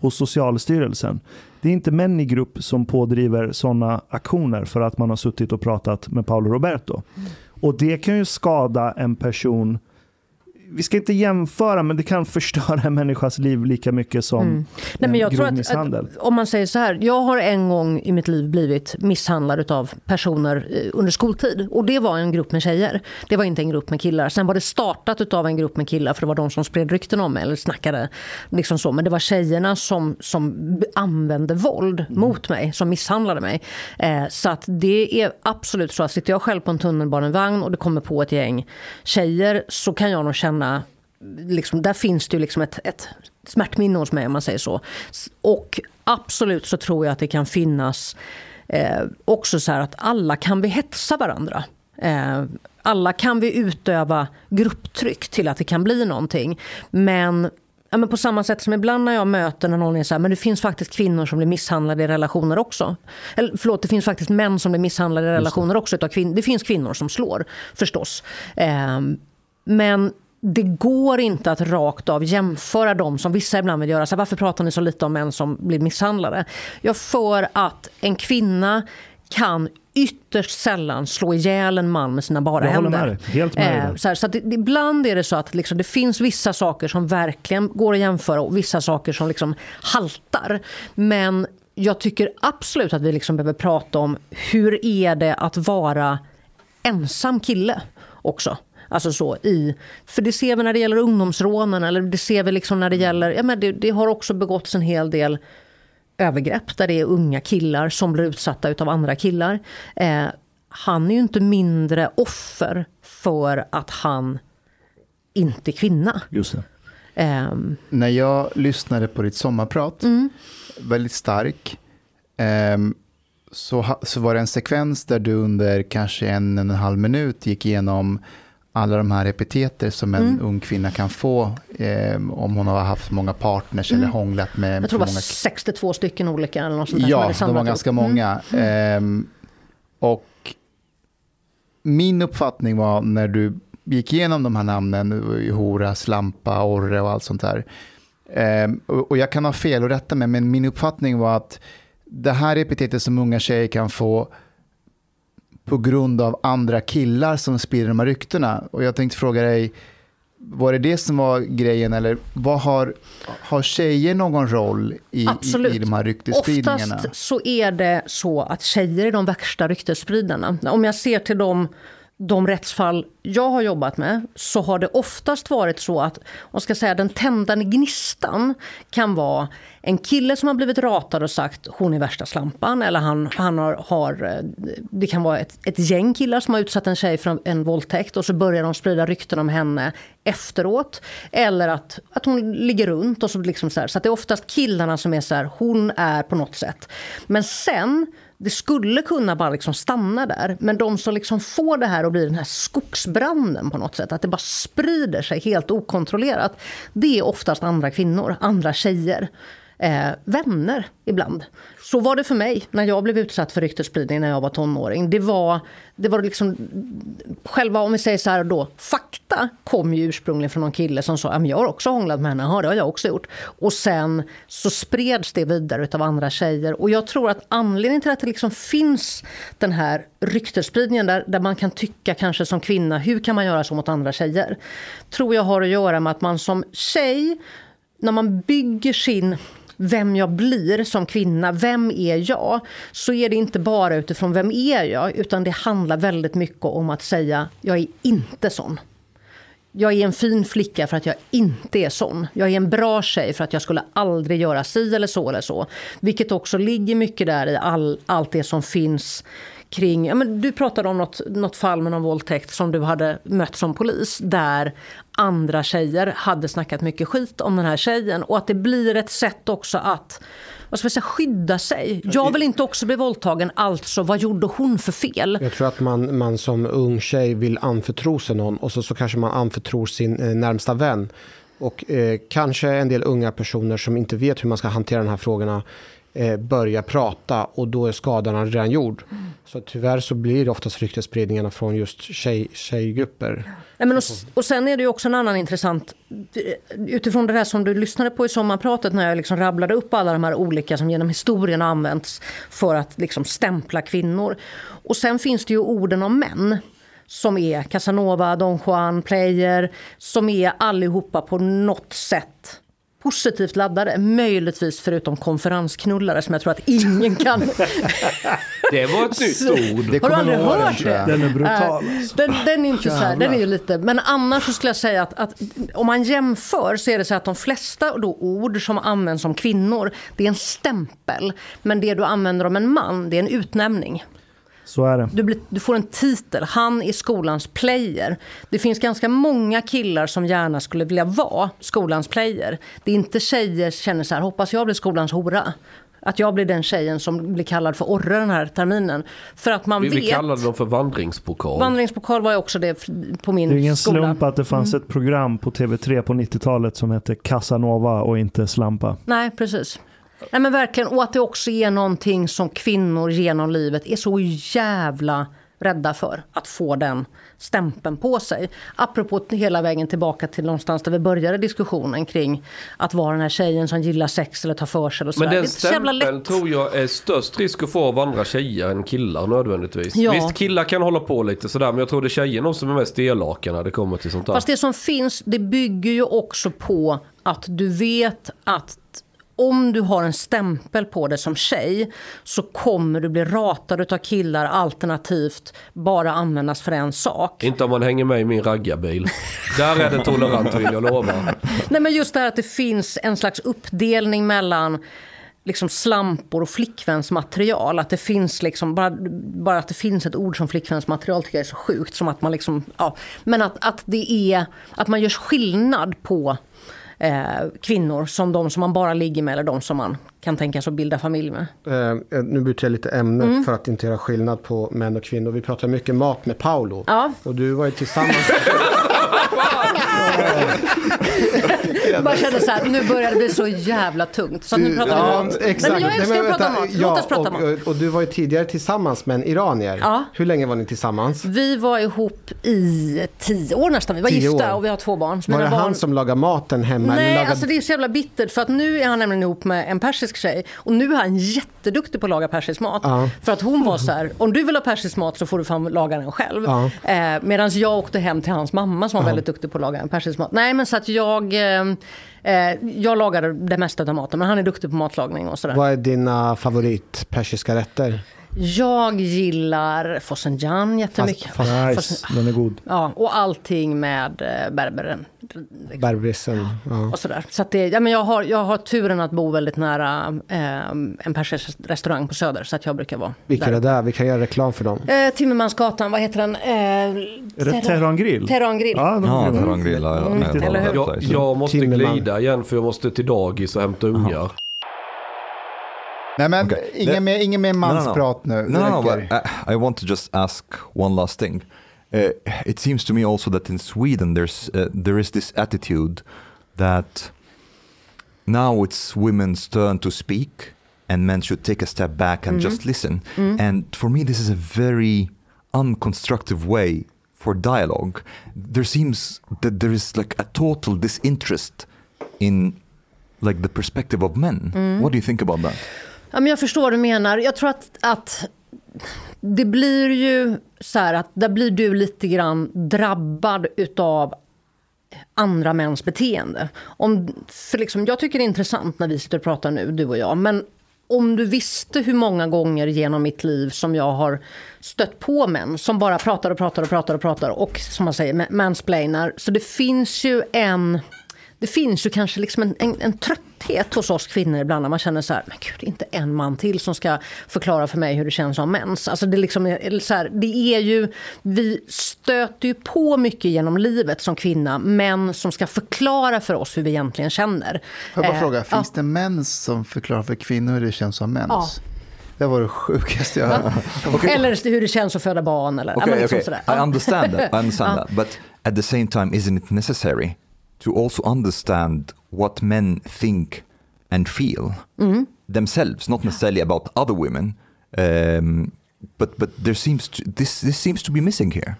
hos Socialstyrelsen. Det är inte män i grupp som pådriver sådana aktioner för att man har suttit och pratat med Paolo Roberto. Och det kan ju skada en person vi ska inte jämföra, men det kan förstöra en människas liv lika mycket som Mm. Nej, men en jag tror grov att, misshandel. att, om man säger så här, jag har en gång i mitt liv blivit misshandlad av personer eh, under skoltid. Och det var en grupp med tjejer. Det var inte en grupp med killar. Sen var det startat av en grupp med killar för det var de som spred rykten om mig eller snackade. Liksom så. Men det var tjejerna som, som använde våld mot mig, som misshandlade mig. Eh, så att det är absolut så att sitter jag själv på en tunnelbanevagn och det kommer på ett gäng tjejer så kan jag nog känna liksom, där finns det ju liksom ett, ett smärtminne hos mig om man säger så. Och absolut så tror jag att det kan finnas eh, också så här att alla kan vi hetsa varandra. Eh, alla kan vi utöva grupptryck till att det kan bli någonting. Men Ja, men på samma sätt som ibland när jag möter när någon är så här, men det finns faktiskt kvinnor som blir misshandlade i relationer också. Eller förlåt, det finns faktiskt män som blir misshandlade i relationer också. Utav kvin- det finns kvinnor som slår, förstås. Eh, men det går inte att rakt av jämföra dem som vissa ibland vill göra. Så varför pratar ni så lite om män som blir misshandlade? Ja, för att en kvinna kan ytterst sällan slå ihjäl en man med sina bara Jag håller händer. med. Helt med. Eh, så här, så det- ibland är det så att liksom, det finns vissa saker som verkligen går att jämföra och vissa saker som liksom haltar. Men jag tycker absolut att vi liksom behöver prata om hur är det att vara ensam kille också. Alltså så i, för det ser vi när det gäller ungdomsrånen eller det ser vi liksom när det gäller, ja men det, det har också begåtts en hel del övergrepp där det är unga killar som blir utsatta av andra killar. Eh, han är ju inte mindre offer för att han inte är kvinna. Just. Ehm, När jag lyssnade på ditt sommarprat, väldigt stark, ehm, så, så var det en sekvens där du under kanske en, en och en halv minut gick igenom alla de här epiteter som en ung kvinna kan få ehm, om hon har haft många partners eller hånglat med jag tror det var många 62 stycken olika eller något sånt där Ja, de var ganska Mm. många. Ehm, och min uppfattning var när du gick igenom de här namnen, hora, slampa, orre och allt sånt där. Och, och jag kan ha fel och rätta mig, men min uppfattning var att det här epitetet som unga tjejer kan få på grund av andra killar som sprider de här ryktena. Och jag tänkte fråga dig, var det det som var grejen eller vad har, har tjejer någon roll i, i, i de här ryktesspridningarna? Oftast så är det så att tjejer är de värsta ryktesspridarna. Om jag ser till de, de rättsfall jag har jobbat med så har det oftast varit så att man ska säga, den tändande gnistan kan vara en kille som har blivit ratad och sagt hon är värsta slampan. Eller han, han har, har, eh, det kan vara ett, ett gäng killar som har utsatt en tjej för en, en våldtäkt och så börjar de sprida rykten om henne efteråt. Eller att, att hon ligger runt. och Så, liksom så, här. så att det är oftast killarna som är så här, hon är på något sätt. Men sen, det skulle kunna bara liksom stanna där. Men de som liksom får det här att bli den här skogsbranden på något sätt, att det bara sprider sig helt okontrollerat. Det är oftast andra kvinnor, andra tjejer. Eh, vänner ibland. Så var det för mig när jag blev utsatt för ryktesspridning när jag var tonåring. Det var, det var liksom, själva om vi säger så här då, fakta kom ju ursprungligen från någon kille som sa, att jag har också hånglat med henne, ja det har jag också gjort. Och sen så spreds det vidare av andra tjejer. Och jag tror att anledningen till att det liksom finns den här ryktesspridningen där, där man kan tycka kanske som kvinna, hur kan man göra så mot andra tjejer? Tror jag har att göra med att man som tjej, när man bygger sin vem jag blir som kvinna, vem är jag? Så är det inte bara utifrån vem är jag, utan det handlar väldigt mycket om att säga jag är inte sån. Jag är en fin flicka för att jag inte är sån. Jag är en bra tjej för att jag skulle aldrig göra si eller så eller så. Vilket också ligger mycket där i all, allt det som finns kring... Ja, men du pratade om något, något fall med någon våldtäkt som du hade mött som polis där andra tjejer hade snackat mycket skit om den här tjejen. Och att det blir ett sätt också att vad ska säga, skydda sig. Jag vill inte också bli våldtagen, alltså vad gjorde hon för fel? Jag tror att man, man som ung tjej vill anförtro sig någon och så, så kanske man anförtror sin eh, närmsta vän. Och eh, kanske en del unga personer som inte vet hur man ska hantera de här frågorna eh, börjar prata och då är skadan redan gjord. Så tyvärr så blir det oftast ryktesspridningarna från just tjej, tjejgrupper. Nej, men och, och sen är det ju också en annan intressant, utifrån det där som du lyssnade på i sommarpratet när jag liksom rabblade upp alla de här olika som genom historien har använts för att liksom stämpla kvinnor. Och sen finns det ju orden om män som är Casanova, Don Juan, Player, som är allihopa på något sätt positivt laddade. Möjligtvis förutom konferensknullare som jag tror att ingen kan... Det var ett nytt ord. Det Har du aldrig hört det? Den är brutal. Eh, Alltså. Den, den är inte så här, den är ju lite, men annars så skulle jag säga att, att om man jämför så är det så att de flesta då ord som används om kvinnor, det är en stämpel. Men det du använder om en man, det är en utnämning. Så är det. Du, blir, du får en titel, han är skolans player. Det finns ganska många killar som gärna skulle vilja vara skolans player. Det är inte tjejer som känner så här, hoppas jag blir skolans hora. Att jag blir den tjejen som blir kallad för orre den här terminen. För att man Vi, vet... vi kallade dem för vandringspokal. Vandringspokal var ju också det på min Det är ingen skola. slump att det fanns Mm. ett program på TV3 på 90-talet som hette Casanova och inte Slampa. Nej, precis. Nej men verkligen, och att det också är någonting som kvinnor genom livet är så jävla rädda för. Att få den stämpeln på sig. Apropå hela vägen tillbaka till någonstans där vi började diskussionen kring att vara den här tjejen som gillar sex eller tar för sig. Och. Men den stämpeln tror jag är störst risk att få av andra tjejer än killar nödvändigtvis. Ja. Visst killar kan hålla på lite sådär men jag tror det är tjejerna som är mest elaka när det kommer till sånt där. Fast det som finns, det bygger ju också på att du vet att om du har en stämpel på dig som tjej så kommer du bli ratad av killar alternativt bara användas för en sak. Inte om man hänger med i min raggarbil. Där är det tolerant vill jag lova. Nej men just det här att det finns en slags uppdelning mellan liksom slampor och flickvänsmaterial. Att det finns liksom, bara, bara att det finns ett ord som flickvänsmaterial tycker jag är så sjukt. Som att man liksom, ja. Men att, att det är, att man gör skillnad på eh, kvinnor som de som man bara ligger med eller de som man kan tänka sig att bilda familj med. Eh, nu byter jag lite ämne Mm. för att inte göra skillnad på män och kvinnor. Vi pratar mycket mat med Paolo. Ja. Och du var ju tillsammans. Jag bara kände så här, nu börjar det bli så jävla tungt. Så nu pratar vi ja, mat. exakt. Nej, men jag älskar Nej, men att prata mat. ja, Låt oss prata och, mat. Och, och du var ju tidigare tillsammans med en iranier. Ja. Hur länge var ni tillsammans? Vi var ihop i tio år nästan. Vi var gifta och vi har två barn. Var det barn... han som lagade maten hemma? Nej, lagade... alltså det är så jävla bittert för att nu är han nämligen ihop med en persisk tjej och nu är han jätteduktig på att laga persisk mat. Ja. För att hon var så här, om du vill ha persisk mat så får du fan laga den själv. Ja. Eh, Medan jag åkte hem till hans mamma som var väldigt duktig på att laga en persisk mat. Nej men så att jag, eh, Eh, jag lagar det mesta av maten men han är duktig på matlagning och sådär. Vad är dina favorit persiska rätter? Jag gillar fossenjan jättemycket. Fast- Nice, den är god. Ja, och allting med eh, berberen. Berbrisen. Ja. och sådär. Så att det, ja, men jag, har, jag har turen att bo väldigt nära eh, en persisk restaurang på Söder. Så att jag brukar vara Vilka är det där? Vi kan göra reklam för dem. Eh, Timmermansgatan, vad heter den? Eh, Är det Tehran Grill? Ja, de Ja, är det var grymma. en grill. Ja, Mm, ja, hur? Jag, jag måste Timmerman. glida igen för jag måste till dagis och hämta ungar. Nej men Okej. ingen, mer, ingen mer No, no, no. mansprat nu. No, no, no, but. I, I want to just ask one last thing. Uh, it seems to me also that in Sweden there's uh, there is this attitude that now it's women's turn to speak and men should take a step back and just listen. And for me, this is a very unconstructive way for dialogue. There seems that there is like a total disinterest in like the perspective of men. What do you think about that? Ja, men jag förstår vad du menar. Jag tror att, att det blir ju så här att där blir du lite grann drabbad utav andra mäns beteende. Om, för liksom, jag tycker det är intressant när vi sitter och pratar nu, du och jag. Men om du visste hur många gånger genom mitt liv som jag har stött på män som bara pratar och pratar och pratar och pratar och som man säger mansplainar. Så det finns ju en... Det finns ju kanske liksom en, en, en trötthet hos oss kvinnor ibland när man känner så här, men gud, det är inte en man till som ska förklara för mig hur det känns som mens. Alltså det, är liksom, eller så här, det är ju, vi stöter ju på mycket genom livet som kvinna, män som ska förklara för oss hur vi egentligen känner. Får jag bara Eh, fråga, ja. finns det män som förklarar för kvinnor hur det känns som mens? Ja. Det var det sjukaste jag hört. Eller hur det känns att föda barn. Eller, ja, Okay, liksom okay. sådär. I Ja. understand that. I understand Ja. that. But at the same time, isn't it necessary to also understand what men think and feel Mm. themselves, not necessarily about other women, um, but but there seems to, this this seems to be missing here.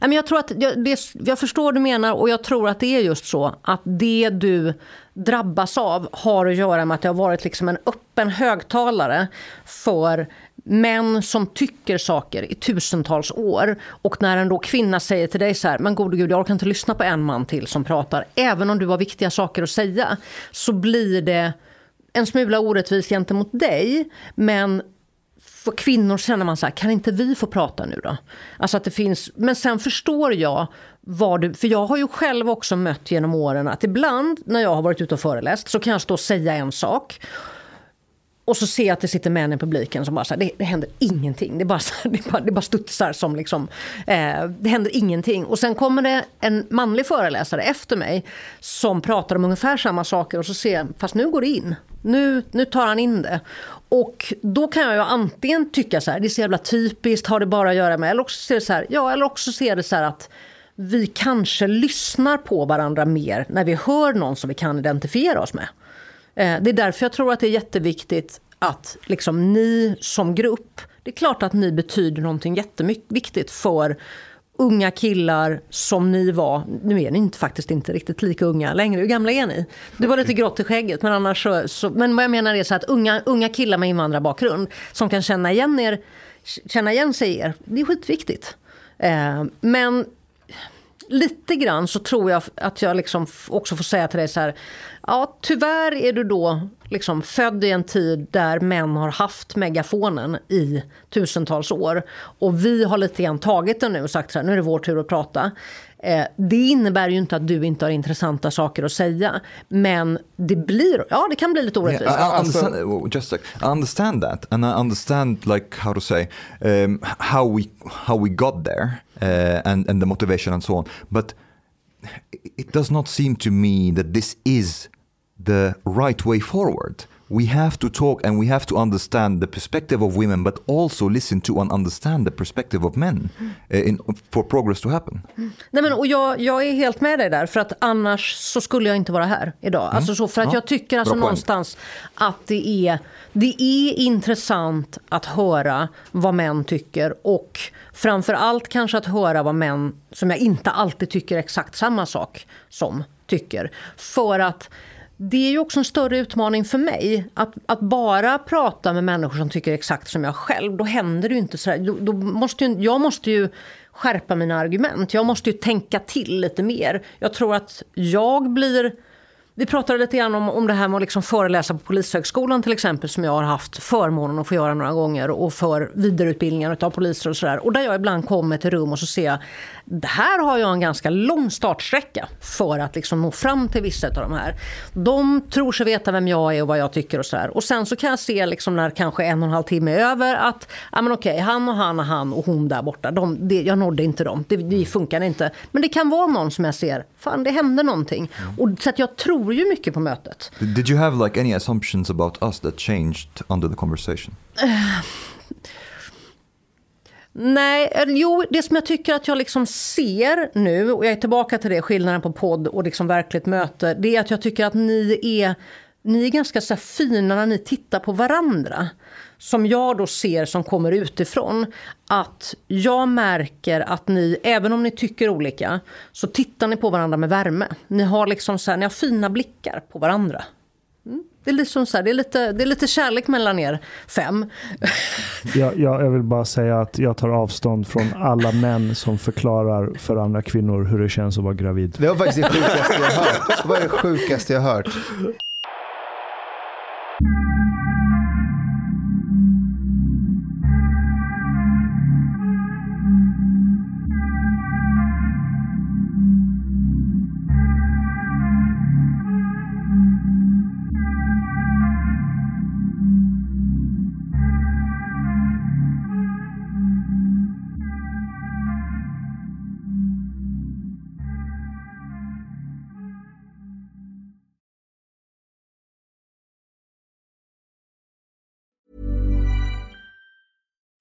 Jag, tror att, jag, det, jag förstår vad du menar och jag tror att det är just så att det du drabbas av har att göra med att det har varit liksom en öppen högtalare för män som tycker saker i tusentals år. Och när en då kvinna säger till dig så här, men gode gud, jag orkar inte lyssna på en man till som pratar, även om du har viktiga saker att säga, så blir det en smula orättvist gentemot dig, men för kvinnor känner man så här, kan inte vi få prata nu då? Alltså att det finns, men sen förstår jag vad du, för jag har ju själv också mött genom åren att ibland när jag har varit ute och föreläst så kan jag stå och säga en sak och så ser jag att det sitter män i publiken som bara så här, det, det händer ingenting. Det bara, så här, det bara, det bara studsar som liksom, eh, det händer ingenting. Och sen kommer det en manlig föreläsare efter mig som pratar om ungefär samma saker och så ser jag, fast nu går det in. Nu, nu tar han in det. Och då kan jag ju antingen tycka så här, det är så jävla typiskt, har det bara att göra med, eller också ser det så här, ja, eller också ser det så här att vi kanske lyssnar på varandra mer när vi hör någon som vi kan identifiera oss med. Eh, det är därför jag tror att det är jätteviktigt att liksom ni som grupp, det är klart att ni betyder någonting jätteviktigt för unga killar som ni var. Nu är ni inte, faktiskt inte riktigt lika unga längre. Hur gamla är ni? Du var lite grått i skägget. Men, annars så, så, men vad jag menar är så att unga, unga killar med invandrarbakgrund som kan känna igen, er, känna igen sig i er. Det är skitviktigt. Eh, men lite grann så tror jag att jag liksom också får säga till dig så här. Ja, tyvärr är du då liksom född i en tid där män har haft megafonen i tusentals år. Och vi har lite grann tagit den nu och sagt så här, nu är det vår tur att prata. Eh, det innebär ju inte att du inte har intressanta saker att säga. Men det blir, ja det kan bli lite orättvist. Yeah, I, I understand, uh, just like, I understand that and I understand like how to say um, how we how we got there uh, and and the motivation and so on. But it does not seem to me that this is the right way forward. We have to talk and we have to understand the perspective of women, but also listen to and understand the perspective of men uh, in, for progress to happen. Nej, men, och jag, jag är helt med dig där, för att annars så skulle jag inte vara här idag. Mm. Alltså så, för att Ja, jag tycker alltså bra någonstans att det är, det är intressant att höra vad män tycker och framför allt kanske att höra vad män, som jag inte alltid tycker exakt samma sak som, tycker. För att det är ju också en större utmaning för mig. Att, att bara prata med människor som tycker exakt som jag själv, då händer det ju inte så här. Då, då måste ju, jag måste ju skärpa mina argument. Jag måste ju tänka till lite mer. Jag tror att jag blir... Vi pratade lite grann om, om det här med att liksom föreläsa på Polishögskolan till exempel som jag har haft förmånen att få göra några gånger och för vidareutbildningar av poliser och sådär. Och där jag ibland kommer till rum och så ser jag här har jag en ganska lång startsträcka för att liksom nå fram till vissa av de här. De tror sig veta vem jag är och vad jag tycker och sådär. Och sen så kan jag se liksom när kanske en och en halv timme är över att ja, men okej, han och han och han och hon där borta, de, det, jag nådde inte dem. Det, det funkar inte. Men det kan vara någon som jag ser, fan det hände någonting. Och, så att jag tror ju mycket på mötet. Did you have like any assumptions about us that changed under the conversation? Nej, eh, jo, det som jag tycker att jag liksom ser nu, och jag är tillbaka till det, skillnaden på podd och liksom verkligt möte, det är att jag tycker att ni är, ni är ganska så fina när ni tittar på varandra. Som jag då ser som kommer utifrån, att jag märker att ni, även om ni tycker olika, så tittar ni på varandra med värme. Ni har liksom så här, ni har fina blickar på varandra. Mm. Det är, liksom så här, det, är lite, det är lite kärlek mellan er fem. Jag, jag, jag vill bara säga att jag tar avstånd från alla män som förklarar för andra kvinnor hur det känns att vara gravid. Det var faktiskt det sjukaste jag hört. Det var det sjukaste jag hört.